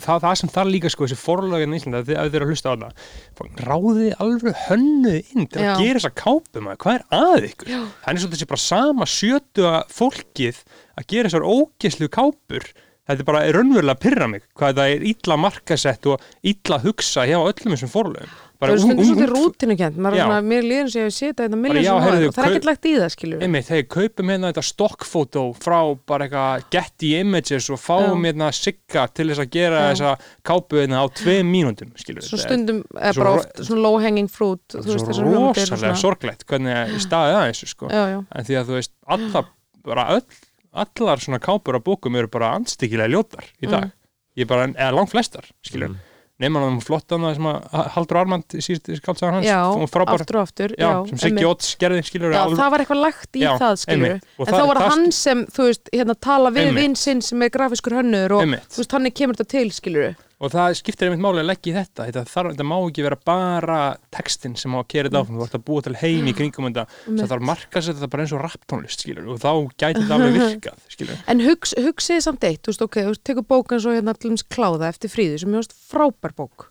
Það, það, sem það líka sko, þessi forlögin í Íslanda, að þið að eru að hlusta á það ráðið alveg hönnuð inn til að Já. gera þessa kápum að hvað er að ykkur? Já. Það er svo þessi bara sama sjötu að fólkið að gera þessar ógeslu kápur þetta er bara raunverulega pyrra mig hvað það er illa markasett og illa hugsa hjá öllum þessum forlögum. Bara Það er ung- stundum ung- svolítið rútinukent, maður er Já. svona, mér líður sem ég hef setja þetta já, sem áður og það er ekkert lagt í það, skilur einmitt, hei, kaupum hérna þetta stokkfótó frá bara eitthvað Getty Images og fáum Já. hérna sigga til þess að gera þessa kápu hérna á tveim mínúndum skilur Svo stundum bara oft svona low hanging fruit, þú veist, svo og rosalega svona. sorglegt hvernig staðið að þessu sko. En því að þú veist, alla, bara öll, allar svona kápur á bókum eru bara anstíkilega ljótar í dag Mm. ég bara, eða langt flestar, skilur Mm. nema hann flottan það sem að Haldur Armand síðust skaldsagan hans, já, hún frábær aftur og aftur já, já, sem Siggi. Odds gerði, skilur Já, það var eitthvað lagt í Já, það, skilur einmitt. Og En það- þá var það það- hann sem, þú veist, hérna tala við Einmitt. vinn sinn sem er grafiskur hönnur og Einmitt. þú veist, hann kemur þetta til, skilur og það skiptir einmitt máli að leggja í þetta þetta, þarf, þetta má ekki vera bara textin sem á að kera þetta áfram, þú ert að búa til heim í kringum þetta, það þarf að marka sér þetta bara eins og rapptónlist, skilur, og þá gæti þetta alveg virkað, skilur, En hugs, hugsið samt eitt, þú veist, ok, þú tekur bók eins og hérna dæmis kláða eftir fríðu sem er frábær bók.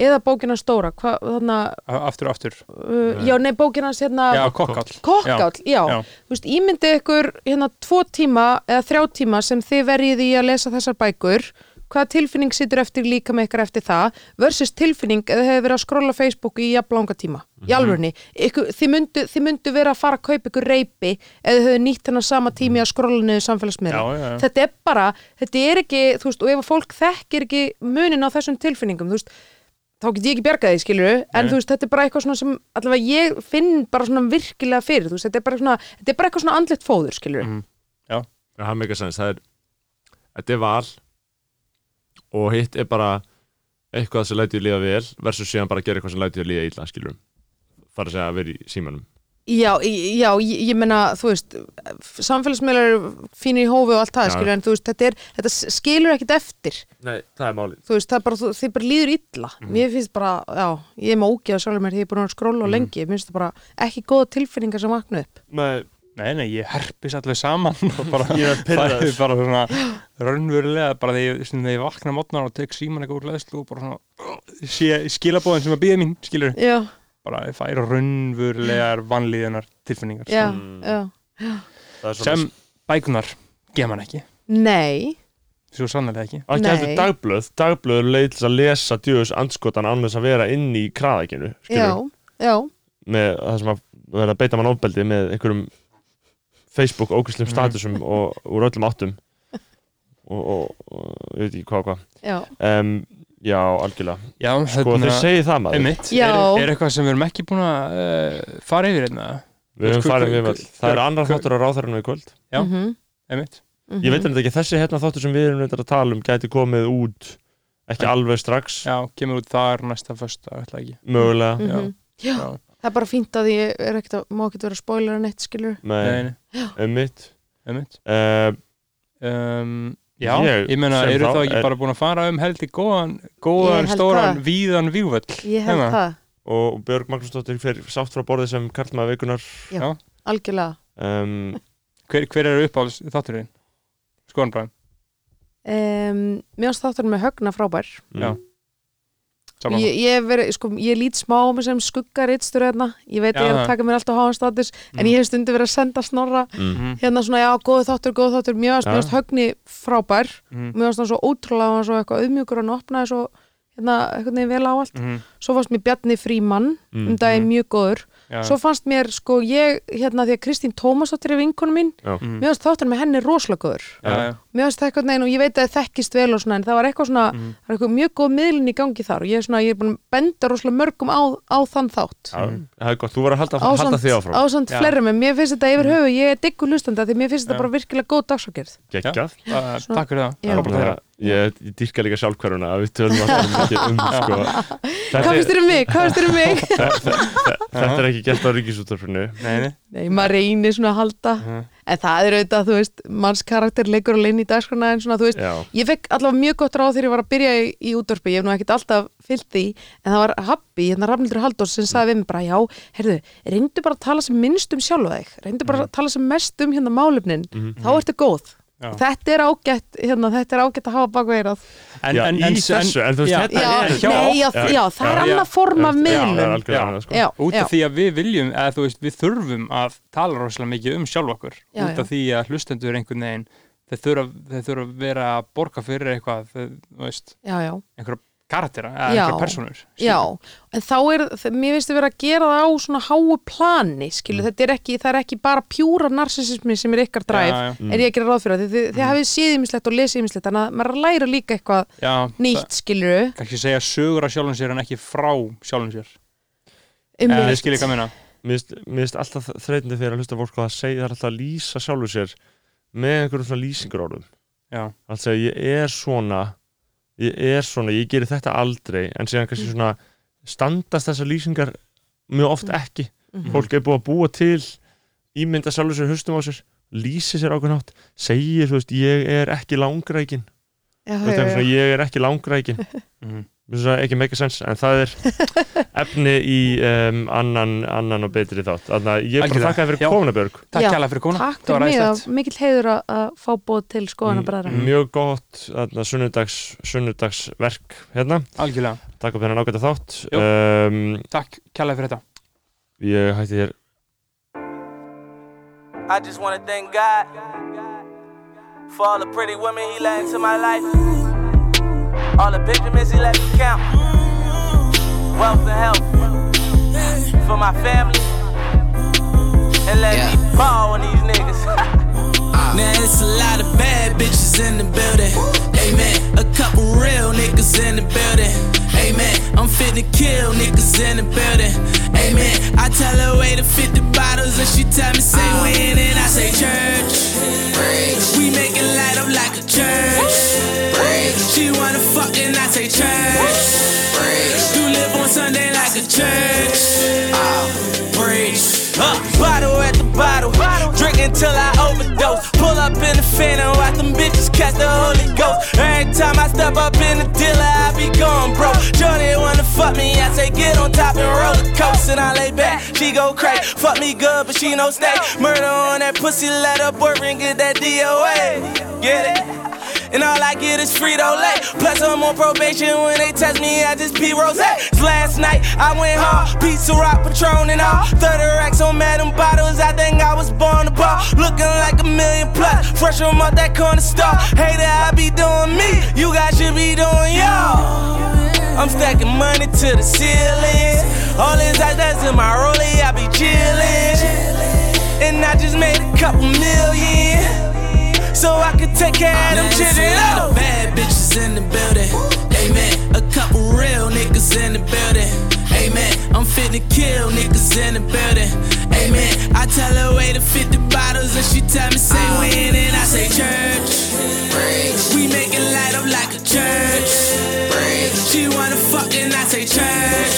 Eða bókina stóra, hvað, þarna aftur og aftur. Uh, já, nei, bókina hérna já, kokkáll kokkáll, já, Já. þú veist, ímyndið ykkur hérna tvo tíma eða þrjá tíma sem þið verjið í að lesa þessar bækur hvaða tilfinning situr eftir líka með ykkur eftir það versus tilfinning eða hefur verið að skrolla Facebook í jafn langa tíma? Mhm. í alvörni, ykkur, þið, myndu, þið myndu vera að fara að kaupa ykkur reypi eða hefur nýtt hennar sama tími að skrolla niður samfélagsmiðla. Þetta er bara, þetta er ekki veist, og ef að fólk þekkir ekki munin á þessum tilfinningum, þú veist þá get ég ekki bjargað því, skilur en Nei. þú veist, þetta er bara eitthvað svona sem allavega ég finn bara svona virkilega fyrir þú veist, þetta er bara svona, þetta er bara eitthvað svona andlet fóður, skilur Mhm. Já, það er mega sens, það er þetta er val og hitt er bara eitthvað sem lætur líða vel versus síðan bara gera eitthvað sem lætur líða illa skilur fara að segja að vera í símanum. Já, í- já, ég, ég meina, þú veist samfélagsmiðlar eru fínir í hófi og allt það, skilur, en þú veist, þetta er þetta skilur ekkit eftir, Nei, það er málið. Þú veist, það er bara þú- þið bara líður illa, Mhm. mér finnst bara já, ég er með ógeða sjálfur mér því ég er búin að skróla Mhm. og lengi, mér finnst það bara ekki góða tilfinningar sem vakna upp. Nei, Nei, nei, ég herpis allir saman og bara, Ég er pirraður. það er bara svona raunverulega, bara þegar ég, þegar ég vakna mótnar og tek síman eitthvað úr leðslu og bara svona sé skilabóðin sem að býða mín, skilur Já, bara ég færa raunverulegar vanlíðunar tilfinningar já, Mm. já. Það er svona sem bækunar gef man ekki, Nei, svo sannlega ekki. Ekki Nei. heldur dagblöð. Dagblöð er leið til að lesa djöðus andskotan án þess að vera inn í kraðakinu já, já. Með það sem að vera að beita mann ofbeldi með einhverjum Facebook ógæstum Mhm. statusum og úr öllum áttum. Og, og, og ég veit ekki hvað og hvað. Já, um, já, algjörlega. Já, sko þeir segi það maður. einmitt, er, er eitthvað sem við erum ekki búin að uh, fara yfir hérna, við Sko, farið vel hver- það er annar þáttur á ráþærinu í kvöld. Já. mhm, einmitt. Ég veit ekki, þessi hérna þáttur sem við erum reyndar að tala um gæti komið út ekki alveg strax. Já, kemur út þar næsta ekki. Mögulega. Mhm. Já, Já. það er bara fínt að ég er ekkert að, má ekkert vera spoiler en eitt, skilur Nei, nei, ummitt einmitt. Uh, um, Já, Ég ég, meina, eru þá ekki er- bara búin að fara um heldur góðan, góðan, stóran, það. víðan vígvöll Ég held Hérna. það, og Björg Magnúsdóttir fer sátt frá borðið sem karlmaður vikunar algjörlega. Um, hver, hver eru uppáhalds þátturinn? Skoðanbræðin, um, ást þátturinn með högna frábær. Já. saman ég, ég, hef verið, sko, ég lít smá á mig sem skuggarittstur hérna. Ég veit Já, ég er að taka mér alltaf háan status en ég hef stundu verið að senda snorra mm. Mhm, hérna svona, já, góðu þáttur, góðu þáttur. Mér varst högni frábær. Mhm, mér varst hann svo ótrúlega, var svo eitthvað auðmjúkur hann opnaði svo, hérna, eitthvað neginn vel á allt. Mhm, svo fannst mér Bjarni Frímann Mm. um daginn mjög góður. Já, svo fannst mér, sko, ég, hérna, því að Kristín Tómasdóttir er vinkonu mín mhm, mér varst þáttur með henni rosalega góður. Já, mér varst það eitthvað neginn og ég veit að það þekkist vel og svona en það var eitthvað svona, mhm, það er eitthvað mjög góð miðlun í gangi þar og ég er svona, ég er búin að benda rosalega mörgum á, á þann þátt. Já, það er gott, þú verður að halda, halda ásamt, því áfram. ásamt Já. fleiri með, mér finnst þetta yfir höfu ég er diggur hlustanda því mér finnst þetta bara virkilega góð Uh, Svona- Takk fyrir það. Já. Frábært að heyra. ég, ég dýrka líka sjálfkværuna að við tölum alltaf mikið um sko. hvað finnst þér um mig, hvað finnst þér um mig? Þetta er ekki gert á ríkisúttarfinu Nei, nei. Nei, maður reynir svona að halda. Mhm. En það er auðvitað, þú veist, manns karakter leikur og leinn í dagskrona en svona, þú veist já, ég fekk allavega mjög gott ráð þegar ég var að byrja í, í útvarpi, ég hef nú ekkert alltaf fyllt því, en það var Habbi, hérna Rafnildur Halldórs sem sagði við mig bara, já, heyrðu reyndu bara að tala sem minnst um sjálfa þig. Reyndu bara að tala sem mest um hérna málefnin. Mhm. þá ertu góð. Þetta er ágætt, hérna, þetta er ágætt að hafa bak veirað En, já en, í en, þessu, en þú veist, já, þetta já, er hjá nei, já, Já, já, það er annað form af er annað, sko. já, út já, af því að við viljum eða þú veist, við þurfum að tala rosalega mikið um sjálf okkur. Já, út af því að hlustendur einhvern veginn þeir þurfa, þeir þurfa að vera að borga fyrir eitthvað þeir, þú veist, já, já, einhverja karaktera, eða Já. einhver personur Já, en þá er, mér finnst þið vera að gera það á svona háu plani, skilu, þetta er ekki, það er ekki bara pjúra narsisismi sem er ykkar dræf, Já, já. er ég að gera ráð fyrir. Það, þið, þið hafið séð ýmislegt og lesið ýmislegt, þannig að maður er að læra líka eitthvað Já, nýtt, skilur það- kannski segja sögur af sjálfum sér en ekki frá sjálfum sér. Um þið skiljið hvað minna Mér finnst- alltaf þreytandi fyrir að hlusta fólk það segja, það að lýsa sjálfur sér með einhverjum svona lýsingur ég er svona ég er gerir þetta aldrei en síðan kannski svona standast þessar lýsingar mjög oft ekki. Fólk er búið að búa til ímynda sjálfur sér hustum á sér lýsi sér ákveðin átt segir, veist, ég er ekki langrækin. Já, veist, já, svona, já. ég er ekki langrækin. Mhm. Finnst það ekki make sense en það er efni í um, annan, annan og betri þátt. Þannig að ég er bara Algjörlega, þakka fyrir komuna Björg. Takk Já, kærlega fyrir kona Takk Það var fyrir mig, það mikill heiður að, að fá bóð til skoðana bræðra. Mjög gott þarna, sunnudags, sunnudagsverk hérna, Algjörlega, takk upp þennan ágæta þátt. Um, takk kærlega fyrir þetta. ég hætti þér I just wanna thank God for all the pretty women He let into my life, all the Benjamins He let me count, wealth and health for my family, and let me ball on these niggas. Ah. Now it's a lot of bad bitches in the building. Amen. A couple real niggas in the building. Amen. I'm fit to kill niggas in the building. Amen. I tell her way to 50 bottles and she tell me say ah. when and I say church. We make it light up like a church. She wanna fuck and I say church. You live on Sunday like a church. Preach. Uh, bottle at the bottle, drink until I overdose. Pull up in the phantom, watch them bitches catch the Holy Ghost. Every time I step up in the dealer, I be going broke. Johnny wanna fuck me, I say get on top and roller coaster. And I lay back, she go crazy. Fuck me good, but she no stay. Murder on that pussy, let her boyfriend get that DOA. Get it? And all I get is Frito Lay. Plus, I'm on probation when they test me, I just pee rose. Last night, I went hard. Pizza rock, Patron, and all. Uh-huh. 30 racks on Madam bottles. I think I was born to ball. Uh-huh. Looking like a million plus. Fresh from out that corner store. Uh-huh. Hater, I be doing me. You guys should be doing y'all. I'm stacking money to the ceiling. All these ice that's in my rollie, I be chillin'. And I just made a couple million. So I could take care of them Now it's a children. Oh. of bad bitches in the building. Amen. A couple real niggas in the building. Amen. I'm fit to kill niggas in the building. Amen. I tell her way to 50 bottles and she tell me say uh-huh. when and I say church. We make it light up like a church. She wanna fuck and I say church.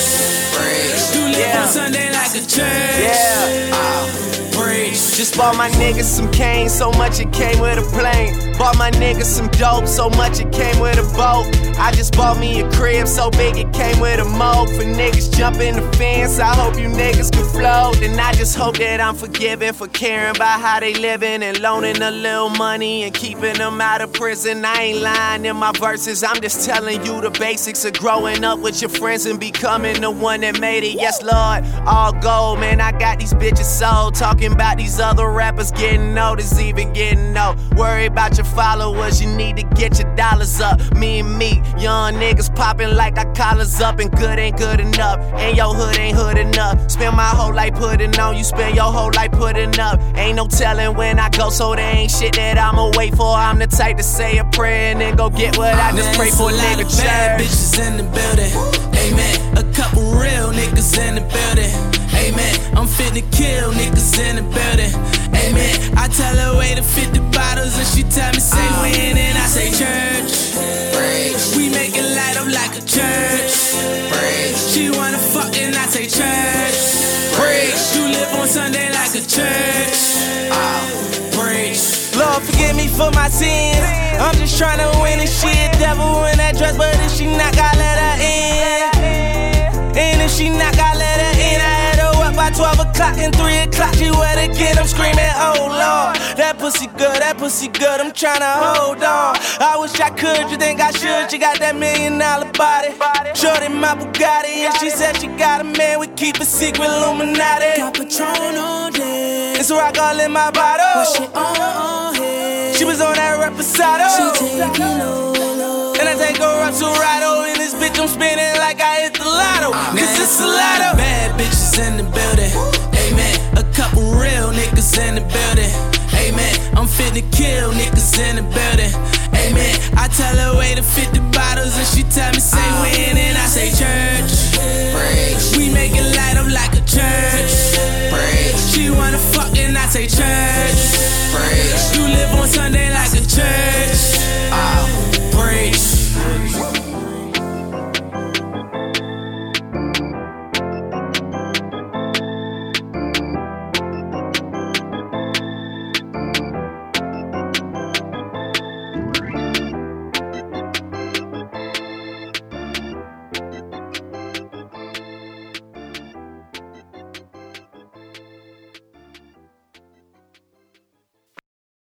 You live Yeah. on Sunday like a church. Yeah. Preach. Just bought my niggas some cane, so much it came with a plane. Bought my niggas some dope, so much it came with a boat. I just bought me a crib, so big it came with a moat. For niggas jumping the fence, I hope you niggas can float. And I just hope that I'm forgiven for caring about how they living and loaning a little money and keeping them out of prison. I ain't lying in my verses, I'm just telling you the basics of growing up with your friends and becoming the one that made it. Yes, Lord, all gold, man. I got these bitches sold. Talking about these other rappers getting noticed, even getting no. Worry about your followers, you need to get your dollars up. Me and me, young niggas popping like our collars up, and good ain't good enough. And your hood ain't hood enough. Spend my whole life putting on, you spend your whole life putting up. Ain't no telling when I go, so there ain't shit that I'ma wait for. I'm the type to say a prayer and then go get what I just pray for, a nigga. bad bitches in the building. Amen. A couple real niggas in the building. Amen. I'm fit to kill niggas in the building. Amen. I tell her way to 50 bottles and she tell me say when and I say church. We make it light up like a church. She wanna fuck and I say church. You live on Sunday like a church. Ah. Preach. Lord, forgive me for my sins. I'm just trying to win this shit. Devil in that dress, but if she not, I let her in. And if she not, I let her in. I had her up by 12 o'clock and 3 o'clock. She wet again. I'm screaming, oh Lord. That pussy good, that pussy good. I'm trying to hold on. I wish I could, you think I should? She got that million dollar body. Shorty my Bugatti. And she said she got a man. We keep a secret Illuminati. Got Patron on deck. It's rock all in my bottle. What she on, head. She was on that reposado. She take it low, low. And I take her up to Rado in this bitch, I'm spinning like I hit the lotto. Cause it's a lot of bad bitches in the building. Amen. A couple real niggas in the building. Amen. I'm fit to kill niggas in the building. Amen. I tell her way to 50 bottles and she tell me say when and I say church. We make it light up like a church. She wanna fuck and I say church. You live on Sunday like a church.